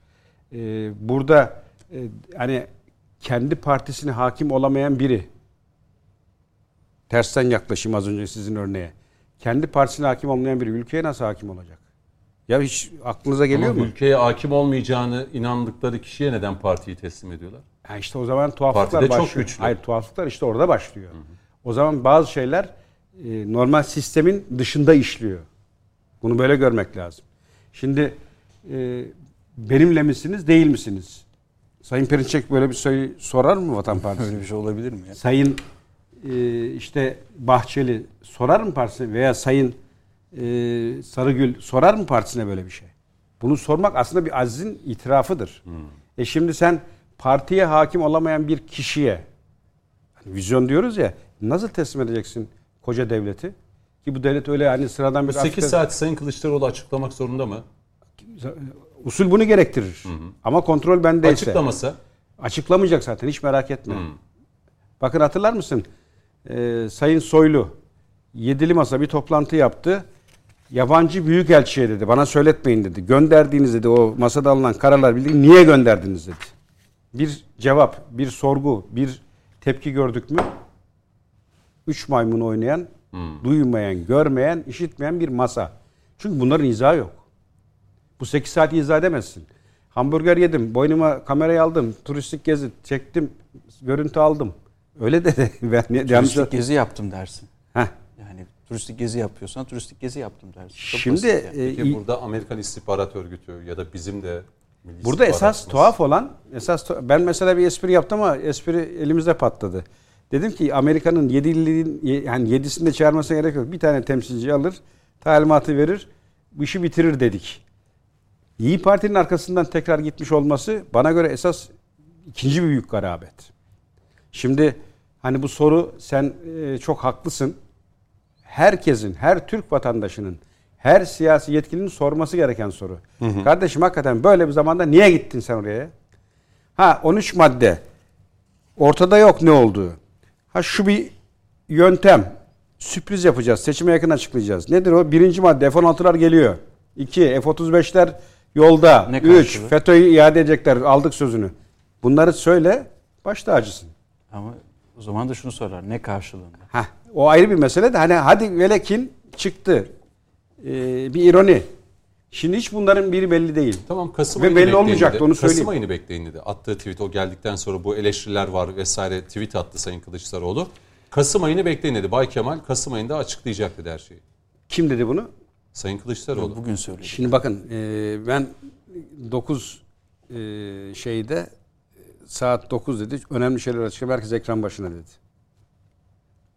Ee, burada e, hani kendi partisine hakim olamayan biri tersten yaklaşayım az önce sizin örneğe. Kendi partisine hakim olmayan biri ülkeye nasıl hakim olacak? Ya hiç aklınıza geliyor Ama mu? ülkeye hakim olmayacağını inandıkları kişiye neden partiyi teslim ediyorlar? Ha işte o zaman tuhaflıklar Partide çok başlıyor. güçlü. Hayır tuhaflıklar işte orada başlıyor. O zaman bazı şeyler e, normal sistemin dışında işliyor. Bunu böyle görmek lazım. Şimdi e, benimle misiniz değil misiniz? Sayın Perinçek böyle bir şey sorar mı Vatan Partisi? Öyle bir şey olabilir mi ya? Sayın e, işte Bahçeli sorar mı partisine veya Sayın e, Sarıgül sorar mı partisine böyle bir şey? Bunu sormak aslında bir azizin itirafıdır. E şimdi sen partiye hakim olamayan bir kişiye vizyon diyoruz ya nasıl teslim edeceksin koca devleti? Ki bu devlet öyle hani sıradan bir 8 asker- saat Sayın Kılıçdaroğlu açıklamak zorunda mı? usul bunu gerektirir. Ama kontrol bendeyse. Açıklamasa Açıklamayacak zaten hiç merak etme. Bakın hatırlar mısın? Ee, Sayın Soylu yedili masa bir toplantı yaptı. Yabancı büyükelçiye dedi. Bana söyletmeyin dedi. Gönderdiğiniz dedi o masada alınan kararlar bildiğin niye gönderdiniz dedi. Bir cevap, bir sorgu, bir tepki gördük mü? Üç maymun oynayan, duymayan, görmeyen, işitmeyen bir masa. Çünkü bunların izahı yok. Bu 8 saat izah edemezsin. Hamburger yedim, boynuma kamerayı aldım, turistik gezi çektim, görüntü aldım. Öyle dedi. Ben yanlış. Turistik gezi yaptım dersin. Heh. Yani turistik gezi yapıyorsan turistik gezi yaptım dersin. Çok Şimdi yani. e, Peki burada Amerikan İstihbarat Örgütü ya da bizim de Milli Burada esas İstihbaratımız- tuhaf olan, esas ben mesela bir espri yaptım ama espri elimizde patladı. Dedim ki Amerika'nın yediliğin yani yedisini de çağırmasına gerek yok. Bir tane temsilci alır, talimatı verir, bu işi bitirir dedik. İyi Parti'nin arkasından tekrar gitmiş olması bana göre esas ikinci bir büyük garabet. Şimdi hani bu soru sen e, çok haklısın. Herkesin, her Türk vatandaşının, her siyasi yetkilinin sorması gereken soru. Kardeşim hakikaten böyle bir zamanda niye gittin sen oraya? Ha 13 madde. Ortada yok ne olduğu. Ha şu bir yöntem. Sürpriz yapacağız. Seçime yakın açıklayacağız. Nedir o? Birinci madde F-16'lar geliyor. İki F-35'ler yolda. Ne Üç karşılığı? FETÖ'yü iade edecekler. Aldık sözünü. Bunları söyle. Baş tacısın. Ama o zaman da şunu sorar. Ne karşılığında? Heh, o ayrı bir mesele de hani hadi velekin çıktı. Ee, bir ironi. Şimdi hiç bunların biri belli değil. Tamam Kasım Ve ayını belli bekleyin olmayacaktı, dedi. onu söyleyeyim. Kasım ayını bekleyin dedi. Attığı tweet o geldikten sonra bu eleştiriler var vesaire tweet attı Sayın Kılıçdaroğlu. Kasım ayını bekleyin dedi. Bay Kemal Kasım ayında açıklayacak dedi her şeyi. Kim dedi bunu? Sayın Kılıçdaroğlu. Bugün söyledi. Şimdi bakın e, ben 9 e, şeyde e, saat 9 dedi. Önemli şeyler açıklayayım. Herkes ekran başına dedi.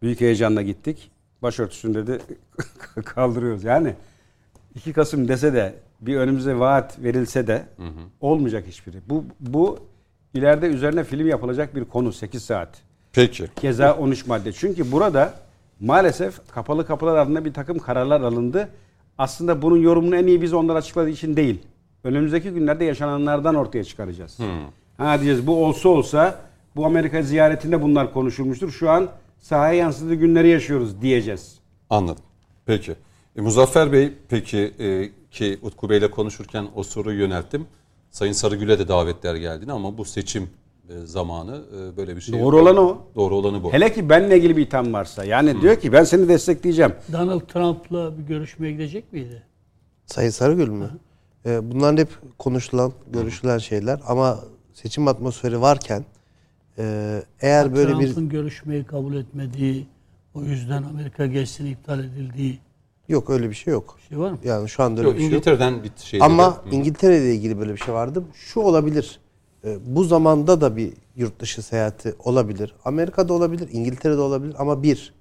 Büyük heyecanla gittik. Başörtüsünü dedi kaldırıyoruz. Yani 2 Kasım dese de bir önümüze vaat verilse de olmayacak hiçbiri. Bu bu ileride üzerine film yapılacak bir konu 8 saat. Peki. Keza 13 madde. Çünkü burada maalesef kapalı kapılar ardında bir takım kararlar alındı. Aslında bunun yorumunu en iyi biz onlar açıkladığı için değil. Önümüzdeki günlerde yaşananlardan ortaya çıkaracağız. Ha diyeceğiz bu olsa olsa bu Amerika ziyaretinde bunlar konuşulmuştur. Şu an sahaya yansıdığı günleri yaşıyoruz diyeceğiz. Anladım. Peki. E, Muzaffer Bey peki e, ki Utku Bey'le konuşurken o soruyu yönelttim. Sayın Sarıgül'e de davetler geldiğini ama bu seçim e, zamanı e, böyle bir şey Doğru yok. olan o. Doğru olanı bu. Hele ki benle ilgili bir itham varsa. Yani diyor ki ben seni destekleyeceğim. Donald Trump'la bir görüşmeye gidecek miydi? Sayın Sarıgül mü? Ee, bunlar hep konuşulan, görüşülen şeyler ama seçim atmosferi varken e, eğer böyle bir Trump'ın görüşmeyi kabul etmediği, o yüzden Amerika gezisinin iptal edildiği yok öyle bir şey yok. şey var mı? Yani şu anda öyle Yok, bir şey yok. İngiltere'den bir şey. Ama. Hı. İngiltere ile ilgili böyle bir şey vardı. Şu olabilir. Ee, bu zamanda da bir yurt dışı seyahati olabilir. Amerika'da olabilir, İngiltere'de olabilir ama bir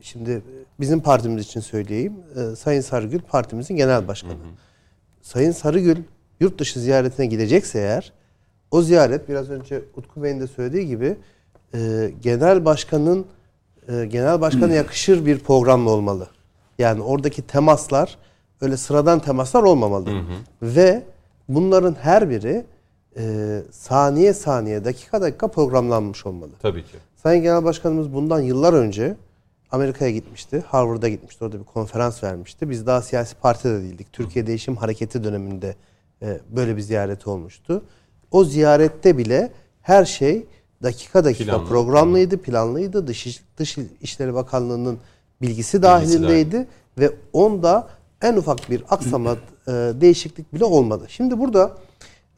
şimdi e, bizim partimiz için söyleyeyim. e, Sayın Sarıgül partimizin genel başkanı. Sayın Sarıgül yurt dışı ziyaretine gidecekse eğer o ziyaret biraz önce Utku Bey'in de söylediği gibi e, genel başkanın e, genel başkana yakışır bir programla olmalı. Yani oradaki temaslar öyle sıradan temaslar olmamalı. Ve bunların her biri e, saniye saniye dakika dakika programlanmış olmalı. Tabii ki. Sayın Genel Başkanımız bundan yıllar önce Amerika'ya gitmişti. Harvard'a gitmişti. Orada bir konferans vermişti. Biz daha siyasi partide değildik. Türkiye Değişim Hareketi döneminde e, böyle bir ziyareti olmuştu. O ziyarette bile her şey dakika dakika Planlı. programlıydı, planlıydı. Dış, Dış İşleri Bakanlığı'nın bilgisi dahilindeydi ve onda en ufak bir aksama, e, değişiklik bile olmadı. Şimdi burada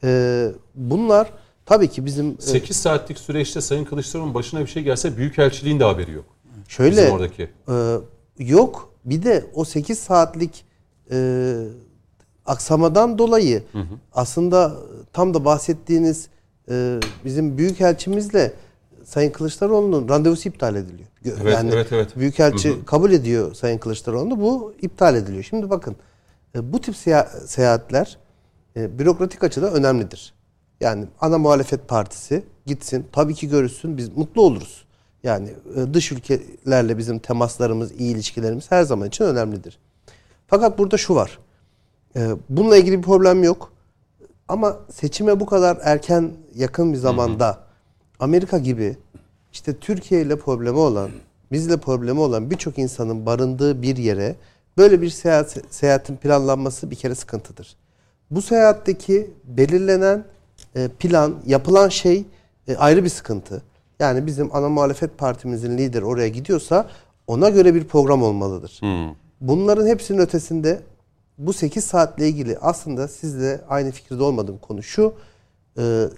e, bunlar tabii ki bizim e, 8 saatlik süreçte Sayın Kılıçdaroğlu'nun başına bir şey gelse Büyükelçiliğin de haberi yok. Şöyle Bizim oradaki. e, yok bir de o 8 saatlik e, aksamadan dolayı aslında tam da bahsettiğiniz e, bizim büyükelçimizle Sayın Kılıçdaroğlu'nun randevusu iptal ediliyor. Evet, evet, evet. Büyükelçi kabul ediyor Sayın Kılıçdaroğlu'nu bu iptal ediliyor. Şimdi bakın e, bu tip seya- seyahatler e, bürokratik açıdan önemlidir. Yani ana muhalefet partisi gitsin tabii ki görüşsün biz mutlu oluruz. Yani e, dış ülkelerle bizim temaslarımız, iyi ilişkilerimiz her zaman için önemlidir. Fakat burada şu var. E, Bununla ilgili bir problem yok. Ama seçime bu kadar erken yakın bir zamanda Amerika gibi işte Türkiye ile problemi olan, bizle problemi olan birçok insanın barındığı bir yere böyle bir seyahat, seyahatin planlanması bir kere sıkıntıdır. Bu seyahatteki belirlenen e, plan, yapılan şey e, ayrı bir sıkıntı. Yani bizim ana muhalefet partimizin lideri oraya gidiyorsa ona göre bir program olmalıdır. Bunların hepsinin ötesinde bu 8 saatle ilgili aslında sizle aynı fikirde olmadığım konu şu.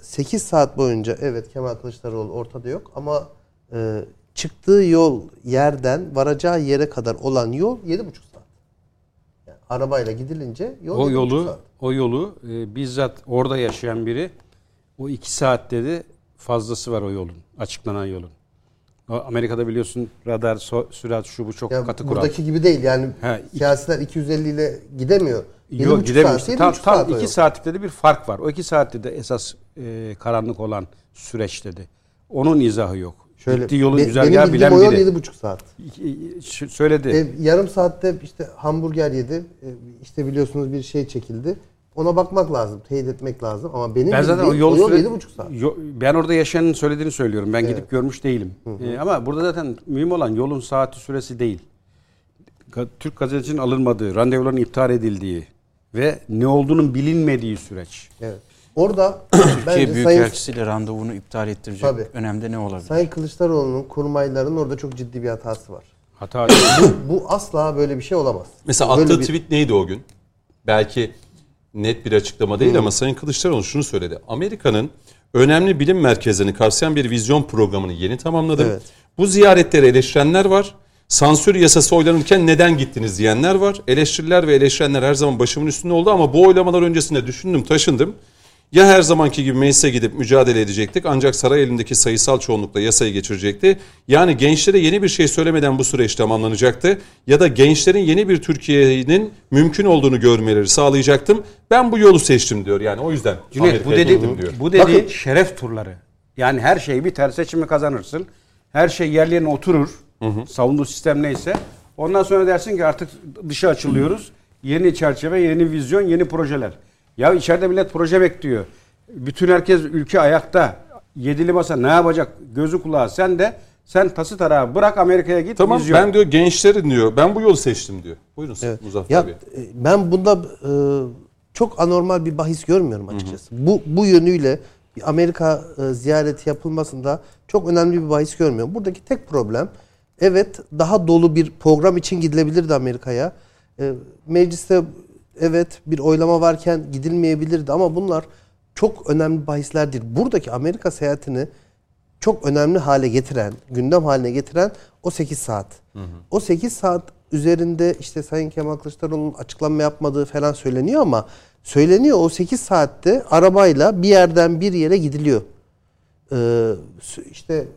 8 saat boyunca evet Kemal Kılıçdaroğlu ortada yok ama e, çıktığı yol yerden varacağı yere kadar olan yol 7,5 saat. Yani arabayla gidilince yol O 7,5 yolu saat. o yolu e, bizzat orada yaşayan biri o iki saat dedi fazlası var o yolun açıklanan yolun. Amerika'da biliyorsun radar so- sürat şu bu çok Yani katı kural. buradaki gibi değil yani He, siyasiler 250 ile gidemiyor. 7,5 Yok saat, gidememişti. 7,5 Tam, saat tam o iki yol. saatlikte de bir fark var. O iki saatte de esas e, karanlık olan süreç dedi. Onun izahı yok. Şöyle, Gittiği yolu be- güzergahı benim bilen biri. 7,5 saat. İki- şu- Söyledi. E, yarım saatte işte hamburger yedi. E, işte biliyorsunuz bir şey çekildi. Ona bakmak lazım, teyit etmek lazım ama benim Ben zaten o yol, yol süre- 7,5 saat. Yo- ben orada yaşayanın söylediğini söylüyorum. Ben gidip görmüş değilim. Ee, ama burada zaten mühim olan yolun saati süresi değil. Türk gazetecinin alınmadığı, randevuların iptal edildiği ve ne olduğunun bilinmediği süreç. Evet. Orada Türkiye bence Sayın, Büyükelçisiyle randevunu iptal ettirecek Tabii. önemde ne olabilir? Sayın Kılıçdaroğlu'nun kurmayların orada çok ciddi bir hatası var. Hata Bu, bu asla böyle bir şey olamaz. Mesela Böyle attığı bir- tweet neydi o gün? Belki net bir açıklama değil ama Sayın Kılıçdaroğlu şunu söyledi. Amerika'nın önemli bilim merkezlerini kapsayan bir vizyon programını yeni tamamladım. Evet. Bu ziyaretleri eleştirenler var. Sansür yasası oylanırken neden gittiniz diyenler var. Eleştiriler ve eleştirenler her zaman başımın üstünde oldu ama bu oylamalar öncesinde düşündüm, taşındım. Ya her zamanki gibi meclise gidip mücadele edecektik ancak saray elindeki sayısal çoğunlukla yasayı geçirecekti. Yani gençlere yeni bir şey söylemeden bu süreç tamamlanacaktı. Ya da gençlerin yeni bir Türkiye'nin mümkün olduğunu görmeleri sağlayacaktım. Ben bu yolu seçtim diyor. Yani o yüzden Cüneyt bu dedi diyor. bu dedi Bakın- şeref turları. Yani her şey biter seçimi kazanırsın. Her şey yerlerine oturur. Savunduğu sistem neyse. Ondan sonra dersin ki artık dışa açılıyoruz. Yeni çerçeve, yeni vizyon, yeni projeler. Ya içeride millet proje bekliyor. Bütün herkes ülke ayakta. Yedili masa ne yapacak? Gözü kulağı sen de sen tası tarağı bırak Amerika'ya git. Tamam vizyon. ben diyor gençlerin diyor ben bu yolu seçtim diyor. Buyurun Evet. Muzaffer Ya Bey. e, ben bunda e, çok anormal bir bahis görmüyorum açıkçası. Bu bu yönüyle Amerika e, ziyareti yapılmasında çok önemli bir bahis görmüyorum. Buradaki tek problem evet daha dolu bir program için gidilebilirdi Amerika'ya. E, mecliste evet bir oylama varken gidilmeyebilirdi ama bunlar çok önemli bahislerdir. Buradaki Amerika seyahatini çok önemli hale getiren, gündem haline getiren o 8 saat. O 8 saat üzerinde işte Sayın Kemal Kılıçdaroğlu'nun açıklama yapmadığı falan söyleniyor ama söyleniyor o 8 saatte arabayla bir yerden bir yere gidiliyor. Ee, işte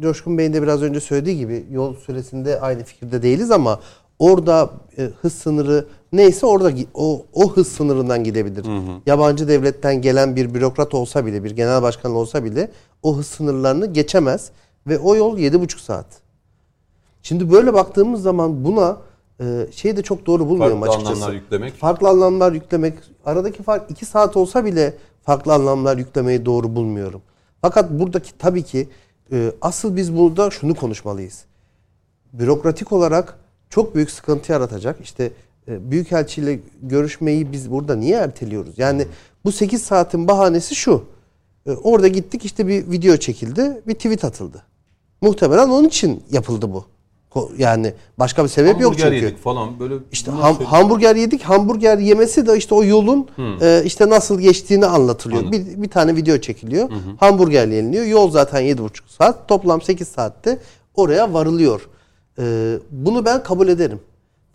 Coşkun Bey'in de biraz önce söylediği gibi yol süresinde aynı fikirde değiliz ama orada e, hız sınırı neyse orada o, o hız sınırından gidebilir. Yabancı devletten gelen bir bürokrat olsa bile bir genel başkan olsa bile o hız sınırlarını geçemez ve o yol 7,5 saat. Şimdi böyle baktığımız zaman buna e, şey de çok doğru bulmuyorum Farklı açıkçası. anlamlar yüklemek. Farklı anlamlar yüklemek. Aradaki fark 2 saat olsa bile farklı anlamlar yüklemeyi doğru bulmuyorum. Fakat buradaki tabii ki e, asıl biz burada şunu konuşmalıyız. Bürokratik olarak çok büyük sıkıntı yaratacak. İşte Büyükelçiyle görüşmeyi biz burada niye erteliyoruz? Yani bu 8 saatin bahanesi şu. E, orada gittik işte bir video çekildi, bir tweet atıldı. Muhtemelen onun için yapıldı bu. Yani başka bir sebep yok Hamburger çünkü. yedik falan böyle. İşte ham- hamburger yedik. Hamburger yemesi de işte o yolun e, işte nasıl geçtiğini anlatılıyor. Bir, bir tane video çekiliyor. Hamburger yeniliyor. Yol zaten 7,5 saat. Toplam 8 saatte oraya varılıyor. E, bunu ben kabul ederim.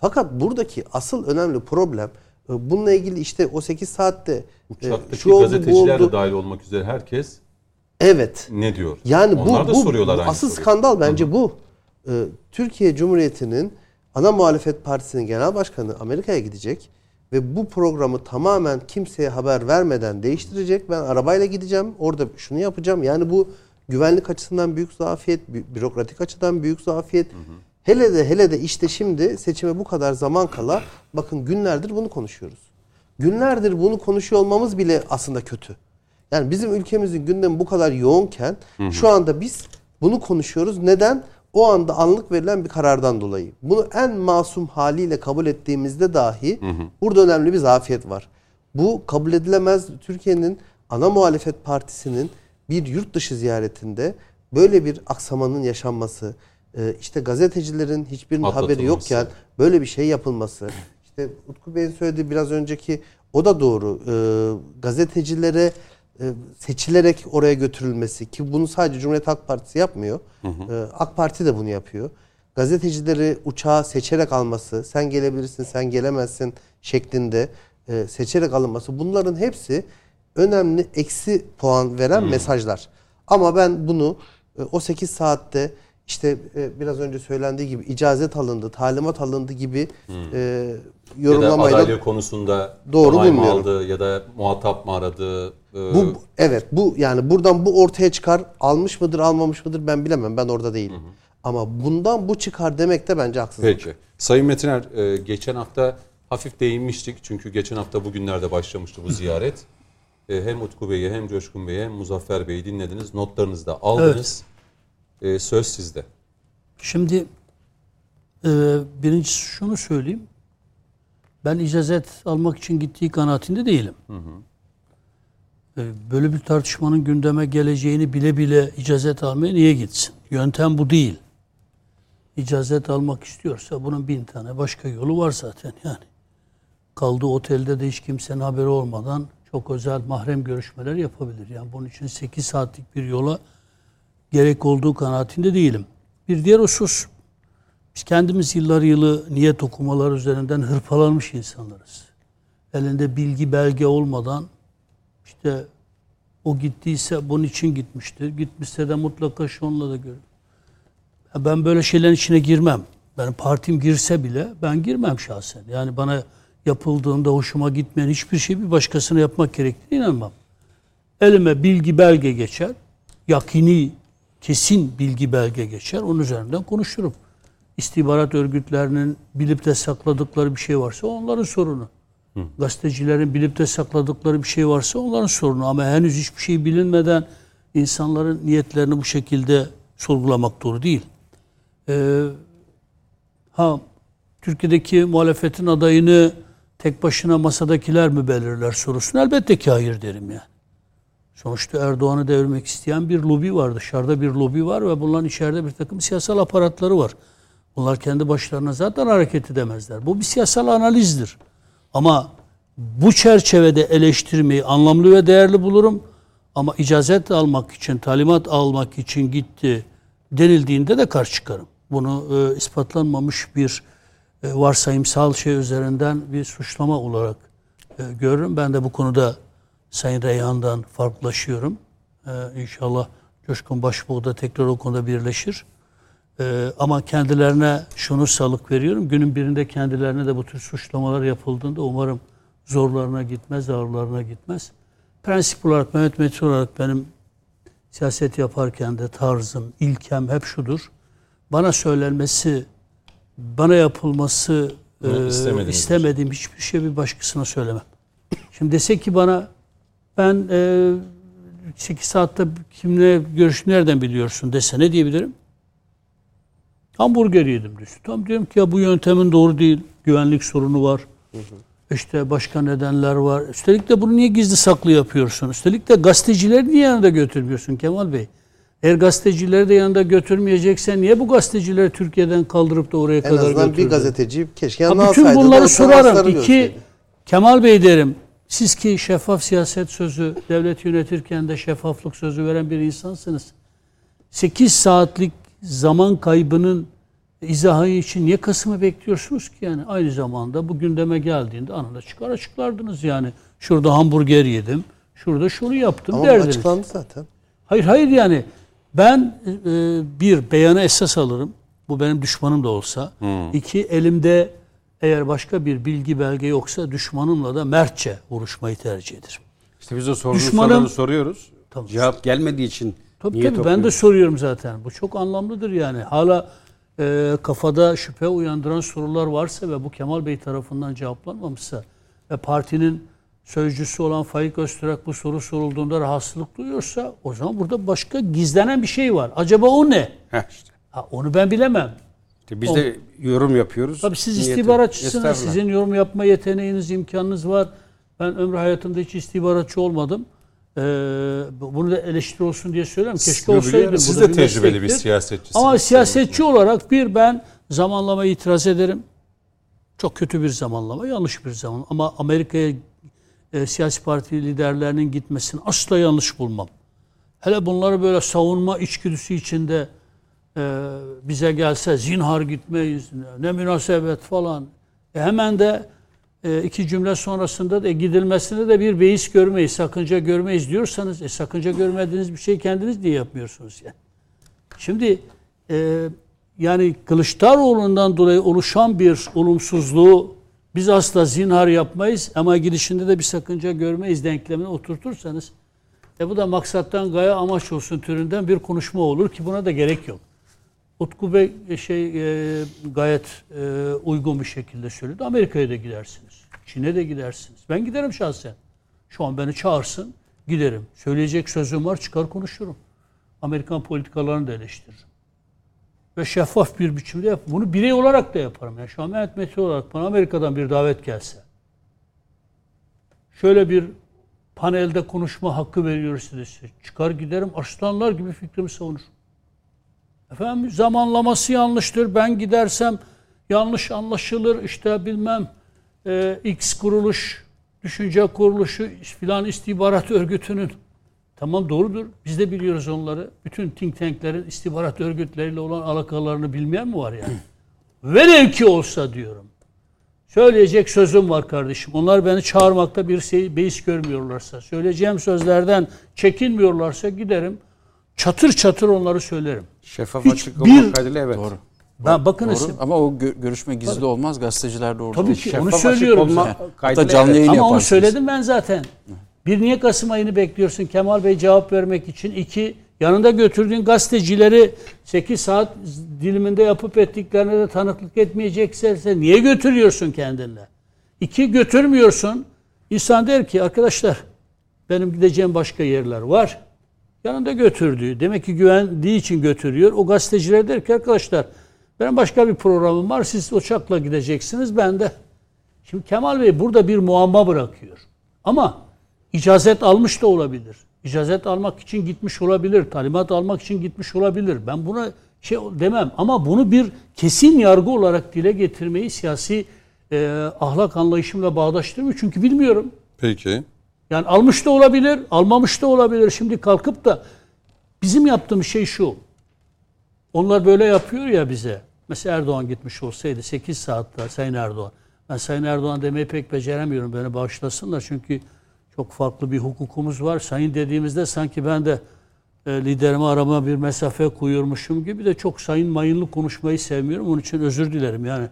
Fakat buradaki asıl önemli problem e, bununla ilgili işte o 8 saatte e, Uçaktaki şu oldu bu gazeteciler de oldu. dahil olmak üzere herkes Evet. ne diyor? Yani bu, Onlar da bu, soruyorlar bu asıl soruyu. skandal bence bu. Ee, Türkiye Cumhuriyeti'nin ana muhalefet partisinin genel başkanı Amerika'ya gidecek ve bu programı tamamen kimseye haber vermeden değiştirecek. Ben arabayla gideceğim, orada şunu yapacağım. Yani bu güvenlik açısından büyük zafiyet, bü- bürokratik açıdan büyük zafiyet. Hele de hele de işte şimdi seçime bu kadar zaman kala bakın günlerdir bunu konuşuyoruz. Günlerdir bunu konuşuyor olmamız bile aslında kötü. Yani bizim ülkemizin gündemi bu kadar yoğunken şu anda biz bunu konuşuyoruz. Neden? O anda anlık verilen bir karardan dolayı. Bunu en masum haliyle kabul ettiğimizde dahi burada önemli bir zafiyet var. Bu kabul edilemez Türkiye'nin ana muhalefet partisinin bir yurt dışı ziyaretinde böyle bir aksamanın yaşanması, işte gazetecilerin hiçbirinin haberi yokken böyle bir şey yapılması. İşte Utku Bey'in söylediği biraz önceki o da doğru. Ee, gazetecilere e, seçilerek oraya götürülmesi ki bunu sadece Cumhuriyet Halk Partisi yapmıyor. Ee, AK Parti de bunu yapıyor. Gazetecileri uçağa seçerek alması, sen gelebilirsin, sen gelemezsin şeklinde e, seçerek alınması bunların hepsi önemli eksi puan veren mesajlar. Ama ben bunu e, o 8 saatte işte e, biraz önce söylendiği gibi icazet alındı, talimat alındı gibi e, ya da yorumlamayla adaylık konusunda Doğru onay mı bulmuyorum. aldı ya da muhatap mı aradı? Ee, bu evet bu yani buradan bu ortaya çıkar almış mıdır almamış mıdır ben bilemem ben orada değilim. Ama bundan bu çıkar demek de bence haksızlık. Peki. Sayın Metiner e, geçen hafta hafif değinmiştik. Çünkü geçen hafta bugünlerde başlamıştı bu ziyaret. E, hem Utku Bey'i hem Coşkun Bey'i hem Muzaffer Bey'i dinlediniz. Notlarınızı da aldınız. E, söz sizde. Şimdi e, birincisi şunu söyleyeyim. Ben icazet almak için gittiği kanaatinde değilim. E, böyle bir tartışmanın gündeme geleceğini bile bile icazet almaya niye gitsin? Yöntem bu değil. İcazet almak istiyorsa bunun bin tane başka yolu var zaten yani. Kaldığı otelde de hiç kimsenin haberi olmadan çok özel mahrem görüşmeler yapabilir. Yani bunun için 8 saatlik bir yola gerek olduğu kanaatinde değilim. Bir diğer husus, biz kendimiz yıllar yılı niyet okumalar üzerinden hırpalanmış insanlarız. Elinde bilgi belge olmadan işte O gittiyse bunun için gitmiştir. Gitmişse de mutlaka şunla da görür. Ben böyle şeylerin içine girmem. Benim partim girse bile ben girmem şahsen. Yani bana yapıldığında hoşuma gitmeyen hiçbir şey bir başkasına yapmak gerektiğine inanmam. Elime bilgi belge geçer. Yakini, kesin bilgi belge geçer. Onun üzerinden konuşurum. İstihbarat örgütlerinin bilip de sakladıkları bir şey varsa onların sorunu. Gazetecilerin bilip de sakladıkları bir şey varsa onların sorunu. Ama henüz hiçbir şey bilinmeden insanların niyetlerini bu şekilde sorgulamak doğru değil. Ee, ha Türkiye'deki muhalefetin adayını tek başına masadakiler mi belirler sorusunu elbette ki hayır derim yani. Sonuçta Erdoğan'ı devirmek isteyen bir lobi var. Dışarıda bir lobi var ve bunların içeride bir takım siyasal aparatları var. Bunlar kendi başlarına zaten hareket edemezler. Bu bir siyasal analizdir. Ama bu çerçevede eleştirmeyi anlamlı ve değerli bulurum. Ama icazet almak için, talimat almak için gitti denildiğinde de karşı çıkarım. Bunu e, ispatlanmamış bir e, varsayımsal şey üzerinden bir suçlama olarak e, görürüm. Ben de bu konuda Sayın Reyhan'dan farklılaşıyorum. E, inşallah Coşkun Başbuğ da tekrar o konuda birleşir. E, ama kendilerine şunu salık veriyorum. Günün birinde kendilerine de bu tür suçlamalar yapıldığında umarım zorlarına gitmez, ağırlarına gitmez. Prensip olarak, Mehmet Metin olarak benim siyaset yaparken de tarzım, ilkem hep şudur. Bana söylenmesi, bana yapılması e, istemediğim hiçbir şey bir başkasına söylemem. Şimdi dese ki bana ben e, 8 saatte kimle görüş nereden biliyorsun dese ne diyebilirim? Hamburger yedim diyorsun. Tam diyorum ki ya bu yöntemin doğru değil. Güvenlik sorunu var. İşte başka nedenler var. Üstelik de bunu niye gizli saklı yapıyorsun? Üstelik de gazetecileri niye yanında götürmüyorsun Kemal Bey? Eğer gazetecileri de yanında götürmeyeceksen niye bu gazetecileri Türkiye'den kaldırıp da oraya En kadar azından götürdün? bir gazeteci keşke yanına bütün alsaydı. da bunları sorarım. İki. Kemal Bey derim. Siz ki şeffaf siyaset sözü, devlet yönetirken de şeffaflık sözü veren bir insansınız. 8 saatlik zaman kaybının izahı için niye Kasım'ı bekliyorsunuz ki yani? Aynı zamanda bu gündeme geldiğinde anında çıkar açıklardınız yani. Şurada hamburger yedim, şurada şunu yaptım Ama derdiniz. açıklandı zaten. Hayır hayır yani ben e, bir beyanı esas alırım. Bu benim düşmanım da olsa. İki elimde eğer başka bir bilgi belge yoksa düşmanımla da mertçe vuruşmayı tercih ederim. İşte biz de sorduğumuz Düşmanım- soruyoruz. Tabii. Cevap gelmediği için Tabii niyet tabii ben de soruyorum zaten. Bu çok anlamlıdır yani. Hala e, kafada şüphe uyandıran sorular varsa ve bu Kemal Bey tarafından cevaplanmamışsa ve partinin sözcüsü olan Faik Öztürk bu soru sorulduğunda rahatsızlık duyuyorsa o zaman burada başka gizlenen bir şey var. Acaba o ne? Heh işte. Ha, onu ben bilemem. Biz de yorum yapıyoruz. Tabii siz Niyeti- istihbaratçısınız. Sizin yorum yapma yeteneğiniz, imkanınız var. Ben ömrü hayatımda hiç istihbaratçı olmadım. Ee, bunu da eleştiri olsun diye söylüyorum. Keşke Yo, olsaydım. Siz de tecrübeli bir siyasetçisiniz. Ama siyasetçi olarak bir ben zamanlama itiraz ederim. Çok kötü bir zamanlama, yanlış bir zaman. Ama Amerika'ya e, siyasi parti liderlerinin gitmesini asla yanlış bulmam. Hele bunları böyle savunma içgüdüsü içinde e, bize gelse zinhar gitmeyiz, ne, münasebet falan. E, hemen de e, iki cümle sonrasında da gidilmesinde de bir beis görmeyiz, sakınca görmeyiz diyorsanız e, sakınca görmediğiniz bir şey kendiniz diye yapmıyorsunuz yani. Şimdi e, yani Kılıçdaroğlu'ndan dolayı oluşan bir olumsuzluğu biz asla zinhar yapmayız ama gidişinde de bir sakınca görmeyiz denklemine oturtursanız e bu da maksattan gaye amaç olsun türünden bir konuşma olur ki buna da gerek yok. Utku Bey e, şey e, gayet e, uygun bir şekilde söyledi. Amerika'ya da gidersiniz. Çin'e de gidersiniz. Ben giderim şahsen. Şu an beni çağırsın giderim. Söyleyecek sözüm var çıkar konuşurum. Amerikan politikalarını da eleştiririm. Ve şeffaf bir biçimde yap. Bunu birey olarak da yaparım. Yani şu an Mehmet Metin olarak bana Amerika'dan bir davet gelse. Şöyle bir panelde konuşma hakkı veriyoruz size. Çıkar giderim aslanlar gibi fikrimi savunurum. Efendim zamanlaması yanlıştır. Ben gidersem yanlış anlaşılır. İşte bilmem e, X kuruluş, düşünce kuruluşu filan istihbarat örgütünün Tamam doğrudur. Biz de biliyoruz onları. Bütün think tanklerin istihbarat örgütleriyle olan alakalarını bilmeyen mi var yani? Velev ki olsa diyorum. Söyleyecek sözüm var kardeşim. Onlar beni çağırmakta bir şey, beis görmüyorlarsa, söyleyeceğim sözlerden çekinmiyorlarsa giderim. Çatır çatır onları söylerim. Şeffaf Hiç açık bir- olmak kaydıyla evet. Doğru. Ben bakınız Doğru. Ama o gö- görüşme gizli olmaz. Gazeteciler de orada Tabii ki Şeffaf onu söylüyorum. olma Hatta canlı evet. yayın Ama onu yaparsınız. söyledim ben zaten. Bir niye Kasım ayını bekliyorsun Kemal Bey cevap vermek için? İki yanında götürdüğün gazetecileri 8 saat diliminde yapıp ettiklerine de tanıklık etmeyecekse sen niye götürüyorsun kendinle? İki götürmüyorsun. İnsan der ki arkadaşlar benim gideceğim başka yerler var. Yanında götürdüğü. Demek ki güvendiği için götürüyor. O gazeteciler der ki arkadaşlar benim başka bir programım var. Siz uçakla gideceksiniz. Ben de Şimdi Kemal Bey burada bir muamma bırakıyor. Ama icazet almış da olabilir. İcazet almak için gitmiş olabilir. Talimat almak için gitmiş olabilir. Ben buna şey demem ama bunu bir kesin yargı olarak dile getirmeyi siyasi e, ahlak anlayışımla bağdaştırmıyor. Çünkü bilmiyorum. Peki. Yani almış da olabilir, almamış da olabilir. Şimdi kalkıp da bizim yaptığımız şey şu. Onlar böyle yapıyor ya bize. Mesela Erdoğan gitmiş olsaydı 8 saatte Sayın Erdoğan. Ben Sayın Erdoğan demeyi pek beceremiyorum. Beni bağışlasınlar çünkü çok farklı bir hukukumuz var. Sayın dediğimizde sanki ben de e, liderime arama bir mesafe koyuyormuşum gibi de çok sayın mayınlı konuşmayı sevmiyorum. Onun için özür dilerim yani.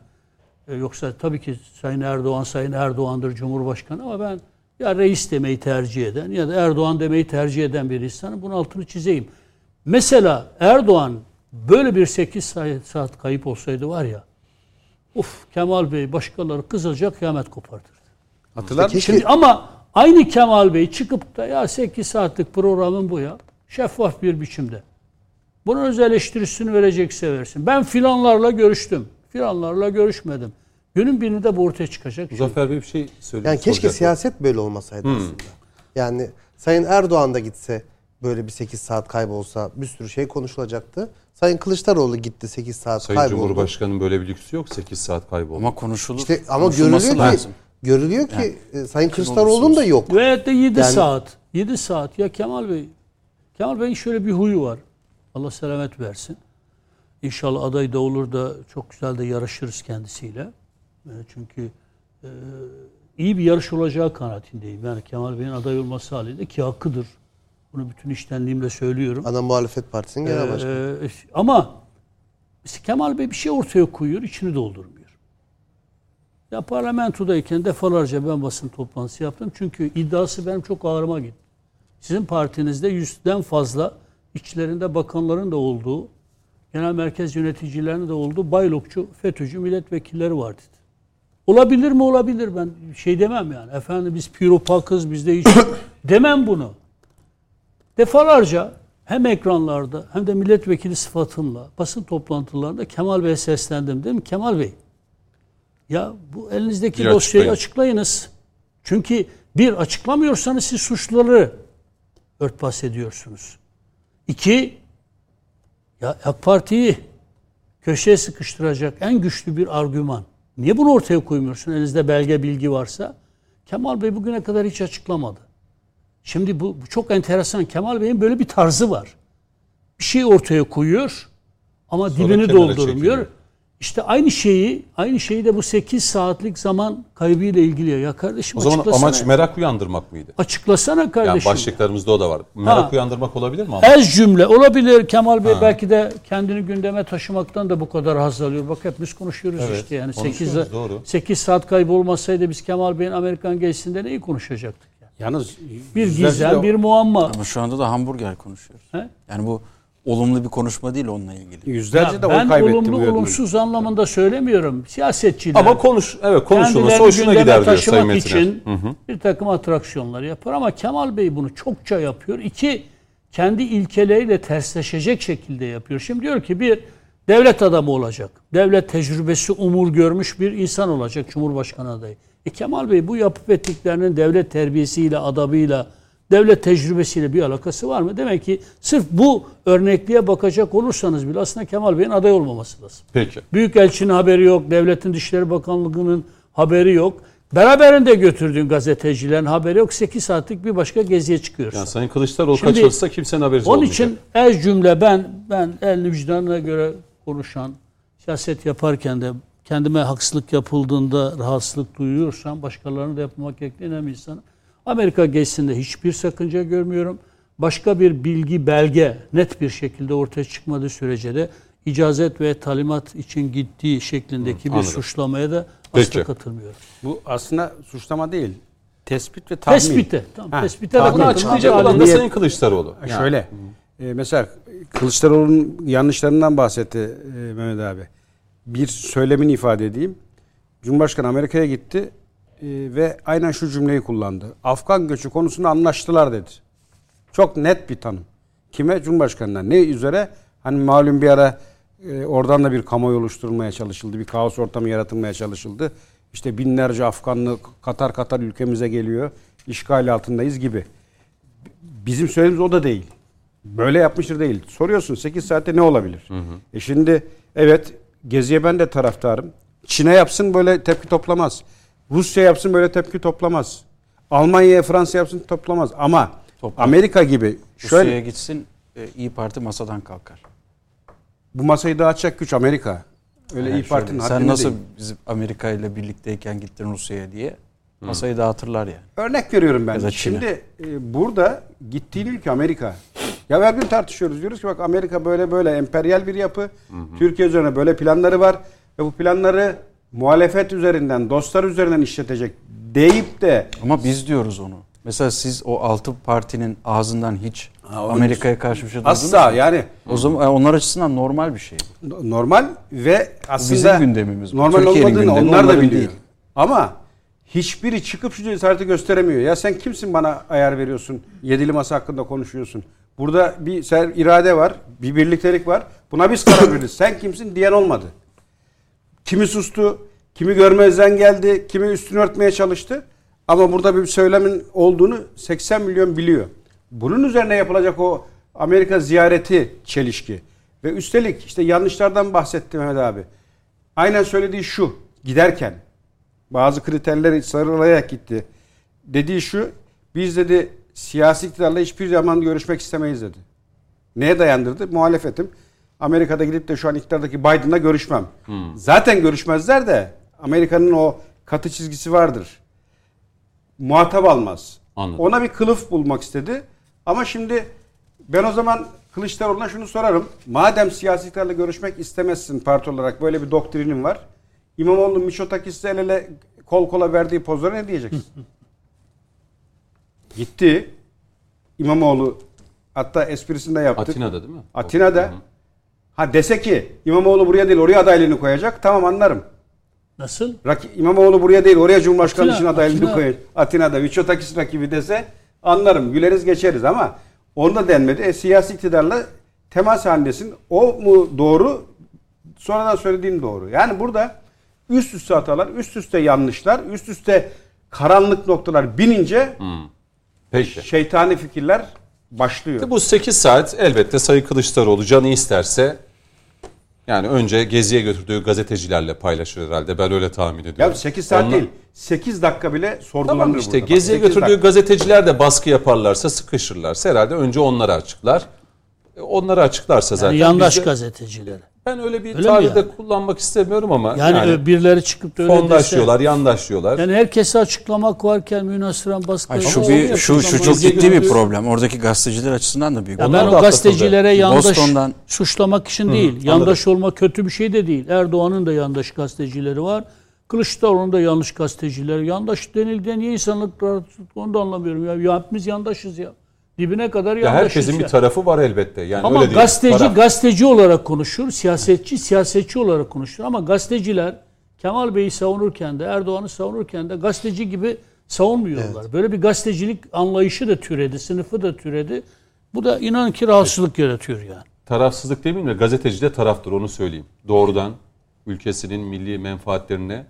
E, Yoksa tabii ki Sayın Erdoğan Sayın Erdoğan'dır Cumhurbaşkanı ama ben ya reis demeyi tercih eden ya da Erdoğan demeyi tercih eden bir insanım. Bunun altını çizeyim. Mesela Erdoğan böyle bir 8 saat, saat kayıp olsaydı var ya Uf Kemal Bey başkaları kızılca kıyamet kopartırdı. Hatırlar mısın? Şimdi ama aynı Kemal Bey çıkıp da ya 8 saatlik programın bu ya. Şeffaf bir biçimde. Bunun öz eleştirisini verecekse versin. Ben filanlarla görüştüm. Filanlarla görüşmedim. Günün birinde bu ortaya çıkacak. şey. Muzaffer Bey bir şey söylüyor. Yani keşke siyaset böyle olmasaydı Hmm. aslında. Yani Sayın Erdoğan da gitse böyle bir 8 saat kaybolsa bir sürü şey konuşulacaktı. Sayın Kılıçdaroğlu gitti 8 saat Sayın kayboldu. Cumhurbaşkanı'nın böyle bir lüksü yok. 8 saat kayboldu. Ama konuşulur. İşte ama görülüyor ki görülüyor ki e, Sayın Kılıçdaroğlu'nun da yok. Veyahut da 7 Yani- saat. 7 saat. Ya Kemal Bey. Kemal Bey'in şöyle bir huyu var. Allah selamet versin. İnşallah aday da olur da çok güzel de yarışırız kendisiyle. E, Çünkü e, iyi bir yarış olacağı kanaatindeyim. Yani Kemal Bey'in aday olması halinde ki hakkıdır. Bunu bütün iştenliğimle söylüyorum. Ana muhalefet partisinin genel başkanı. Ee, ama Kemal Bey bir şey ortaya koyuyor, içini doldurmuyor. Ya parlamentodayken defalarca ben basın toplantısı yaptım. Çünkü iddiası benim çok ağrıma gitti. Sizin partinizde yüzden fazla içlerinde bakanların da olduğu, genel merkez yöneticilerinin de olduğu baylokçu, FETÖ'cü milletvekilleri var dedi. Olabilir mi? Olabilir. Ben şey demem yani. Efendim biz piropakız, bizde hiç demem bunu defalarca hem ekranlarda hem de milletvekili sıfatımla basın toplantılarında Kemal Bey'e seslendim. Dedim Kemal Bey ya bu elinizdeki Bir dosyayı açıklayın. açıklayınız. Çünkü bir açıklamıyorsanız siz suçluları örtbas ediyorsunuz. İki ya AK Parti'yi köşeye sıkıştıracak en güçlü bir argüman. Niye bunu ortaya koymuyorsun elinizde belge bilgi varsa? Kemal Bey bugüne kadar hiç açıklamadı. Şimdi bu, bu çok enteresan. Kemal Bey'in böyle bir tarzı var. Bir şey ortaya koyuyor ama Sonra dibini doldurmuyor. çekiliyor. İşte aynı şeyi, aynı şeyi de bu 8 saatlik zaman kaybıyla ilgili. Ya kardeşim O zaman açıklasana. amaç merak uyandırmak mıydı? açıklasana Yani kardeşim. başlıklarımızda o da var. Merak Ha. uyandırmak olabilir mi? ama? Ez cümle olabilir. Kemal Bey belki de kendini gündeme taşımaktan da bu kadar haz alıyor. Bak hep biz konuşuyoruz Evet, işte yani 8, konuşuyoruz, doğru. 8 saat kaybolmasaydı biz Kemal Bey'in Amerikan gezisinde neyi konuşacaktık? Yani? Yalnız Bir yüzlerce gizem, bir muamma. Ama şu anda da hamburger konuşuyoruz. He? Yani bu olumlu bir konuşma değil onunla ilgili. yüzlerce Ya de oy ben kaybetti bu olumlu olumsuz anlamında söylemiyorum. Siyasetçiler Ama konuş, evet konuşulması hoşuna gider diyor Sayın Metiner. için bir takım atraksiyonlar yapar ama Kemal Bey bunu çokça yapıyor. İki, kendi ilkeleriyle tersleşecek şekilde yapıyor. Şimdi diyor ki bir devlet adamı olacak. Devlet tecrübesi umur görmüş bir insan olacak Cumhurbaşkanı adayı. E Kemal Bey bu yapıp ettiklerinin devlet terbiyesiyle, adabıyla, devlet tecrübesiyle bir alakası var mı? Demek ki sırf bu örnekliğe bakacak olursanız bile aslında Kemal Bey'in aday olmaması lazım. Peki. Büyükelçinin haberi yok, Devletin Dışişleri Bakanlığı'nın haberi yok. Beraberinde götürdüğün gazetecilerin haberi yok. 8 saatlik bir başka geziye çıkıyorsun. Yani Sayın Kılıçdaroğlu Şimdi- kaçırılsa kimsenin haberi Onun olmayacak. için ez cümle ben ben el vicdanına göre konuşan, siyaset yaparken de kendime haksızlık yapıldığında rahatsızlık duyuyorsam başkalarını da yapmamak gerektiğine insanım. Amerika geçsinde hiçbir sakınca görmüyorum. Başka bir bilgi, belge net bir şekilde ortaya çıkmadığı sürece de icazet ve talimat için gittiği şeklindeki bir anladım. suçlamaya da Peki. asla katılmıyorum. Bu aslında suçlama değil. Tespit ve tahmin. Tespite. Tamam, Ha, tespite de tahmin. Bunu açıklayacak olan da Sayın Kılıçdaroğlu. Yani. Şöyle. e, mesela Kılıçdaroğlu'nun yanlışlarından bahsetti e, Mehmet abi. Bir söylemini ifade edeyim. Cumhurbaşkanı Amerika'ya gitti ve aynen şu cümleyi kullandı. Afgan göçü konusunda anlaştılar dedi. Çok net bir tanım. Kime? Cumhurbaşkanına. Ne üzere? Hani malum bir ara e, oradan da bir kamuoyu oluşturulmaya çalışıldı. Bir kaos ortamı yaratılmaya çalışıldı. İşte binlerce Afganlı Katar Katar ülkemize geliyor. İşgal altındayız gibi. Bizim söylediğimiz o da değil. Böyle yapmıştır değil. Soruyorsun 8 saatte ne olabilir? E şimdi evet Gezi'ye ben de taraftarım. Çin'e yapsın böyle tepki toplamaz. Rusya yapsın böyle tepki toplamaz. Almanya'ya Fransa yapsın toplamaz. Ama Toplar. Amerika gibi Rusya'ya şöyle gitsin e, İyi Parti masadan kalkar. bu masayı dağıtacak güç Amerika. Öyle Yani İyi Parti'nin Sen nasıl değil. biz Amerika ile birlikteyken gittin Rusya'ya diye masayı dağıtırlar yani. Örnek veriyorum ben. Şimdi e, burada gittiğin ülke Amerika. Ya her gün tartışıyoruz. Diyoruz ki bak Amerika böyle böyle emperyal bir yapı. Türkiye üzerine böyle planları var. Ve bu planları muhalefet üzerinden, dostlar üzerinden işletecek deyip de Ama biz diyoruz onu. Mesela siz o altı partinin ağzından hiç Amerika'ya karşı bir şey duydunuz asla mu? yani O zaman e, onlar açısından normal bir şey. normal ve aslında bizim gündemimiz bu. normal Türkiye'nin olmadığını gündemi, onlar da onların biliyor. değil. Ama hiçbiri çıkıp şu cesareti gösteremiyor. Ya sen kimsin bana ayar veriyorsun? Yedili masa hakkında konuşuyorsun. Burada bir ser, irade var, bir birliktelik var. Buna biz karar veririz. Sen kimsin diyen olmadı. Kimi sustu, kimi görmezden geldi, kimi üstünü örtmeye çalıştı. Ama burada bir söylemin olduğunu 80 milyon biliyor. Bunun üzerine yapılacak o Amerika ziyareti çelişki. Ve üstelik işte yanlışlardan bahsetti Mehmet abi. Aynen söylediği şu giderken bazı kriterleri sıralayarak gitti. Dediği şu biz dedi siyasi iktidarla hiçbir zaman görüşmek istemeyiz dedi. Neye dayandırdı? Muhalefetim. Amerika'da gidip de şu an iktidardaki Biden'la görüşmem. Zaten görüşmezler de Amerika'nın o katı çizgisi vardır. Muhatap almaz. Anladım. Ona bir kılıf bulmak istedi. Ama şimdi ben o zaman Kılıçdaroğlu'na şunu sorarım. Madem siyasi iktidarla görüşmek istemezsin parti olarak böyle bir doktrinin var. İmamoğlu Miçotakis'le el ele kol kola verdiği pozlara ne diyeceksin? Gitti. İmamoğlu hatta esprisini de yaptık. Atina'da değil mi? Atina'da. Ha dese ki İmamoğlu buraya değil oraya adaylığını koyacak. Tamam anlarım. Nasıl? Raki, İmamoğlu buraya değil oraya Cumhurbaşkanı Atina, için adaylığını Atina. koyacak. Atina'da Miçotakis rakibi dese anlarım. Güleriz geçeriz ama onda denmedi. E, siyasi iktidarla temas halindesin. O mu doğru? Sonradan söylediğin doğru. Yani burada üst üste hatalar, üst üste yanlışlar, üst üste karanlık noktalar binince Peki. şeytani fikirler başlıyor. Bu 8 saat elbette Sayın Kılıçdaroğlu canı isterse yani önce Gezi'ye götürdüğü gazetecilerle paylaşır herhalde. Ben öyle tahmin ediyorum. Ya 8 saat Onlar- değil. 8 dakika bile sorgulanır Tamam işte burada. Gezi'ye 8 götürdüğü dakika. gazeteciler de baskı yaparlarsa sıkışırlarsa herhalde önce onları açıklar. E, Onları açıklarsa zaten. Yani yandaş de- gazetecileri. Ben öyle bir Öyle tabir de yani? kullanmak istemiyorum ama Yani, yani, birileri çıkıp da öyle fondaş dese- diyorlar, yandaş diyorlar. Yani herkese açıklamak varken münasıran baskı. Şu bir yapıyor. şu şu çok Gezi'ye ciddi bir problem. Oradaki gazeteciler açısından da büyük. Ya ben o gazetecilere yandaş Boston'dan- suçlamak için değil. Yandaş olma kötü bir şey de değil. Erdoğan'ın da yandaş gazetecileri var. Kılıçdaroğlu'nun da yanlış gazetecileri. Yandaş denildiğinde niye insanlık onu da anlamıyorum ya. ya hepimiz yandaşız ya. Dibine kadar ya herkesin bir tarafı var elbette. Yani Ama öyle değil. gazeteci Taraf. gazeteci olarak konuşur, siyasetçi siyasetçi olarak konuşur. Ama gazeteciler Kemal Bey'i savunurken de Erdoğan'ı savunurken de gazeteci gibi savunmuyorlar. Böyle bir gazetecilik anlayışı da türedi, sınıfı da türedi. Bu da inan ki rahatsızlık yaratıyor yani. tarafsızlık demeyeyim de gazeteci de taraftır onu söyleyeyim. Doğrudan ülkesinin milli menfaatlerine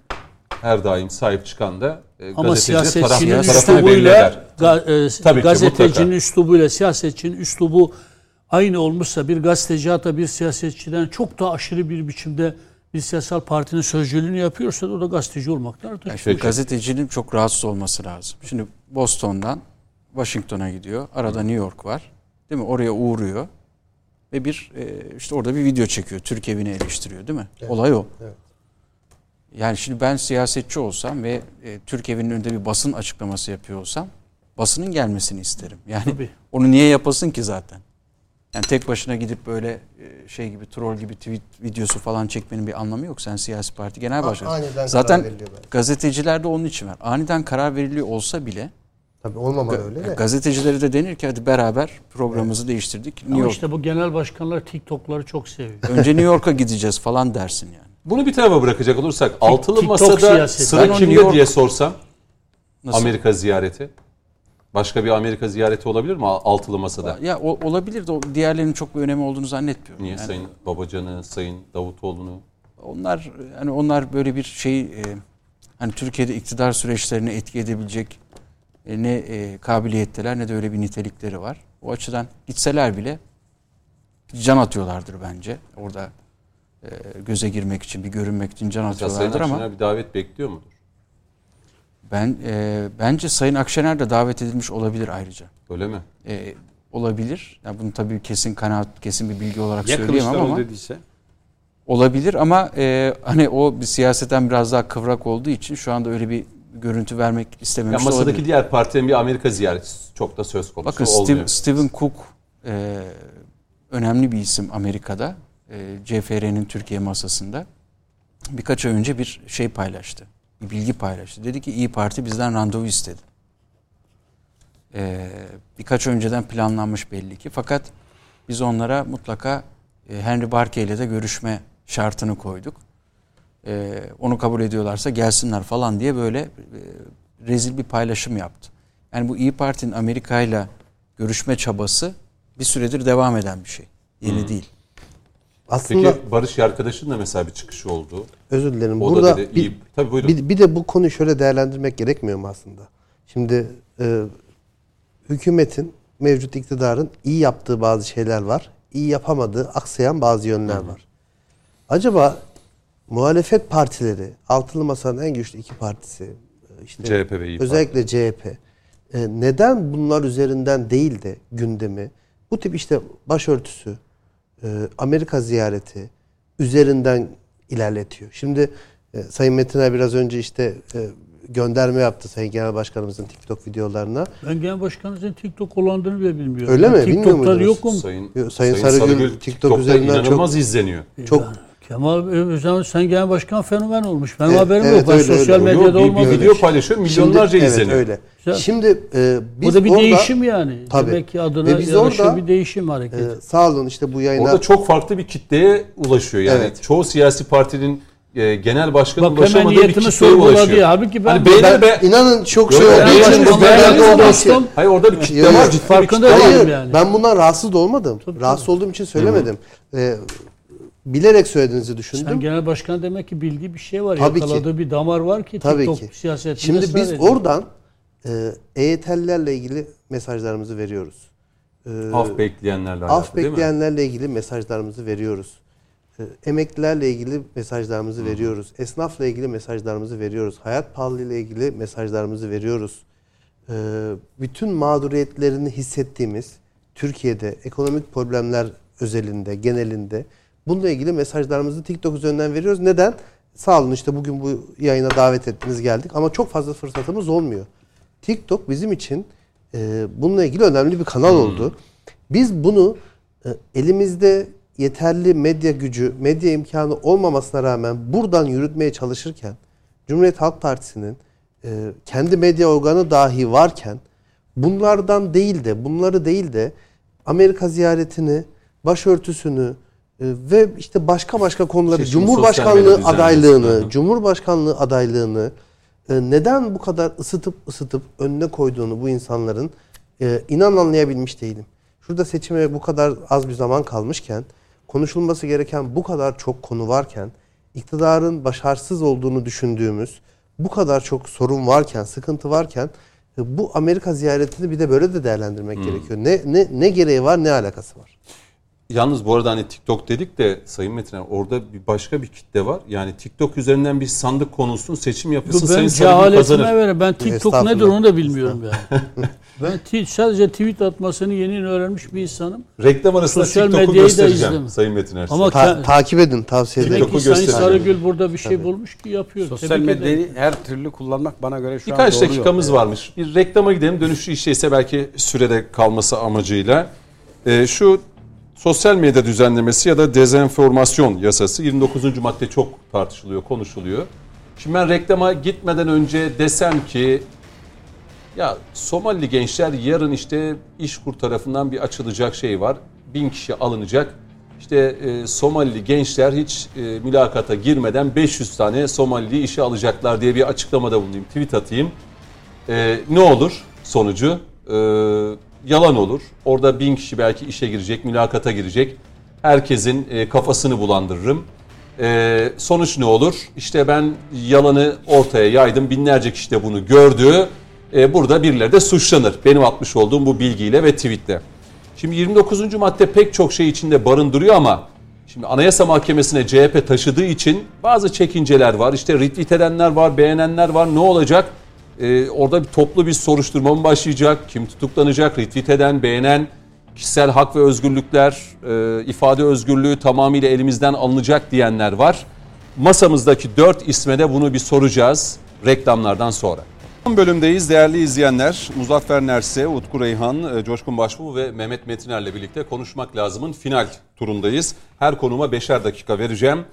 her daim sahip çıkan da e, Ama siyasetçinin üslubuyla ga- e, Tabii ki, gazetecinin mutlaka. üslubuyla siyasetçinin üslubu aynı olmuşsa bir gazeteci hatta bir siyasetçiden çok daha aşırı bir biçimde bir siyasal partinin sözcülüğünü yapıyorsa da o da gazeteci olmaktan artık Yani gazetecinin çok rahatsız olması lazım. Şimdi Boston'dan Washington'a gidiyor. Arada New York var. Değil mi? Oraya uğruyor. Ve bir e, işte orada bir video çekiyor. Türk evini eleştiriyor değil mi? Olay o. Yani şimdi ben siyasetçi olsam ve e, Türk evinin önünde bir basın açıklaması yapıyor olsam basının gelmesini isterim. Yani Tabii. onu niye yapasın ki zaten? Yani tek başına gidip böyle e, şey gibi troll gibi tweet videosu falan çekmenin bir anlamı yok. Sen siyasi parti genel karar Zaten gazeteciler de onun için var. Aniden karar veriliyor olsa bile Tabii olmamalı ga- öyle de. gazetecilere de denir ki hadi beraber programımızı değiştirdik. New Ama York. işte bu genel başkanlar TikTok'ları çok seviyor. Önce New York'a gideceğiz falan dersin yani. Bunu bir tarafa bırakacak olursak altılı TikTok masada siyaseti. sıra kimde York- diye sorsam Nasıl? Amerika ziyareti. Başka bir Amerika ziyareti olabilir mi altılı masada? Ya o- olabilir de diğerlerinin çok bir önemi olduğunu zannetmiyorum. Niye Yani Sayın Babacan'ı, Sayın Davutoğlu'nu? Onlar hani onlar böyle bir şey e, hani Türkiye'de iktidar süreçlerini etki edebilecek e, ne e, kabiliyetteler ne de öyle bir nitelikleri var. O açıdan gitseler bile can atıyorlardır bence. Orada göze girmek için, bir görünmek için can atıyorlardır ama Akşener bir davet bekliyor mudur? ben e, bence Sayın Akşener de davet edilmiş olabilir ayrıca. Öyle mi? E, olabilir. Yani bunu tabii kesin kanaat, kesin bir bilgi olarak Ya söyleyemem ama dediyse. olabilir ama e, hani o bir siyaseten biraz daha kıvrak olduğu için şu anda öyle bir görüntü vermek Ya istememiş de masadaki olabilir. diğer partilerin bir Amerika ziyareti çok da söz konusu Bakın olmuyor. Steve, Stephen Cook e, önemli bir isim Amerika'da. E, CFR'nin Türkiye masasında. Birkaç ay önce bir şey paylaştı. Bir bilgi paylaştı. Dedi ki İyi Parti bizden randevu istedi. E, birkaç önceden planlanmış belli ki. Fakat biz onlara mutlaka e, Henry Barkey ile de görüşme şartını koyduk. E, onu kabul ediyorlarsa gelsinler falan diye böyle e, rezil bir paylaşım yaptı. Yani bu İyi Parti'nin Amerika ile görüşme çabası bir süredir devam eden bir şey. Yeni değil. Aslında Peki Barış Yarkadaş'ın da mesela bir çıkışı oldu. özür dilerim. O Burada da dedi bir, iyi. Tabii buyurun. bir, bir de bu konuyu şöyle değerlendirmek gerekmiyor mu aslında? Şimdi e, hükümetin, mevcut iktidarın iyi yaptığı bazı şeyler var. iyi yapamadığı, aksayan bazı yönler var. Acaba muhalefet partileri, altılı masanın en güçlü iki partisi, e, işte CHP ve İYİ Parti. özellikle CHP, e, neden bunlar üzerinden değil de gündemi bu tip işte başörtüsü, Amerika ziyareti üzerinden ilerletiyor. Şimdi e, Sayın Metiner biraz önce işte e, gönderme yaptı Sayın Genel Başkanımızın TikTok videolarına. Ben genel başkanınızın TikTok olandığını bile bilmiyorum. Öyle Ben mi? Bilmiyor TikTok'ta muydunuz? yokum. Sayın, Sayın, Sayın Sarıgül Sarıgül, TikTok TikTok'ta üzerinden inanılmaz izleniyor. Çok Yani Kemal Özen sen genel başkan fenomen olmuş. Benim Evet, haberim evet, yok. Ben öyle, sosyal öyle. Medyada bir, bir video paylaşıyor milyonlarca Şimdi- izleniyor. Evet öyle. Güzel. Şimdi e, biz Bu da bir orada, değişim yani. Tabii. Demek ki adına Ve biz orada, bir değişim hareketi. e, sağ olun işte bu yayına Orada çok farklı bir kitleye ulaşıyor. Yani Evet. çoğu siyasi partinin e, genel başkanı Bak ulaşamadığı bir kitleye ulaşıyor. Halbuki ben, Hani beğenir ben, be. inanın çok şey olduğu beğenir, için Hayır orada bir kitle var. Farkında değilim Hayır, yani. ben bundan rahatsız olmadım. rahatsız olduğum için söylemedim. Bilerek söylediğinizi düşündüm. sen genel başkan demek ki bildiği bir şey var. Tabii ki. Yakaladığı bir damar var ki Tabii TikTok ki. siyasetinde Şimdi biz ediyor. oradan e, EYT'lilerle ilgili mesajlarımızı veriyoruz. Ee, Af bekleyenlerle af alakalı değil mi? bekleyenlerle ilgili mesajlarımızı veriyoruz. Ee, emeklilerle ilgili mesajlarımızı veriyoruz. Esnafla ilgili mesajlarımızı veriyoruz. Hayat pahalı ile ilgili mesajlarımızı veriyoruz. Ee, bütün mağduriyetlerini hissettiğimiz Türkiye'de ekonomik problemler özelinde, genelinde bununla ilgili mesajlarımızı TikTok üzerinden veriyoruz. Neden? Sağ olun işte bugün bu yayına davet ettiniz geldik ama çok fazla fırsatımız olmuyor. TikTok bizim için e, bununla ilgili önemli bir kanal oldu. Biz bunu e, elimizde yeterli medya gücü, medya imkanı olmamasına rağmen buradan yürütmeye çalışırken Cumhuriyet Halk Partisi'nin e, kendi medya organı dahi varken bunlardan değil de bunları değil de Amerika ziyaretini, başörtüsünü ve işte başka başka konuları Seçimi sosyal Cumhurbaşkanlığı adaylığını, Hı. Cumhurbaşkanlığı adaylığını neden bu kadar ısıtıp ısıtıp önüne koyduğunu bu insanların e, inan anlayabilmiş değilim. Şurada seçime bu kadar az bir zaman kalmışken, konuşulması gereken bu kadar çok konu varken, iktidarın başarısız olduğunu düşündüğümüz bu kadar çok sorun varken, sıkıntı varken e, bu Amerika ziyaretini bir de böyle de değerlendirmek gerekiyor. Ne ne ne gereği var, ne alakası var? Yalnız bu arada hani TikTok dedik de Sayın Metin orada bir başka bir kitle var. Yani TikTok üzerinden bir sandık konulsun, seçim yapılsın, ben Sayın Sarıgül kazanır. göre ben TikTok nedir onu da bilmiyorum yani. ben ti- sadece tweet atmasını yeni yeni öğrenmiş bir insanım. Reklam arasında Sosyal TikTok'u göstereceğim. Sayın Metin Ersoy. Ama Ta- takip edin tavsiye ederim. TikTok'u Sayın göstereceğim. Sarıgül burada bir şey bulmuş ki yapıyor. Sosyal Tebrik ederim. medyayı her türlü kullanmak bana göre şu an Birkaç doğru dakikamız yol. varmış. Bir reklama gidelim. Dönüşü işe ise belki sürede kalması amacıyla. Ee, şu sosyal medya düzenlemesi ya da dezenformasyon yasası 29. madde çok tartışılıyor, konuşuluyor. Şimdi ben reklama gitmeden önce desem ki ya Somali gençler yarın işte İşkur tarafından bir açılacak şey var. Bin kişi alınacak. İşte e, Somalili gençler hiç e, mülakata girmeden 500 tane Somalili işe alacaklar diye bir açıklamada bulunayım. Tweet atayım. E, ne olur sonucu? E, yalan olur. Orada bin kişi belki işe girecek, mülakata girecek. Herkesin e, kafasını bulandırırım. E, sonuç ne olur? İşte ben yalanı ortaya yaydım. Binlerce kişi de bunu gördü. E, burada birileri de suçlanır. Benim atmış olduğum bu bilgiyle ve tweetle. Şimdi 29. madde pek çok şey içinde barındırıyor ama şimdi Anayasa Mahkemesi'ne CHP taşıdığı için bazı çekinceler var. İşte retweet edenler var, beğenenler var. Ne olacak? Ee, orada bir toplu bir soruşturma mı başlayacak? Kim tutuklanacak? Retweet eden, beğenen, kişisel hak ve özgürlükler, e, ifade özgürlüğü tamamıyla elimizden alınacak diyenler var. Masamızdaki dört isme de bunu bir soracağız reklamlardan sonra. Son bölümdeyiz değerli izleyenler. Muzaffer Nerse, Utku Reyhan, e, Coşkun Başbuğ ve Mehmet Metiner'le birlikte konuşmak lazımın final turundayız. Her konuma beşer dakika vereceğim.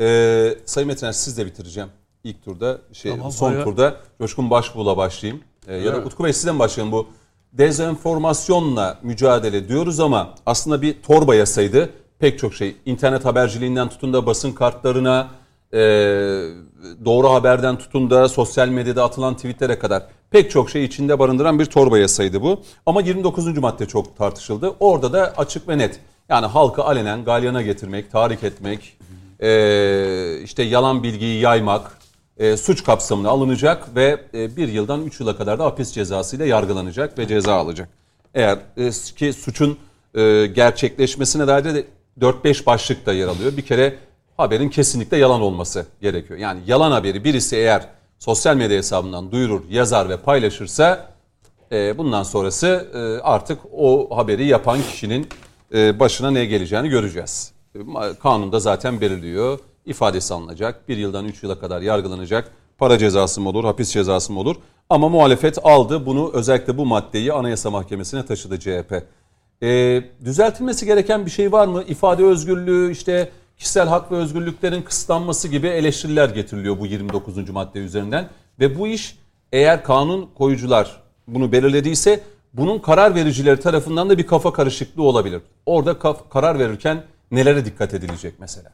Ee, Sayın Metiner siz de bitireceğim. İlk turda, şey, Tamam, son bayağı- turda Coşkun Başbuğ'la başlayayım. Ee, ya da Utku Bey sizden başlayalım bu. Dezenformasyonla mücadele diyoruz ama aslında bir torba yasaydı. Pek çok şey internet haberciliğinden tutun da basın kartlarına, e, doğru haberden tutun da sosyal medyada atılan tweetlere kadar pek çok şey içinde barındıran bir torba yasaydı bu. Ama 29. madde çok tartışıldı. Orada da açık ve net. Yani halkı alenen galyana getirmek, tahrik etmek, e, işte yalan bilgiyi yaymak, e, suç kapsamına alınacak ve e, bir yıldan üç yıla kadar da hapis cezasıyla yargılanacak ve ceza alacak. Eğer e, ki suçun e, gerçekleşmesine dair de 4-5 başlık da yer alıyor. Bir kere haberin kesinlikle yalan olması gerekiyor. Yani yalan haberi birisi eğer sosyal medya hesabından duyurur, yazar ve paylaşırsa e, bundan sonrası e, artık o haberi yapan kişinin e, başına ne geleceğini göreceğiz. E, Kanunda zaten belirliyor. İfadesi alınacak. Bir yıldan üç yıla kadar yargılanacak. Para cezası mı olur, hapis cezası mı olur? Ama muhalefet aldı bunu özellikle bu maddeyi Anayasa Mahkemesi'ne taşıdı CHP. E, düzeltilmesi gereken bir şey var mı? İfade özgürlüğü, işte kişisel hak ve özgürlüklerin kısıtlanması gibi eleştiriler getiriliyor bu 29. madde üzerinden. Ve bu iş eğer kanun koyucular bunu belirlediyse bunun karar vericileri tarafından da bir kafa karışıklığı olabilir. Orada karar verirken nelere dikkat edilecek mesela?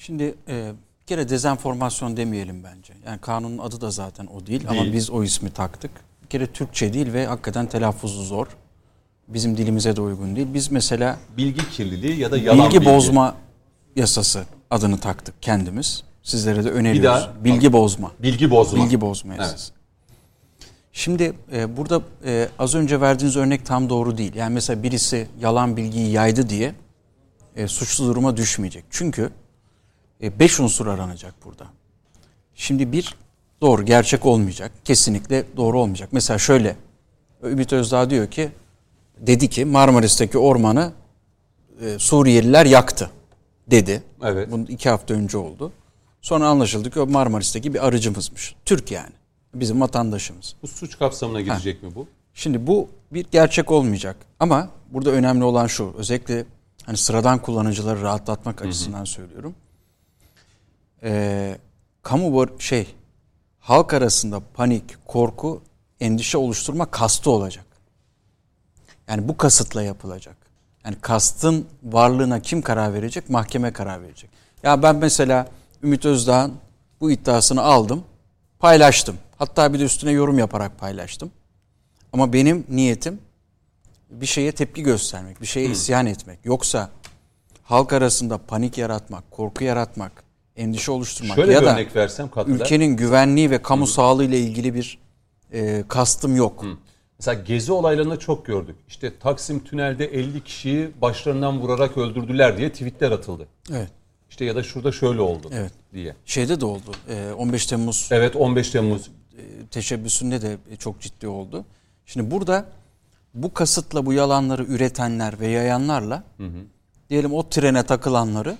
Şimdi e, bir kere dezenformasyon demeyelim bence. Yani kanunun adı da zaten o değil, ama Değil. biz o ismi taktık. Bir kere Türkçe değil ve hakikaten telaffuzu zor. Bizim dilimize de uygun değil. Biz mesela Bilgi kirliliği ya da yalan bilgi, bilgi. bozma yasası adını taktık kendimiz. Sizlere de öneriyoruz. daha- bilgi bozma. Bilgi bozma. Bilgi bozma yasası. Şimdi e, burada e, az önce verdiğiniz örnek tam doğru değil. Yani mesela birisi yalan bilgiyi yaydı diye e, suçlu duruma düşmeyecek. Çünkü beş unsur aranacak burada. Şimdi bir doğru gerçek olmayacak. Kesinlikle doğru olmayacak. Mesela şöyle Ümit Özdağ diyor ki dedi ki Marmaris'teki ormanı e, Suriyeliler yaktı dedi. Evet. Bunun iki hafta önce oldu. Sonra anlaşıldı ki o Marmaris'teki bir arıcımızmış. Türk yani. Bizim vatandaşımız. Bu suç kapsamına girecek mi bu? Şimdi bu bir gerçek olmayacak. Ama burada önemli olan şu. Özellikle hani sıradan kullanıcıları rahatlatmak açısından söylüyorum. Ee, kamu şey halk arasında panik, korku, endişe oluşturma kastı olacak. Yani bu kasıtla yapılacak. Yani kastın varlığına kim karar verecek? Mahkeme karar verecek. Ya ben mesela Ümit Özdağ'ın bu iddiasını aldım, paylaştım. Hatta bir de üstüne yorum yaparak paylaştım. Ama benim niyetim bir şeye tepki göstermek, bir şeye isyan etmek. Yoksa halk arasında panik yaratmak, korku yaratmak, endişe oluşturmak Şöyle ya da örnek versem katkıda. ülkenin güvenliği ve kamu sağlığı ile ilgili bir e, kastım yok. Mesela gezi olaylarında çok gördük. İşte Taksim tünelde 50 kişiyi başlarından vurarak öldürdüler diye tweetler atıldı. Evet. İşte ya da şurada şöyle oldu Evet. diye. Şeyde de oldu. Ee, 15 Temmuz Evet 15 Temmuz teşebbüsünde de çok ciddi oldu. Şimdi burada bu kasıtla bu yalanları üretenler ve yayanlarla diyelim o trene takılanları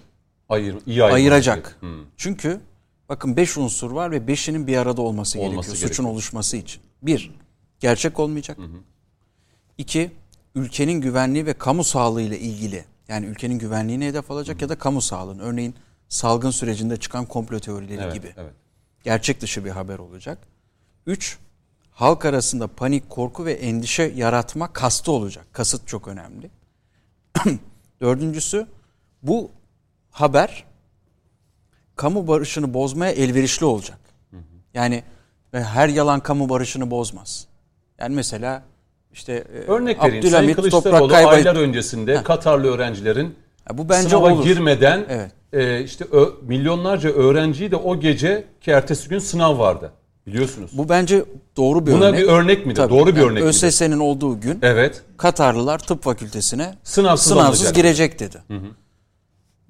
ayır, iyi ayıracak. Hı. Çünkü bakın 5 unsur var ve 5'inin bir arada olması, Olması gerekiyor suçun gerekiyor. oluşması için. 1. Gerçek olmayacak. 2. Ülkenin güvenliği ve kamu sağlığı ile ilgili yani ülkenin güvenliğine hedef alacak ya da kamu sağlığını. Örneğin salgın sürecinde çıkan komplo teorileri Evet, gibi. evet. Gerçek dışı bir haber olacak. 3. Halk arasında panik, korku ve endişe yaratma kastı olacak. Kasıt çok önemli. Dördüncüsü bu haber kamu barışını bozmaya elverişli olacak. Yani ve her yalan kamu barışını bozmaz. Yani mesela işte e, Örnek vereyim. Abdülhamit Toprak Kaybay aylar öncesinde Katarlı öğrencilerin Ya bu bence sınava olur. girmeden Evet. e, işte ö- milyonlarca öğrenciyi de o gece ki ertesi gün sınav vardı. Biliyorsunuz. Bu bence doğru bir Buna örnek. bir örnek midir? Tabii. Doğru bir Yani örnek? ÖSS'nin olduğu gün Evet. Katarlılar tıp fakültesine Sınavsız sınavsız girecek dedi.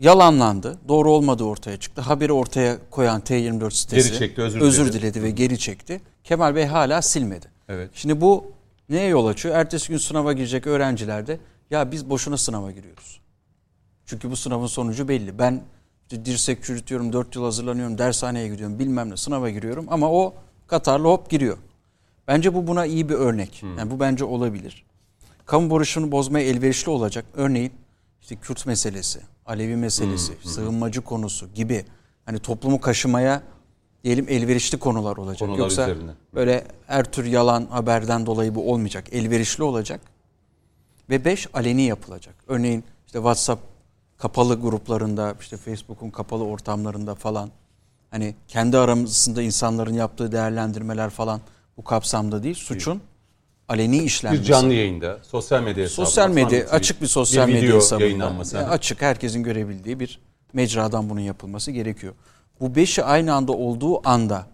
Yalanlandı. Doğru olmadığı ortaya çıktı. Haberi ortaya koyan T24 sitesi Geri çekti, özür diledi. diledi ve geri çekti. Kemal Bey hala silmedi. Evet. Şimdi bu neye yol açıyor? Ertesi gün sınava girecek öğrenciler de ya biz boşuna sınava giriyoruz. Çünkü bu sınavın sonucu belli. Ben dirsek çürütüyorum, 4 yıl hazırlanıyorum, dershaneye gidiyorum, bilmem ne sınava giriyorum ama o Katarlı hop giriyor. Bence bu buna iyi bir örnek. Yani bu bence olabilir. Kamu barışını bozmaya elverişli olacak. Örneğin işte Kürt meselesi, Alevi meselesi, sığınmacı konusu gibi hani toplumu kaşımaya diyelim elverişli konular olacak. Konular Yoksa üzerine. böyle her tür yalan haberden dolayı bu olmayacak. Elverişli olacak. Ve beş aleni yapılacak. Örneğin işte WhatsApp kapalı gruplarında, işte Facebook'un kapalı ortamlarında falan hani kendi aramızda insanların yaptığı değerlendirmeler falan bu kapsamda değil. Suçun aleni Bir işlenmesi. canlı yayında, sosyal medya hesabı. sosyal medya atılan açık bir sosyal bir medya hesabında yayınlanması. yani açık herkesin görebildiği bir mecradan bunun yapılması gerekiyor. Bu beşi aynı anda olduğu anda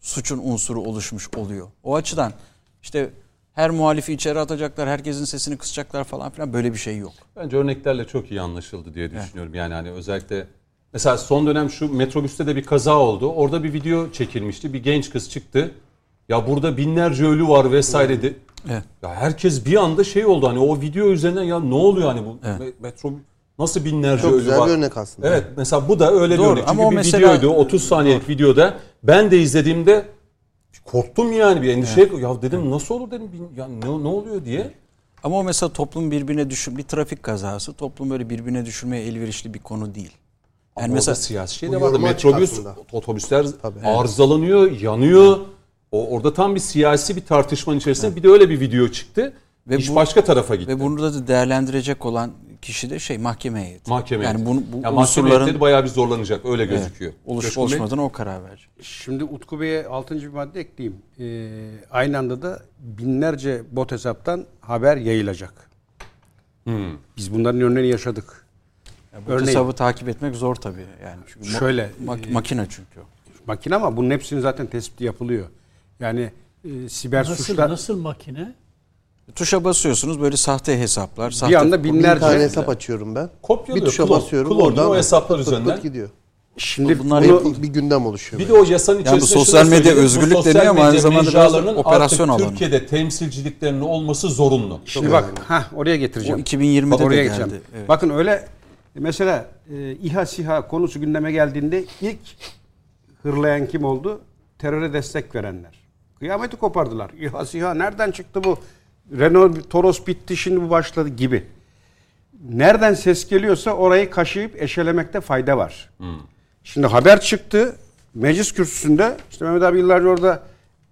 suçun unsuru oluşmuş oluyor. O açıdan işte her muhalifi içeri atacaklar, herkesin sesini kısacaklar falan filan böyle bir şey yok. Bence örneklerle çok iyi anlaşıldı diye düşünüyorum. Yani hani özellikle mesela son dönem şu metrobüste de bir kaza oldu. Orada bir video çekilmişti. Bir genç kız çıktı. Ya burada binlerce ölü var vesaire de. Evet. Ya herkes bir anda şey oldu hani o video üzerinden ya ne oluyor hani bu me- metro nasıl binlerce Çok ölü güzel var. bir örnek aslında. Evet mesela bu da öyle Doğru, bir örnek. Çünkü ama o bir mesela- videoydu 30 saniyelik videoda. Ben de izlediğimde korktum yani bir endişe. Ya dedim nasıl olur dedim bin- ya ne, ne oluyor diye. Ama o mesela toplum birbirine düşür bir trafik kazası toplum böyle birbirine düşürmeye elverişli bir konu değil. Yani Yani mesela siyasi şey de vardı. Metrobüs, aslında. otobüsler Tabii. arızalanıyor, yanıyor. O orada tam bir siyasi bir tartışmanın içerisinde bir de öyle bir video çıktı. Ve İş bu- başka tarafa gitti. ve bunu da değerlendirecek olan kişi de şey mahkeme heyeti. mahkeme. Yani bunu, bu ya mahkeme unsurların bayağı bir zorlanacak öyle evet, gözüküyor. oluş Bey? oluşmadığına o karar verecek. Şimdi Utku Bey'e 6. bir madde ekleyeyim. Ee, aynı anda da binlerce bot hesaptan haber yayılacak. Hmm. Biz bunların örneğini yaşadık. Bu Örneğin- hesabı takip etmek zor tabii yani. Çünkü ma- Şöyle, mak- e, makine çünkü. Makine ama bunun hepsinin zaten tespiti yapılıyor. Yani e, siber Nasıl, suçlar nasıl makine? Tuşa basıyorsunuz böyle sahte hesaplar. bir Sahte anda Bir binlerce tane hesap açıyorum ben. Kopyalıyor. Bir tuşa klon- basıyorum. klonluyor oradan o hesaplar pıt üzerinden. pıt gidiyor. Şimdi Bunlar bunu- yapıldı. Bir gündem oluşuyor. Bir de o yasanın Yani bu içerisinde sosyal medya özgürlük sosyal deniyor ama aynı zamanda biraz operasyon alanı. Türkiye'de temsilciliklerinin olması zorunlu. Şimdi bak ha oraya O getireceğim. 2020'de Bak de oraya geldi. geçeceğim. Evet. Bakın öyle mesela e, İHA SİHA konusu gündeme geldiğinde ilk hırlayan kim oldu? Teröre destek verenler. Kıyameti kopardılar. İHA SİHA nereden çıktı bu? Renault Toros bitti şimdi bu başladı gibi. Nereden ses geliyorsa orayı kaşıyıp eşelemekte fayda var. Şimdi haber çıktı. Meclis kürsüsünde işte Mehmet abi yıllarca orada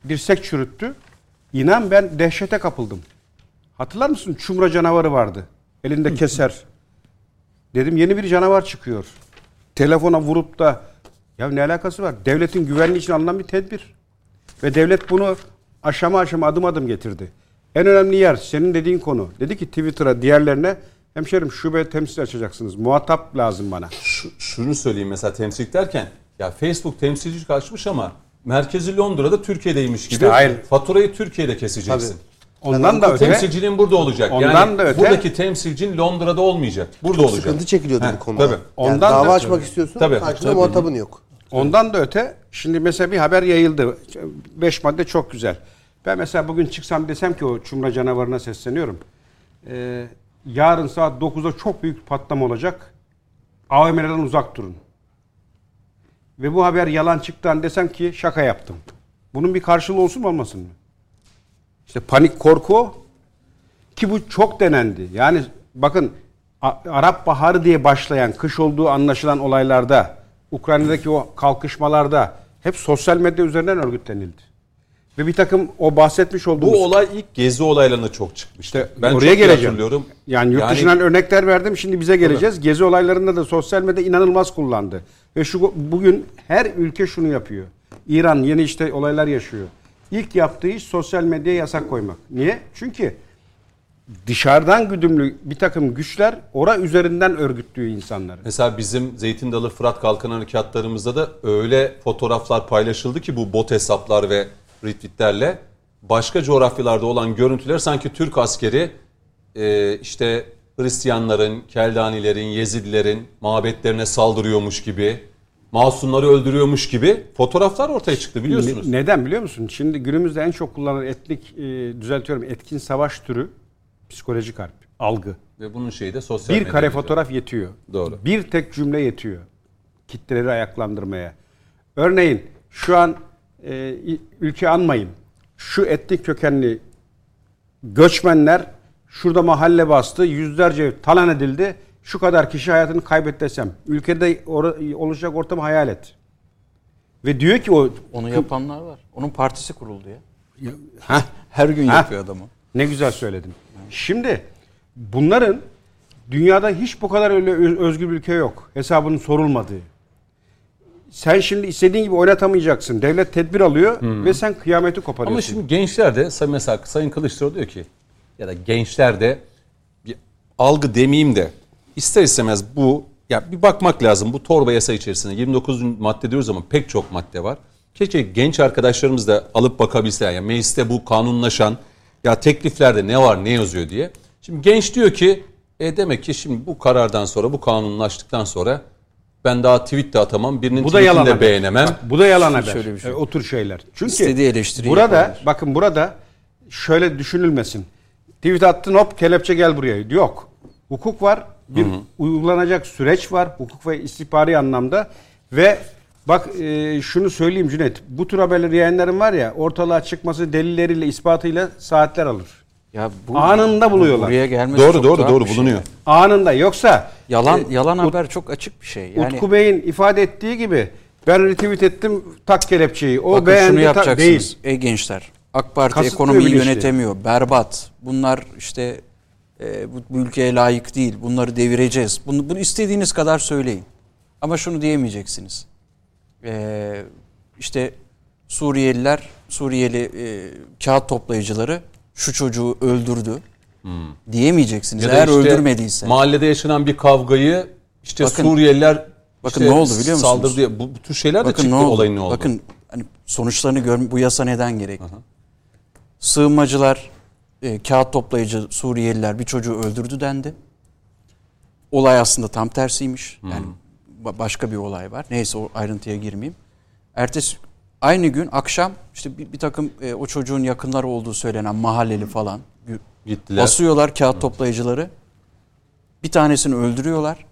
dirsek çürüttü. İnan ben dehşete kapıldım. Hatırlar mısın? Çumra canavarı vardı. Elinde keser. Dedim yeni bir canavar çıkıyor. Telefona vurup da ya ne alakası var? Devletin güvenliği için alınan bir tedbir. Ve devlet bunu aşama aşama adım adım getirdi. En önemli yer senin dediğin konu. Dedi ki Twitter'a diğerlerine hemşerim şube temsil açacaksınız. Muhatap lazım bana. Şu- şunu söyleyeyim mesela temsilcilik derken ya Facebook temsilcilik açmış ama merkezi Londra'da Türkiye'deymiş gibi İşte hayır. faturayı Türkiye'de keseceksin. Tabii. Ondan da öte Temsilcinin burada olacak. Ondan yani da öte- buradaki temsilcin Londra'da olmayacak. Burada olacak. Sıkıntı çekiliyordu bu konuda. tabii. Yani Ondan dava da- açmak istiyorsun. Tabii, karşında tabii. muhatabın yok. Ondan da öte şimdi mesela bir haber yayıldı. Beş madde çok güzel. Ben mesela bugün çıksam desem ki o çumra canavarına sesleniyorum. Ee, yarın saat 9'da çok büyük patlama olacak. AVM'lerden uzak durun. Ve bu haber yalan çıktı desem ki şaka yaptım. Bunun bir karşılığı olsun mu olmasın mı? İşte panik korku. Ki bu çok denendi. Yani bakın Arap Baharı diye başlayan kış olduğu anlaşılan olaylarda, Ukrayna'daki o kalkışmalarda hep sosyal medya üzerinden örgütlenildi. Ve bir takım o bahsetmiş olduğumuz... Bu olay ilk gezi olaylarına çok çıkmıştı. İşte ben oraya çok geleceğim. Yani yurt dışından örnekler verdim. Şimdi bize geleceğiz. Gezi olaylarında da sosyal medya inanılmaz kullandı. Ve şu bugün her ülke şunu yapıyor. İran yeni işte olaylar yaşıyor. İlk yaptığı iş sosyal medyaya yasak koymak. Niye? Çünkü dışarıdan güdümlü bir takım güçler ora üzerinden örgütlüyor insanları. Mesela bizim Zeytin Dalı Fırat Kalkan harekatlarımızda da öyle fotoğraflar paylaşıldı ki bu bot hesaplar ve retweetlerle başka coğrafyalarda olan görüntüler sanki Türk askeri e, işte Hristiyanların, Keldanilerin, Yezidilerin mabetlerine saldırıyormuş gibi, masumları öldürüyormuş gibi fotoğraflar ortaya çıktı biliyorsunuz. Ne- neden biliyor musun? Şimdi günümüzde en çok kullanılan etnik, e, düzeltiyorum, etkin savaş türü psikolojik harp, algı. Ve bunun şeyi de sosyal Bir medya kare olacak. fotoğraf yetiyor. Doğru. Bir tek cümle yetiyor. Kitleleri ayaklandırmaya. Örneğin şu an e, ülke anmayın. Şu etnik kökenli göçmenler şurada mahalle bastı, yüzlerce talan edildi. Şu kadar kişi hayatını kaybetti desem. Ülkede ora- oluşacak ortamı hayal et. Ve diyor ki o Onu yapanlar var. Onun partisi kuruldu ya. Heh, Her gün Ha. yapıyor adamı. Ne güzel söyledin. Şimdi bunların dünyada hiç bu kadar öyle özgür bir ülke yok. Hesabının sorulmadığı. Sen şimdi istediğin gibi oynatamayacaksın. Devlet tedbir alıyor ve sen kıyameti koparıyorsun. Ama şimdi gençler de mesela Sayın Kılıçdaroğlu diyor ki ya da gençler de bir algı demeyeyim de ister istemez bu ya bir bakmak lazım bu torba yasa içerisinde 29 madde diyoruz ama pek çok madde var. Keşke genç arkadaşlarımız da alıp bakabilseler. Yani mecliste bu kanunlaşan ya tekliflerde ne var ne yazıyor diye. Şimdi genç diyor ki e demek ki şimdi bu karardan sonra bu kanunlaştıktan sonra ben daha tweet de atamam. Birinin bu da yalan tweetini de haber. beğenemem. Bak, bu da yalan haber. şöyle bir şey. E, o tür şeyler. Çünkü İstediği burada yapabilir. bakın burada şöyle düşünülmesin. Tweet attın hop kelepçe gel buraya. Yok. Hukuk var. Bir uygulanacak süreç var. Hukuk ve istihbari anlamda ve bak e, şunu söyleyeyim Cüneyt. Bu tür haberleri yayınların var ya ortalığa çıkması delilleriyle ispatıyla saatler alır. Ya bu, Anında buluyorlar. Buraya gelmesi Doğru çok doğru doğru şey. bulunuyor. Anında. Yoksa Yalan e, yalan Ut- haber çok açık bir şey. Yani Utku Bey'in ifade ettiği gibi ben retweet ettim tak kelepçeyi. O bakın beğendi şunu yapacaksınız. değil. Ey gençler. AK Parti Kasıtlı ekonomiyi bilinçli. yönetemiyor. Berbat. Bunlar işte e, bu, bu ülkeye layık değil. Bunları devireceğiz. Bunu, bunu istediğiniz kadar söyleyin. Ama şunu diyemeyeceksiniz. E, işte Suriyeliler, Suriyeli e, kağıt toplayıcıları şu çocuğu öldürdü. Diyemeyeceksiniz. Ya Eğer işte öldürmediyse. Mahallede yaşanan bir kavgayı işte Bakın- Suriyeliler bakın işte ne oldu biliyor musunuz? Saldırdı diye. Bu, bu tür şeyler de Bakın çıktı ne oldu? olayın ne oldu? Bakın hani sonuçlarını gör bu yasa neden gerekli? Sığınmacılar, e, kağıt toplayıcı Suriyeliler bir çocuğu öldürdü dendi. Olay aslında tam tersiymiş. Yani ba- başka bir olay var. Neyse o ayrıntıya girmeyeyim. Ertesi aynı gün akşam işte bir, bir takım e, o çocuğun yakınları olduğu söylenen mahalleli falan Gittiler. basıyorlar kağıt toplayıcıları. Bir tanesini öldürüyorlar.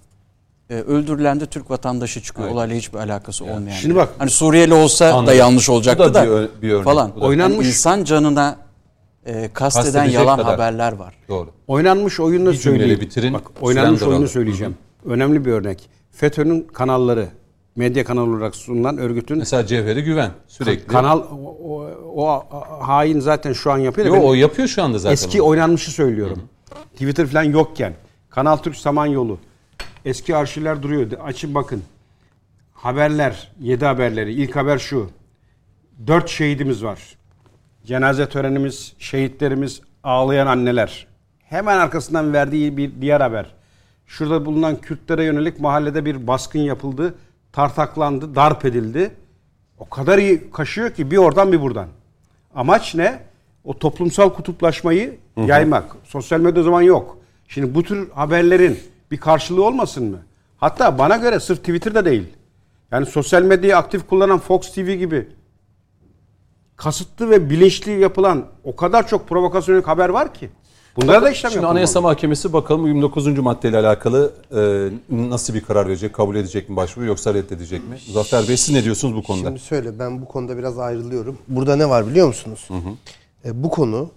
E, öldürülen de Türk vatandaşı çıkıyor. Evet. Olayla hiçbir alakası olmayan. Şimdi bak- Hani Suriyeli olsa da Anladım. yanlış olacaktı Bu da da, bir bir örnek, falan. bu da. Oynanmış- Yani insan canına e, kasteden yalan kadar. haberler var. Doğru. Oynanmış oyunu söyleyeyim. bitirin, Bak oynanmış oyunu söyleyeceğim. Önemli bir örnek. FETÖ'nün kanalları, medya kanalı olarak sunulan örgütün Mesela Cevheri Güven sürekli. kanal o, o- o hain zaten şu an yapıyor. Yo, o yapıyor şu anda zaten. eski onu. oynanmışı söylüyorum. Twitter falan yokken. Kanal Türk Samanyolu. Eski arşivler duruyor. Açın bakın. Haberler, 7 haberleri. İlk haber şu. 4 şehidimiz var. Cenaze törenimiz, şehitlerimiz, ağlayan anneler. Hemen arkasından verdiği bir diğer haber. Şurada bulunan Kürtlere yönelik mahallede bir baskın yapıldı. Tartaklandı, darp edildi. O kadar iyi kaşıyor ki bir oradan bir buradan. Amaç ne? o toplumsal kutuplaşmayı yaymak. Sosyal medya o zaman yok. Şimdi bu tür haberlerin bir karşılığı olmasın mı? Hatta bana göre sırf Twitter'da değil. Yani sosyal medyayı aktif kullanan Fox TV gibi kasıtlı ve bilinçli yapılan o kadar çok provokasyonik haber var ki. Bunlara da işlem Şimdi yapılmalı. Anayasa Mahkemesi bakalım 29. maddeyle alakalı e, nasıl bir karar verecek? Kabul edecek mi başvuru yoksa reddedecek mi? Muzaffer Bey siz ne diyorsunuz bu konuda? Şimdi söyle ben bu konuda biraz ayrılıyorum. Burada ne var biliyor musunuz? E, bu konu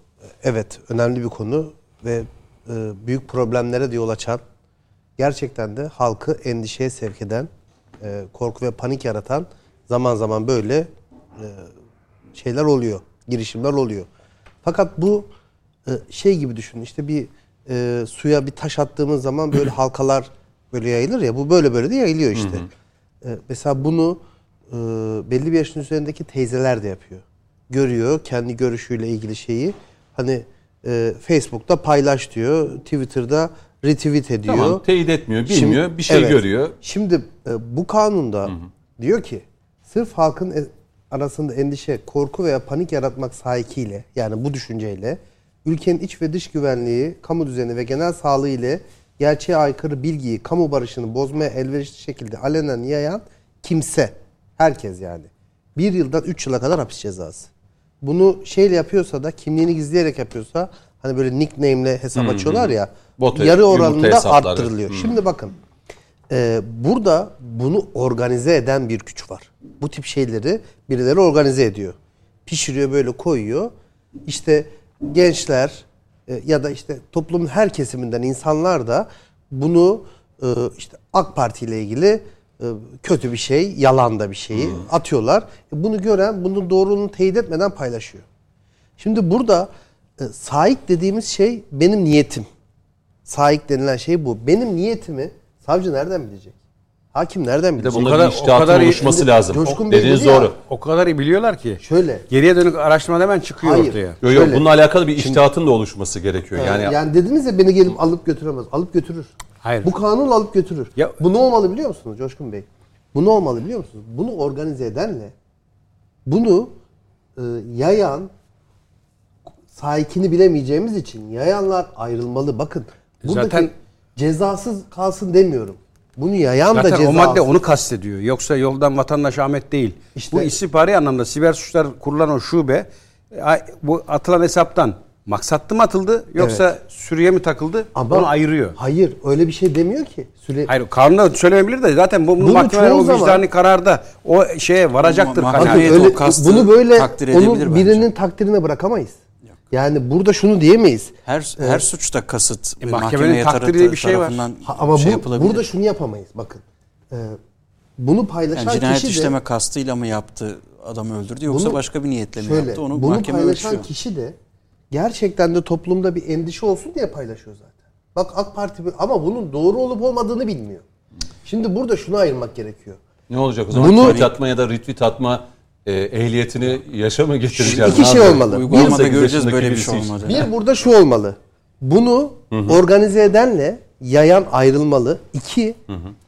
evet önemli bir konu ve e, büyük problemlere de yol açan gerçekten de halkı endişeye sevk eden e, korku ve panik yaratan zaman zaman böyle e, şeyler oluyor. Girişimler oluyor. Fakat bu şey gibi düşünün işte bir e, suya bir taş attığımız zaman böyle halkalar böyle yayılır ya bu böyle böyle de yayılıyor işte. E, mesela bunu e, belli bir yaşın üzerindeki teyzeler de yapıyor. Görüyor kendi görüşüyle ilgili şeyi. Hani e, Facebook'ta paylaş diyor, Twitter'da retweet ediyor. Tamam teyit etmiyor, bilmiyor, Şimdi- bir şey evet. görüyor. Şimdi e, bu kanunda diyor ki sırf halkın e- arasında endişe, korku veya panik yaratmak sahikiyle yani bu düşünceyle ülkenin iç ve dış güvenliği, kamu düzeni ve genel sağlığı ile gerçeğe aykırı bilgiyi, kamu barışını bozmaya elverişli şekilde alenen yayan kimse, herkes yani. Bir yıldan üç yıla kadar hapis cezası. Bunu şeyle yapıyorsa da kimliğini gizleyerek yapıyorsa hani böyle nickname'le hesap açıyorlar ya Bot yarı yumurta oranında arttırılıyor. Şimdi bakın ee, burada bunu organize eden bir güç var. Bu tip şeyleri birileri organize ediyor. Pişiriyor böyle koyuyor. İşte gençler e, ya da işte toplumun her kesiminden insanlar da bunu e, işte AK Parti ile ilgili e, kötü bir şey, yalan da bir şeyi atıyorlar. E, Bunu gören bunun doğruluğunu teyit etmeden paylaşıyor. Şimdi burada e, saik dediğimiz şey benim niyetim. Saik denilen şey bu. Benim niyetimi savcı nereden bilecek? Hakim nereden Bir de bir o kadar iyi- oluşması lazım. Coşkun Dediğiniz dedi ya, doğru. O kadar iyi biliyorlar ki. Şöyle. Geriye dönük araştırma hemen çıkıyor Hayır. ortaya. Yok yok bununla alakalı bir iştihatın da oluşması gerekiyor. Yani, Yani, yani dediniz ya beni gelip alıp götüremez. Alıp götürür. Hayır. Bu kanun alıp götürür. Ya- Bu ne olmalı biliyor musunuz Coşkun Bey? Bu ne olmalı biliyor musunuz? Bunu organize edenle bunu e, yayan sahikini bilemeyeceğimiz için yayanlar ayrılmalı. Bakın buradaki Zaten- cezasız kalsın demiyorum. Bunu yayan da Zaten ceza o madde alsın. onu kastediyor. Yoksa yoldan vatandaş Ahmet değil. İşte- bu istihbari anlamda siber suçlar kurulan o şube e, bu atılan hesaptan maksatlı mı atıldı yoksa sürüye mi takıldı Ama onu ayırıyor. Hayır öyle bir şey demiyor ki. Süre, Hayır kanunda söylemeyebilir de zaten bu, bunu mahkemeler o zaman- vicdani kararda o şeye varacaktır. Ama Evet, öyle, bunu böyle onun bence. birinin takdirine bırakamayız. Yani burada şunu diyemeyiz. Her her suçta kasıt E, mahkemenin takdiri bir şey var. Ha, ama şey bu, yapılabilir. burada şunu yapamayız. Bakın. Ee, bunu paylaşan yani cinayet kişi de işleme kastıyla mı yaptı, adamı öldürdü yoksa Bunu- başka bir niyetle mi şöyle, yaptı onu bunu mahkeme paylaşan ölçüyor. kişi de gerçekten de toplumda bir endişe olsun diye paylaşıyor zaten. Bak AK Parti ama bunun doğru olup olmadığını bilmiyor. Şimdi burada şunu ayırmak gerekiyor. ne olacak o zaman? Bunu- Tweet atma ya da retweet atma e, ehliyetini yaşa mı getireceğiz? İki şey olmalı. Uygulamada 18 göreceğiz yaşındaki böyle bir şey olmadı. Bir burada şu olmalı. Bunu organize edenle yayan ayrılmalı. İki,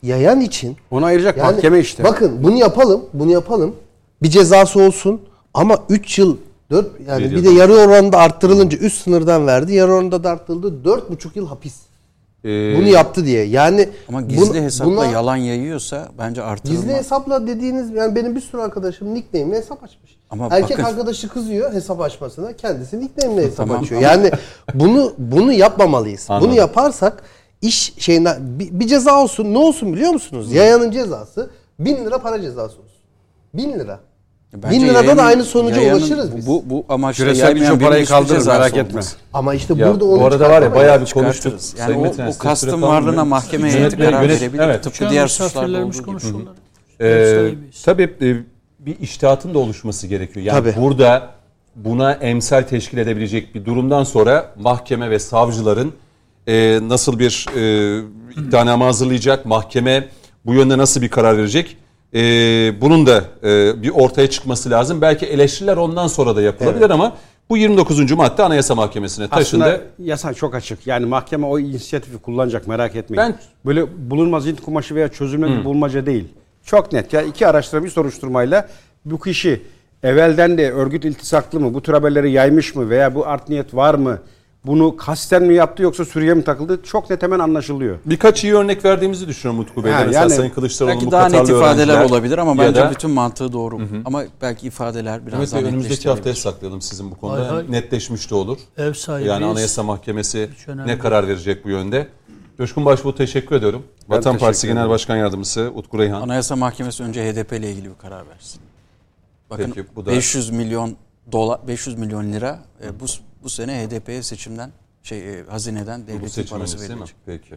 yayan için Onu ayıracak Yani mahkeme işte. Bakın bunu yapalım, bunu yapalım. Bir cezası olsun ama 3 yıl 4 yani Bir bir, de yarı oranında arttırılınca üst sınırdan verdi. Yarı oranında da arttırıldı. 4,5 yıl hapis. Ee, Bunu yaptı diye. Yani Ama gizli bunu- hesapla buna- yalan yayıyorsa bence artırılmaz. Gizli hesapla dediğiniz yani benim bir sürü arkadaşım nickname'le hesap açmış. Ama Erkek bakın- arkadaşı kızıyor hesap açmasına. Kendisi nickname'le hesap Tamam, açıyor. ama- Yani bunu bunu yapmamalıyız. Anladım. Bunu yaparsak iş şeyinden bir, bir ceza olsun. Ne olsun biliyor musunuz? Yayanın cezası 1000 lira para cezası olsun. 1000 lira. Bence 1000 lirada da yayanın- aynı sonuca yayanın ulaşırız biz. Bu, bu amaçla Küresel birçok parayı kaldırır merak etme. Ama işte Ya burada onu bu arada var ya bayağı bir konuştuk. Yani Sayın o, Metin o kastın varlığına mahkeme heyeti karar yönet- verebilir. evet. Tıpkı diğer suçlarda olduğu gibi. Ee, tabii e, bir iştihatın da oluşması gerekiyor. Yani Tabii. burada buna emsal teşkil edebilecek bir durumdan sonra mahkeme ve savcıların e, nasıl bir e, iddianame hazırlayacak, mahkeme bu yönde nasıl bir karar verecek? E, bunun da e, bir ortaya çıkması lazım. Belki eleştiriler ondan sonra da yapılabilir ama bu 29. madde Anayasa Mahkemesi'ne taşındı. Aslında yasa çok açık. Yani mahkeme o inisiyatifi kullanacak merak etmeyin. Ben- Böyle bulunmaz int kumaşı veya çözümlü bir bulmaca değil. Çok net. Ya iki araştırma bir soruşturmayla bu kişi evvelden de örgüt iltisaklı mı, bu tür haberleri yaymış mı veya bu art niyet var mı, bunu kasten mi yaptı yoksa Suriye mi takıldı çok net hemen anlaşılıyor. Birkaç iyi örnek verdiğimizi düşünüyorum Utku Bey'de. Mesela yani Sayın Kılıçdaroğlu'nun Belki daha net ifadeler olabilir ama bence da- bütün mantığı doğru. Ama belki ifadeler biraz Mehmet daha Bey önümüzdeki haftaya saklayalım sizin bu konuda. Hay hay. Netleşmiş de olur. Ev sahibiyiz. Yani Anayasa Mahkemesi ne karar verecek bu yönde? Coşkun Başbuğ teşekkür ediyorum. Ben Vatan teşekkür Partisi Genel ederim. Başkan Yardımcısı Utku Reyhan. Anayasa Mahkemesi önce HDP ile ilgili bir karar versin. Bakın Peki, bu da- 500 milyon dolar 500 milyon lira e, bu bu sene HDP'ye seçimden şey e, hazineden bu devletin parası verilecek. Peki.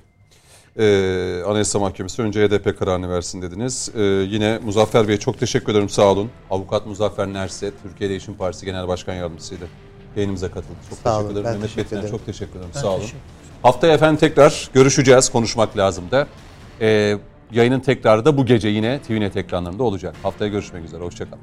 Ee, Anayasa Mahkemesi önce HDP kararını versin dediniz. Ee, yine Muzaffer Bey'e çok teşekkür ederim sağ olun. Avukat Muzaffer Nerse, Türkiye Değişim Partisi Genel Başkan Yardımcısıydı. Yayınımıza katıldı. Çok Sağ teşekkür olun, ederim. Mehmet ederim. çok teşekkür ederim. Ben sağ olun. teşekkür Haftaya efendim tekrar görüşeceğiz. Konuşmak lazım da. Ee, yayının tekrarı da bu gece yine TVNet ekranlarında olacak. Haftaya görüşmek üzere. Hoşçakalın.